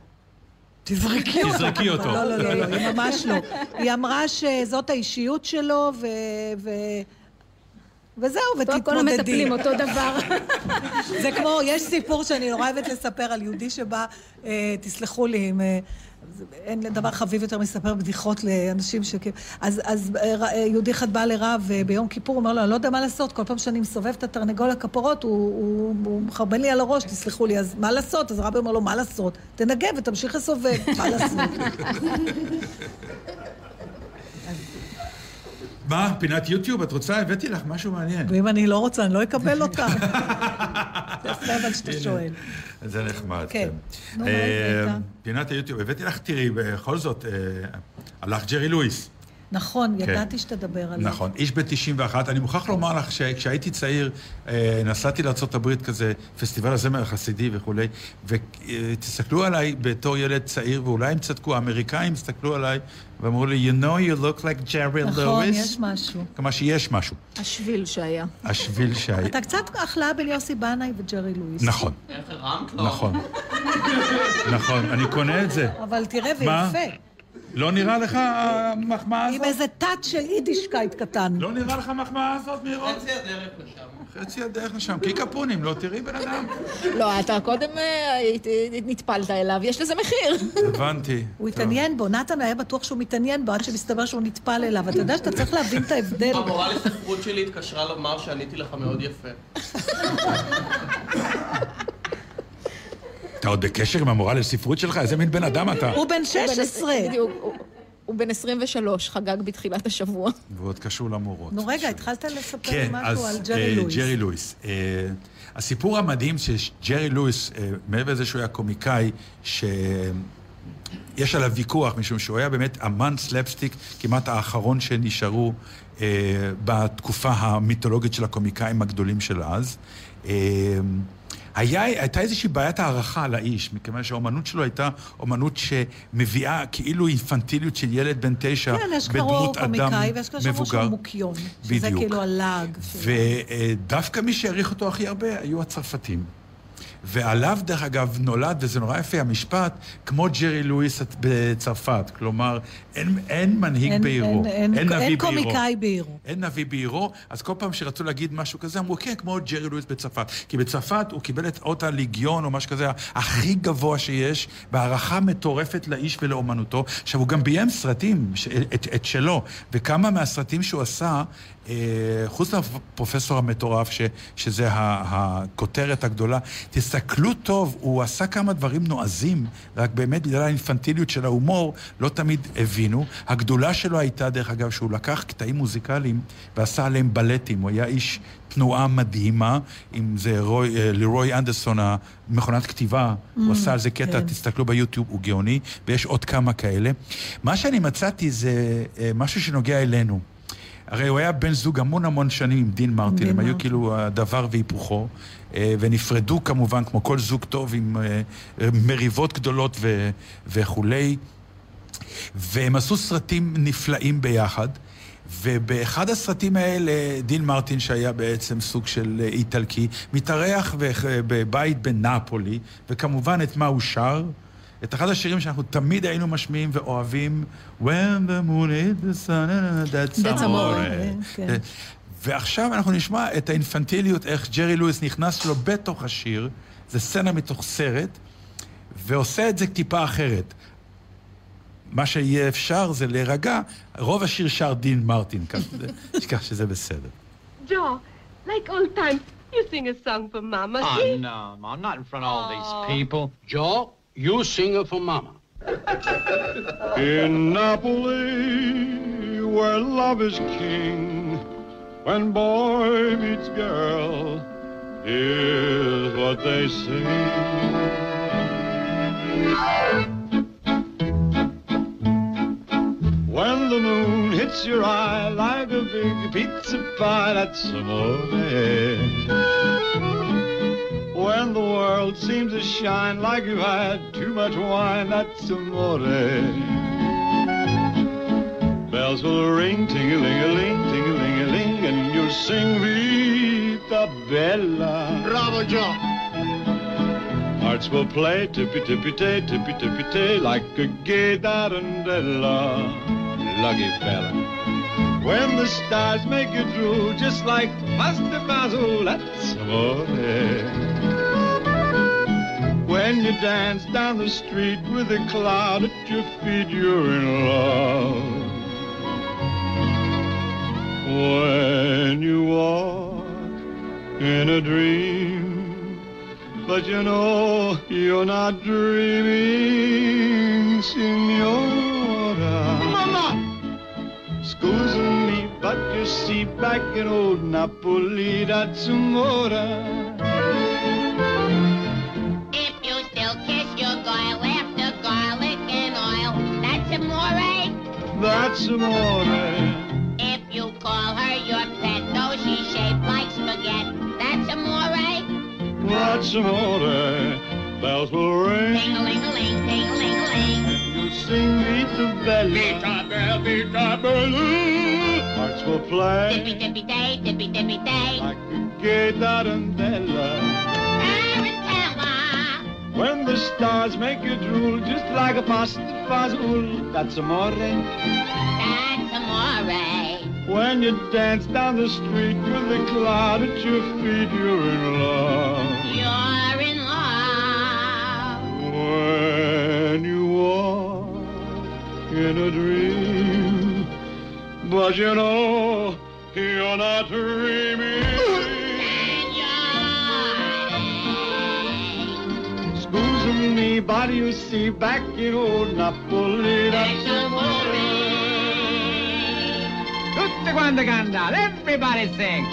תזרקי אותו. תזרקי אותו. לא, לא, לא, לא, היא ממש לא. היא אמרה שזאת האישיות שלו, ו... וזהו, פה ותתמודדי. כל המטפלים אותו דבר. (laughs) זה כמו, יש סיפור שאני נורא אוהבת לספר על יהודי שבא, אה, תסלחו לי, אם, אה, זה- אין דבר חביב יותר מלספר בדיחות לאנשים ש... אז, אז אה, יהודי אחד בא לרב ביום כיפור, הוא אומר לו, אני לא יודע מה לעשות, כל פעם שאני מסובב את התרנגול הכפרות, הוא, הוא, הוא מחרבן לי על הראש, תסלחו לי, אז מה לעשות? אז הרבי אומר לו, מה לעשות? תנגב ותמשיך לסובב, מה לעשות? (laughs) מה, פינת יוטיוב? את רוצה? הבאתי לך משהו מעניין. ואם אני לא רוצה, אני לא אקבל (laughs) אותה. זה יפה אבל שאתה. שואל. זה נחמד, כן. כן. אה? פינת היוטיוב, הבאתי לך, תראי, בכל זאת, אה, הלך ג'רי לואיס. נכון, כן. ידעתי שתדבר על זה. נכון, איש בן 91. אני מוכרח לומר לך שכשהייתי צעיר, אה, נסעתי לארה"ב כזה, פסטיבל הזמר החסידי וכולי, ותסתכלו עליי בתור ילד צעיר, ואולי הם צדקו, האמריקאים הסתכלו עליי ואמרו לי, you know you look like ג'רי לואיס. נכון, יש משהו. כלומר שיש משהו. השביל שהיה. השביל שהיה. אתה קצת החלאה בין יוסי בנאי וג'רי לואיס. נכון. איך הרמת לו? נכון. נכון, אני קונה את זה. אבל תראה? ויפה. לא נראה לך המחמאה הזאת? עם איזה תת של יידישקייט קטן. לא נראה לך המחמאה הזאת, מירון? חצי הדרך לשם. חצי הדרך לשם. כי קפונים, לא תראי בן אדם. לא, אתה קודם אה, היית- נטפלת אליו, יש לזה מחיר. הבנתי. הוא התעניין בו, נתן היה בטוח שהוא מתעניין בו עד שמסתבר שהוא נטפל אליו. אתה יודע שאתה צריך להבין את ההבדל. המורה לספרות שלי התקשרה לומר שעניתי לך מאוד יפה. אתה עוד בקשר עם המורה לספרות שלך? איזה מין בן אדם אתה? הוא בן 16. בדיוק, הוא- בן 23, חגג בתחילת השבוע. ועוד קשור למורות. נו רגע, התחלת לספר כן, משהו אז על אה, ג'רי לואיס. ג'רי לואיס. אה, הסיפור המדהים שג'רי לואיס, אה, מעבר לזה שהוא היה קומיקאי, שיש עליו ויכוח, משום שהוא היה באמת אמן סלפסטיק, כמעט האחרון שנשארו אה, בתקופה המיתולוגית של הקומיקאים הגדולים של אז. אה, היה, הייתה איזושהי בעיית הערכה לאיש, מכיוון שהאומנות שלו הייתה אומנות שמביאה כאילו אינפנטיליות של ילד בן תשע כן, יש בדמות אדם קומיקאי, ויש כאלה שאומרים מבוגר. שהוא מוקיון. שזה בדיוק. כאילו הלעג. ודווקא מי שהעריך אותו הכי הרבה היו הצרפתים. ועליו, דרך אגב, נולד, וזה נורא יפה, המשפט, כמו ג'רי לואיס בצרפת. כלומר, אין, אין מנהיג אין- בעירו. אין- אין- נביא אין בעירו. קומיקאי בעירו. אין נביא בעירו, אז כל פעם שרצו להגיד משהו כזה, אמרו, כן, כמו ג'רי לואיס בצרפת. כי בצרפת הוא קיבל את אות הליגיון, או משהו כזה, הכי גבוה שיש, בהערכה מטורפת לאיש ולאומנותו. עכשיו, הוא גם ביים סרטים, ש- את, את שלו, וכמה מהסרטים שהוא עשה, אה, חוץ מהפרופסור המטורף, ש, שזה הכותרת הגדולה, תסתכלו טוב, הוא עשה כמה דברים נועזים, רק באמת בגלל האינפנטיליות של ההומור, לא תמיד הבינו. הגדולה שלו הייתה, דרך אגב, שהוא לקח קטעים מוזיקליים ועשה עליהם בלטים. הוא היה איש תנועה מדהימה, אם זה רוי, אה, לירוי אנדרסון, המכונת כתיבה, Mm, הוא עשה על זה קטע, כן. תסתכלו ביוטיוב, הוא גאוני, ויש עוד כמה כאלה. מה שאני מצאתי זה אה, משהו שנוגע אלינו. הרי הוא היה בן זוג המון המון שנים עם דין מרטין, הם היו. כאילו הדבר והיפוכו, ונפרדו כמובן, כמו כל זוג טוב, עם אה, אה, מריבות גדולות ו- וכולי, והם עשו סרטים נפלאים ביחד. ובאחד הסרטים האלה, דין מרטין, שהיה בעצם סוג של אה, איטלקי, מתארח בבית בנפולי, וכמובן את מה הוא שר? את אחד השירים שאנחנו תמיד היינו משמיעים ואוהבים, When the moon hit the sun, that's That's amore. ועכשיו אנחנו נשמע את האינפנטיליות, איך ג'רי לואיס נכנס לו בתוך השיר, זה סצנה מתוך סרט, ועושה את זה טיפה אחרת. מה שיהיה אפשר זה להירגע, רוב השיר שר דין מרטין, כך שזה- (laughs) בסדר. Joe, like old times, you sing a song for Mama. Oh, see? no, Mom, not in front of all these people. Joe, you sing it for Mama. In Napoli, where love is king, when boy meets girl, here's what they sing. When the moon hits your eye like a big pizza pie, that's amore. When the world seems to shine like you've had too much wine, that's amore. Bells will ring, ting-a-ling-a-ling, ting-a-ling-a-ling, and you'll sing Vita Bella. Bravo, Joe. Hearts will play tippy-tippy-tay, tippy-tippy-tay, like a gay tarantella. Lucky fella. When the stars make you drool, just like pasta basil, that's amore. When you dance down the street with a cloud at your feet, you're in love. When you walk in a dream, but you know you're not dreaming, Signora. Mama! Excuse me, but you see, back in old Napoli, that's amore. If you still kiss your girl after garlic and oil, That's amore. that's amore. Call her your pet, though she's shaped like spaghetti, that's amore. Eh? That's amore. Eh? Bells will ring. Ting-a-ling-a-ling, ting-a-ling-a-ling. You sing Vita Bella. Vita Bella, Vita Bella. Hearts will play. Tippy-tippy-tay, tippy-tippy-tay. Like a gay tarantella. When the stars make you drool, just like a pasta fazool, that's amore. Eh? That's amore. When you dance down the street with a cloud at your feet, you're in love. You're in love. When you walk in a dream, but you know you're not dreaming. Me, but you see, back in old Napoli, that's cantare, everybody sing.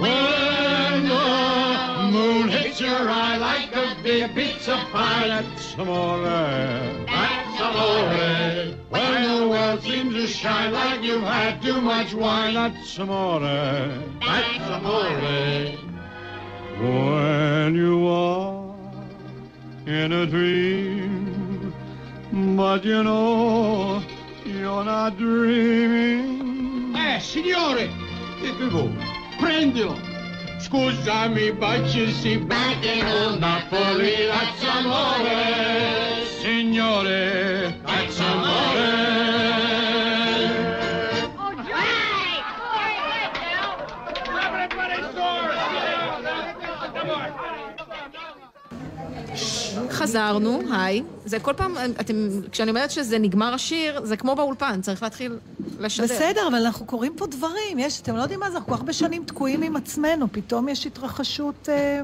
When the moon hits your eye like a big pizza pie, that's amore. That's amore. When the world seems to shine like you've had too much wine, that's amore. That's amore. When you are in a dream, but you know you're not dreaming. Eh, signore! Dite voi, prendilo! Scusami, baci si batte non da fuori, faccia amore! Signore, faccia amore! חזרנו, היי. זה כל פעם, אתם, כשאני אומרת שזה נגמר השיר, זה כמו באולפן, צריך להתחיל לשדר. בסדר, אבל אנחנו קוראים פה דברים. יש, אתם לא יודעים מה זה, אנחנו כל כך הרבה שנים תקועים עם עצמנו, פתאום יש התרחשות... אה...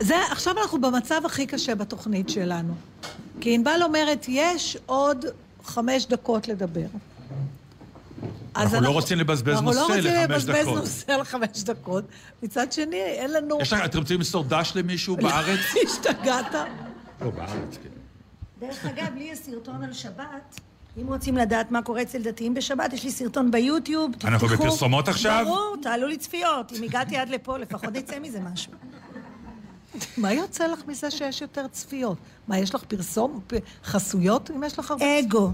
זה, עכשיו אנחנו במצב הכי קשה בתוכנית שלנו. כי ענבל אומרת, יש עוד חמש דקות לדבר. אז אנחנו לא רוצים לבזבז אנחנו נושא לא רוצים לחמש לבזבז דקות. נושא לחמש דקות. מצד שני, אין לנו... יש לך, אתם רוצים למסור דש למישהו בארץ? (laughs) השתגעת? לא, בארץ, כן. דרך אגב, לי יש סרטון על שבת. אם רוצים לדעת מה קורה אצל דתיים בשבת, יש לי סרטון ביוטיוב. אנחנו תפתחו. בפרסומות עכשיו? ברור, תעלו לי צפיות. אם הגעתי עד לפה, לפחות נצא מזה משהו. מה יוצא לך מזה שיש יותר צפיות? מה, יש לך פרסום, חסויות, אם יש לך הרבה... אגו.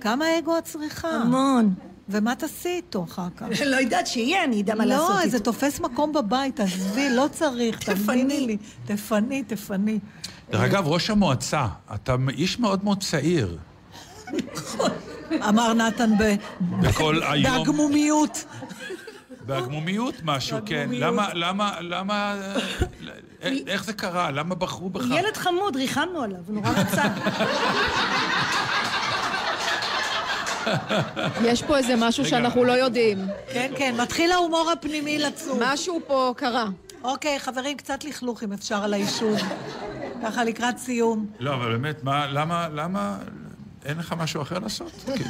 כמה אגו את צריכה? המון. ומה תעשי איתו אחר כך? (laughs) לא יודעת שיהיה, אני אדע מה לעשות לא, איתו. זה תופס מקום בבית, עזבי, לא צריך, (laughs) תאמיני לי. תפני, תפני. דרך אגב, ראש המועצה, אתה איש מאוד מאוד צעיר. אמר נתן ב... בכל היום... בהגמומיות. בהגמומיות משהו, כן. למה, למה, למה... (laughs) אה, איך זה קרה? למה בחרו בך? ילד חמוד, ריחמנו עליו, הוא נורא רצה. יש פה איזה משהו שאנחנו לא יודעים. כן, כן, מתחיל ההומור הפנימי לצוף. משהו פה קרה. אוקיי, חברים, קצת לכלוך אם אפשר על היישוב. ככה לקראת סיום. לא, אבל באמת, מה, למה, למה... אין לך משהו אחר לעשות? (laughs) כאילו,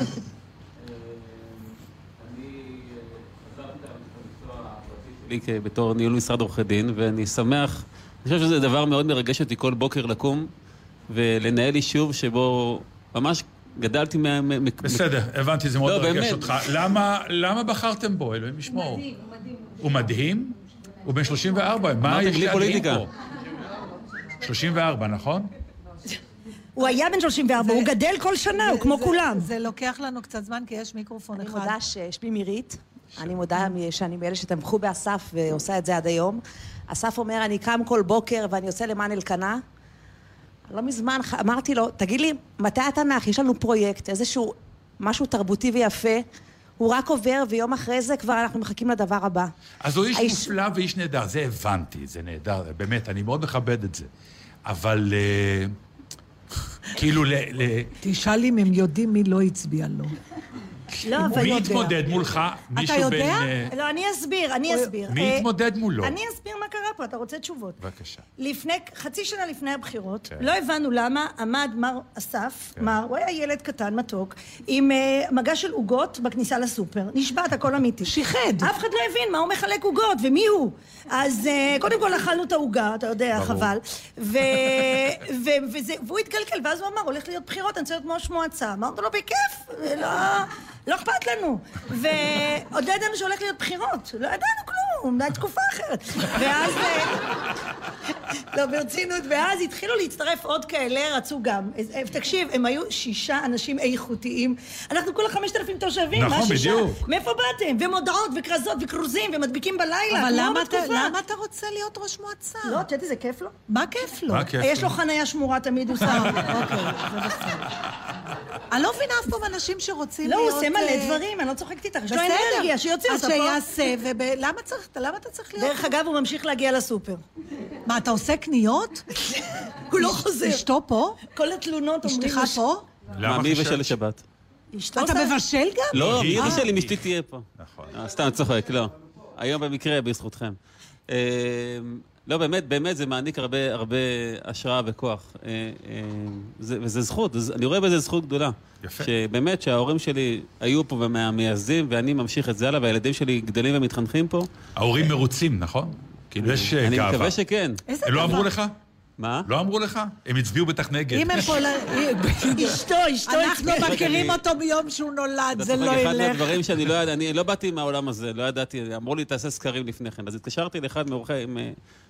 לי כ- בתור ניהול משרד עורכי דין, ואני שמח, אני חושב שזה דבר מאוד מרגש אותי כל בוקר לקום ולנהל יישוב שבו ממש גדלתי מה... בסדר, הבנתי, זה מאוד לא, מרגש. אותך. למה, למה בחרתם בו? אלוהים ישמור. הוא מדהים? הוא בן 34, מה יש להדהים פוליטיקה. פה? 34, נכון? הוא היה בן 34, הוא גדל כל שנה, הוא כמו זה- כולם. זה לוקח לנו קצת זמן, כי יש מיקרופון אני אחד. מודה ששמי מירית, אני מודה שאני מאלה שתמכו באסף ועושה את זה עד היום. אסף אומר, אני קם כל בוקר ואני עושה למען אלקנה. לא מזמן אמרתי לו, תגיד לי, מתי התנ"ך? יש לנו פרויקט, איזשהו משהו תרבותי ויפה. הוא רק עובר, ויום אחרי זה כבר אנחנו מחכים לדבר הבא. אז הוא איש האיש- מופלא ואיש נהדר, זה הבנתי, זה נהדר, באמת, אני מאוד מכבד את זה. אבל אה, כאילו, ל- ל- תשאל אם הם יודעים מי לא הצביע לו. לא, אבל... מי התמודד מולך? מישהו בין... יודע? אה, לא, אני אסביר, אני אסביר. מי אה, התמודד מולו? אני אסביר מה קרה פה, אתה רוצה תשובות. בבקשה. לפני, חצי שנה לפני הבחירות, כן. לא הבנו למה עמד מר אסף, כן. מר, הוא היה ילד קטן, מתוק, עם אה, מגש של עוגות בכניסה לסופר. נשבעת, הכל אמיתי. שיחד. אף אחד לא הבין מה הוא מחלק עוגות ומי הוא. אז אה, קודם כל אכלנו את העוגה, אתה יודע, ברור. חבל. ו, ו, וזה, והוא התקלקל, ואז הוא אמר, הולך להיות בחירות, אני רוצה להיות ראש מועצה. אמרנו לו, בכיף, לא, לא אכפת לנו. ועוד לא ידענו שהולך להיות בחירות, לא ידענו כלום, הייתה תקופה אחרת. ואז... אה, לא, ברצינות, ואז התחילו להצטרף עוד כאלה, רצו גם. אה, תקשיב, הם היו שישה אנשים איכותיים. אנחנו כולה חמשת אלפים תושבים, נכון, מה שישה? בדיוק. מאיפה באתם? ומודעות, וכרזות, וכרוזים, ומדביקים בלילה, אבל למה אתה-. למה אתה רוצה להיות ראש מועצה? לא, את יודעת איזה כיף לו? מה כיף לו? מה כיף יש לו? חניה שמורה תמיד, הוא שם. (laughs) אוקיי, זה בסדר. אני לא מבינה אף פעם אנשים שרוצים לא, להיות... הוא עושה מלא אה, דברים, אני לא צוחקת איתך, יש לו. אנרגיה, שיוציא אז אותה פה. שיעשה, ולמה צריך, למה אתה צריך להיות... דרך אגב, הוא ממשיך להגיע לסופר. מה, אתה עושה קניות? (laughs) הוא לא חוזר. אשתו פה? כל התלונות אומרים... אשתך פה? מה, מי יבשל לשבת? אתה מבשל גם? לא, מי יבשל אם אשתי תהיה פה? נכון. אה, סתם, צוחק, לא. היום במקרה, בזכותכם. אה, לא, באמת, באמת זה מעניק הרבה, הרבה השראה וכוח. אה, אה, זה, וזה זכות, זה- אני רואה בזה זכות גדולה. יפה. שבאמת, שההורים שלי היו פה מהמייסדים, ואני ממשיך את זה הלאה, והילדים שלי גדלים ומתחנכים פה. ההורים מרוצים, נכון? כאילו יש אה, אני גאווה. מקווה שכן. איזה הם לא גאווה? אמרו לך? מה? לא אמרו לך? הם הצביעו בטח נגד. אם הם פולנים... (laughs) אשתו, אשתו אנחנו. מכירים אותו מיום שהוא נולד, זה לא אחד ילך. מהדברים שאני לא ידעתי, אני לא באתי מהעולם הזה, לא ידעתי, אמרו לי, תעשה סקרים לפני כן. אז התקשרתי לאחד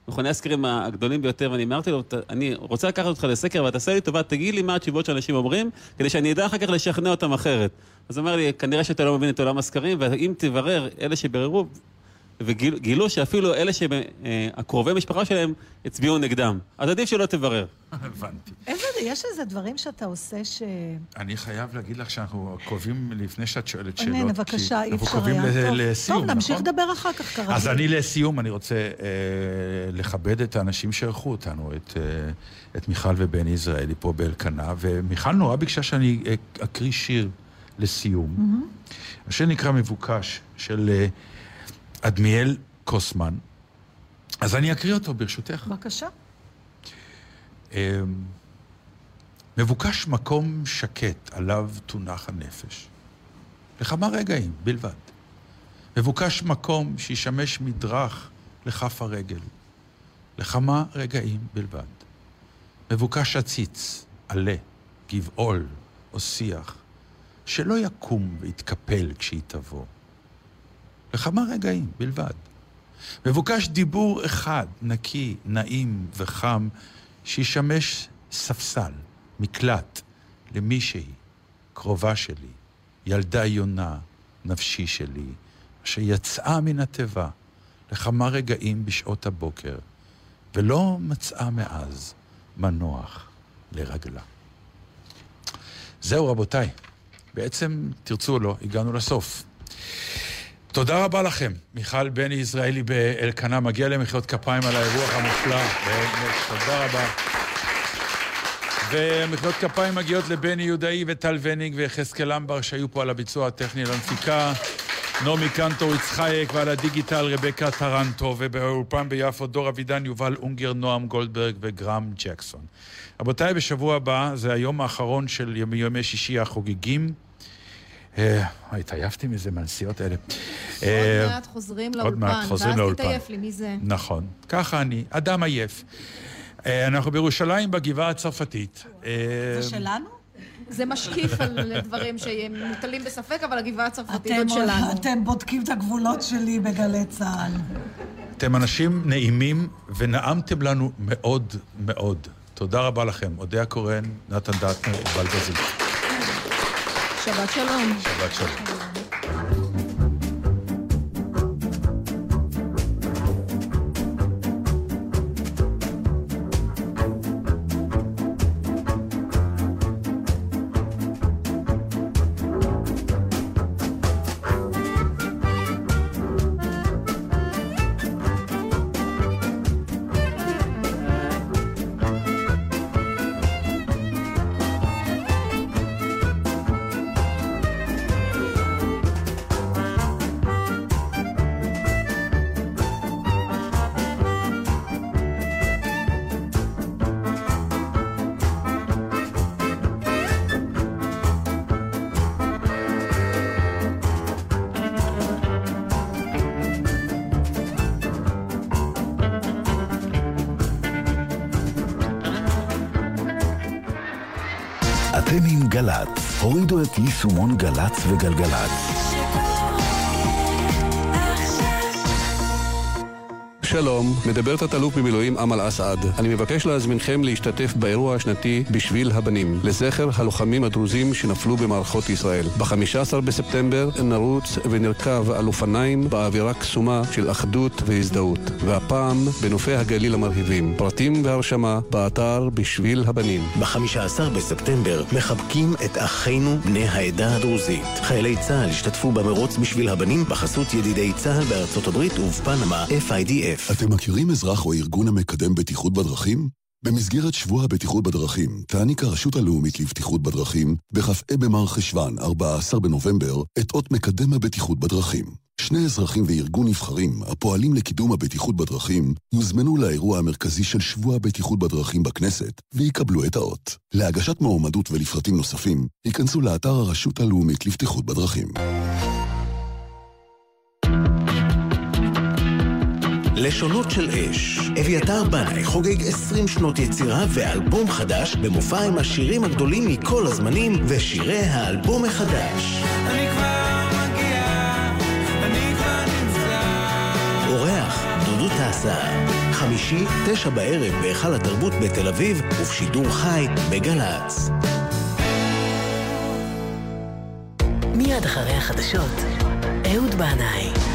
מכוני הסקרים הגדולים ביותר, ואני אמרתי לו, "ת- אני רוצה לקחת אותך לסקר, אבל תעשה לי טובה, תגיד לי מה התשובות שאנשים אומרים, כדי שאני אדע אחר כך לשכנע אותם אחרת. אז הוא אומר לי, כנראה שאתה לא מבין את עולם הסקרים, ואם תברר, אלה שביררו, וגילו שאפילו אלה שהקרובי משפחה שלהם הצביעו נגדם. אז עדיף שלא תברר. הבנתי. איזה, יש איזה דברים שאתה עושה ש... אני חייב להגיד לך שאנחנו קרובים, לפני שאת שואלת שאלות, הנה, בבקשה, אי אנחנו אפשר היה. ל- טוב, לסיום, טוב, נמשיך נכון? לדבר אחר כך, כרגיל. אז אני לסיום, אני רוצה אה, לכבד את האנשים שאירחו אותנו, את, אה, את מיכל ובני יזרעאלי פה באלקנה, ומיכל נורא ביקשה שאני אה, אקריא שיר לסיום. השיר נקרא מבוקש, של אה, אדמיאל קוסמן. אז אני אקריא אותו, ברשותך. בבקשה. אה, מבוקש מקום שקט עליו תונח הנפש. לכמה רגעים בלבד. מבוקש מקום שישמש מדרך לכף הרגל. לכמה רגעים בלבד. מבוקש עציץ, עלה, גבעול או שיח, שלא יקום ויתקפל כשהיא תבוא. לכמה רגעים בלבד. מבוקש דיבור אחד, נקי, נעים וחם, שישמש ספסל, מקלט, למישהי, קרובה שלי, ילדה יונה, נפשי שלי, שיצאה מן התיבה לכמה רגעים בשעות הבוקר, ולא מצאה מאז מנוח לרגלה. זהו, רבותיי. בעצם, תרצו או לא, הגענו לסוף. תודה רבה לכם. מיכל בני יזרעאלי באלקנה, מגיע למחיאות כפיים על האירוח המופלא. באמת, תודה רבה. ומחיאות כפיים מגיעות לבני יהודאי וטל וניג ויחזקאל אמבר שהיו פה על הביצוע הטכני למפיקה. נעמי קנטור יצחייק ועל הדיגיטל רבקה טרנטו ובאולפן ביפו דור אבידן, יובל אונגר, נועם גולדברג וגרם ג'קסון. רבותיי, בשבוע הבא זה היום האחרון של ימי, ימי שישי החוגגים. אה, התעייפתי מזה מהנסיעות האלה. אה, עוד מעט חוזרים עוד מעט לאולפן, חוזרים ואז לאולפן. תתעייף לי, מי זה? נכון, ככה אני, אדם עייף. אה, אנחנו בירושלים בגבעה הצרפתית. אה, זה שלנו? זה משקיף על דברים שמוטלים בספק, אבל הגבעה הצרפתית עוד שלנו. אתם בודקים את הגבולות שלי בגלי צה"ל. אתם אנשים נעימים ונעמתם לנו מאוד מאוד. תודה רבה לכם. אודיה קורן, נתן דטנר, יובל גזית. שבת שלום. שבת שלום. יישומון גל"צ וגלגלצ. שלום, מדבר תת-אלוף במילואים אמל אסעד. אני מבקש להזמינכם להשתתף באירוע השנתי בשביל הבנים, לזכר הלוחמים הדרוזים שנפלו במערכות ישראל. ב-15 בספטמבר נרוץ ונרכב על אופניים באווירה קסומה של אחדות והזדהות, והפעם בנופי הגליל המרהיבים. פרטים והרשמה באתר בשביל הבנים. ב-15 בספטמבר מחבקים את אחינו בני העדה הדרוזית. חיילי צה"ל השתתפו במרוץ בשביל הבנים בחסות ידידי צה"ל בארצות הברית ובפנמה FIDF. אתם מכירים אזרח או ארגון המקדם בטיחות בדרכים? במסגרת שבוע הבטיחות בדרכים תעניק הרשות הלאומית לבטיחות בדרכים בכ"ה במר חשוון, 14 בנובמבר, את אות מקדם הבטיחות בדרכים. שני אזרחים וארגון נבחרים הפועלים לקידום הבטיחות בדרכים יוזמנו לאירוע המרכזי של שבוע הבטיחות בדרכים בכנסת ויקבלו את האות. להגשת מועמדות ולפרטים נוספים, ייכנסו לאתר הרשות הלאומית לבטיחות בדרכים. לשונות של אש. אביתר בנאי חוגג 20 שנות יצירה ואלבום חדש במופע עם השירים הגדולים מכל הזמנים ושירי האלבום החדש. אני כבר מגיע, אני כבר נמצא. אורח, דודו טסה. חמישי, תשע בערב בהיכל התרבות בתל אביב ובשידור חי בגל"צ. מיד אחרי החדשות, אהוד בנאי.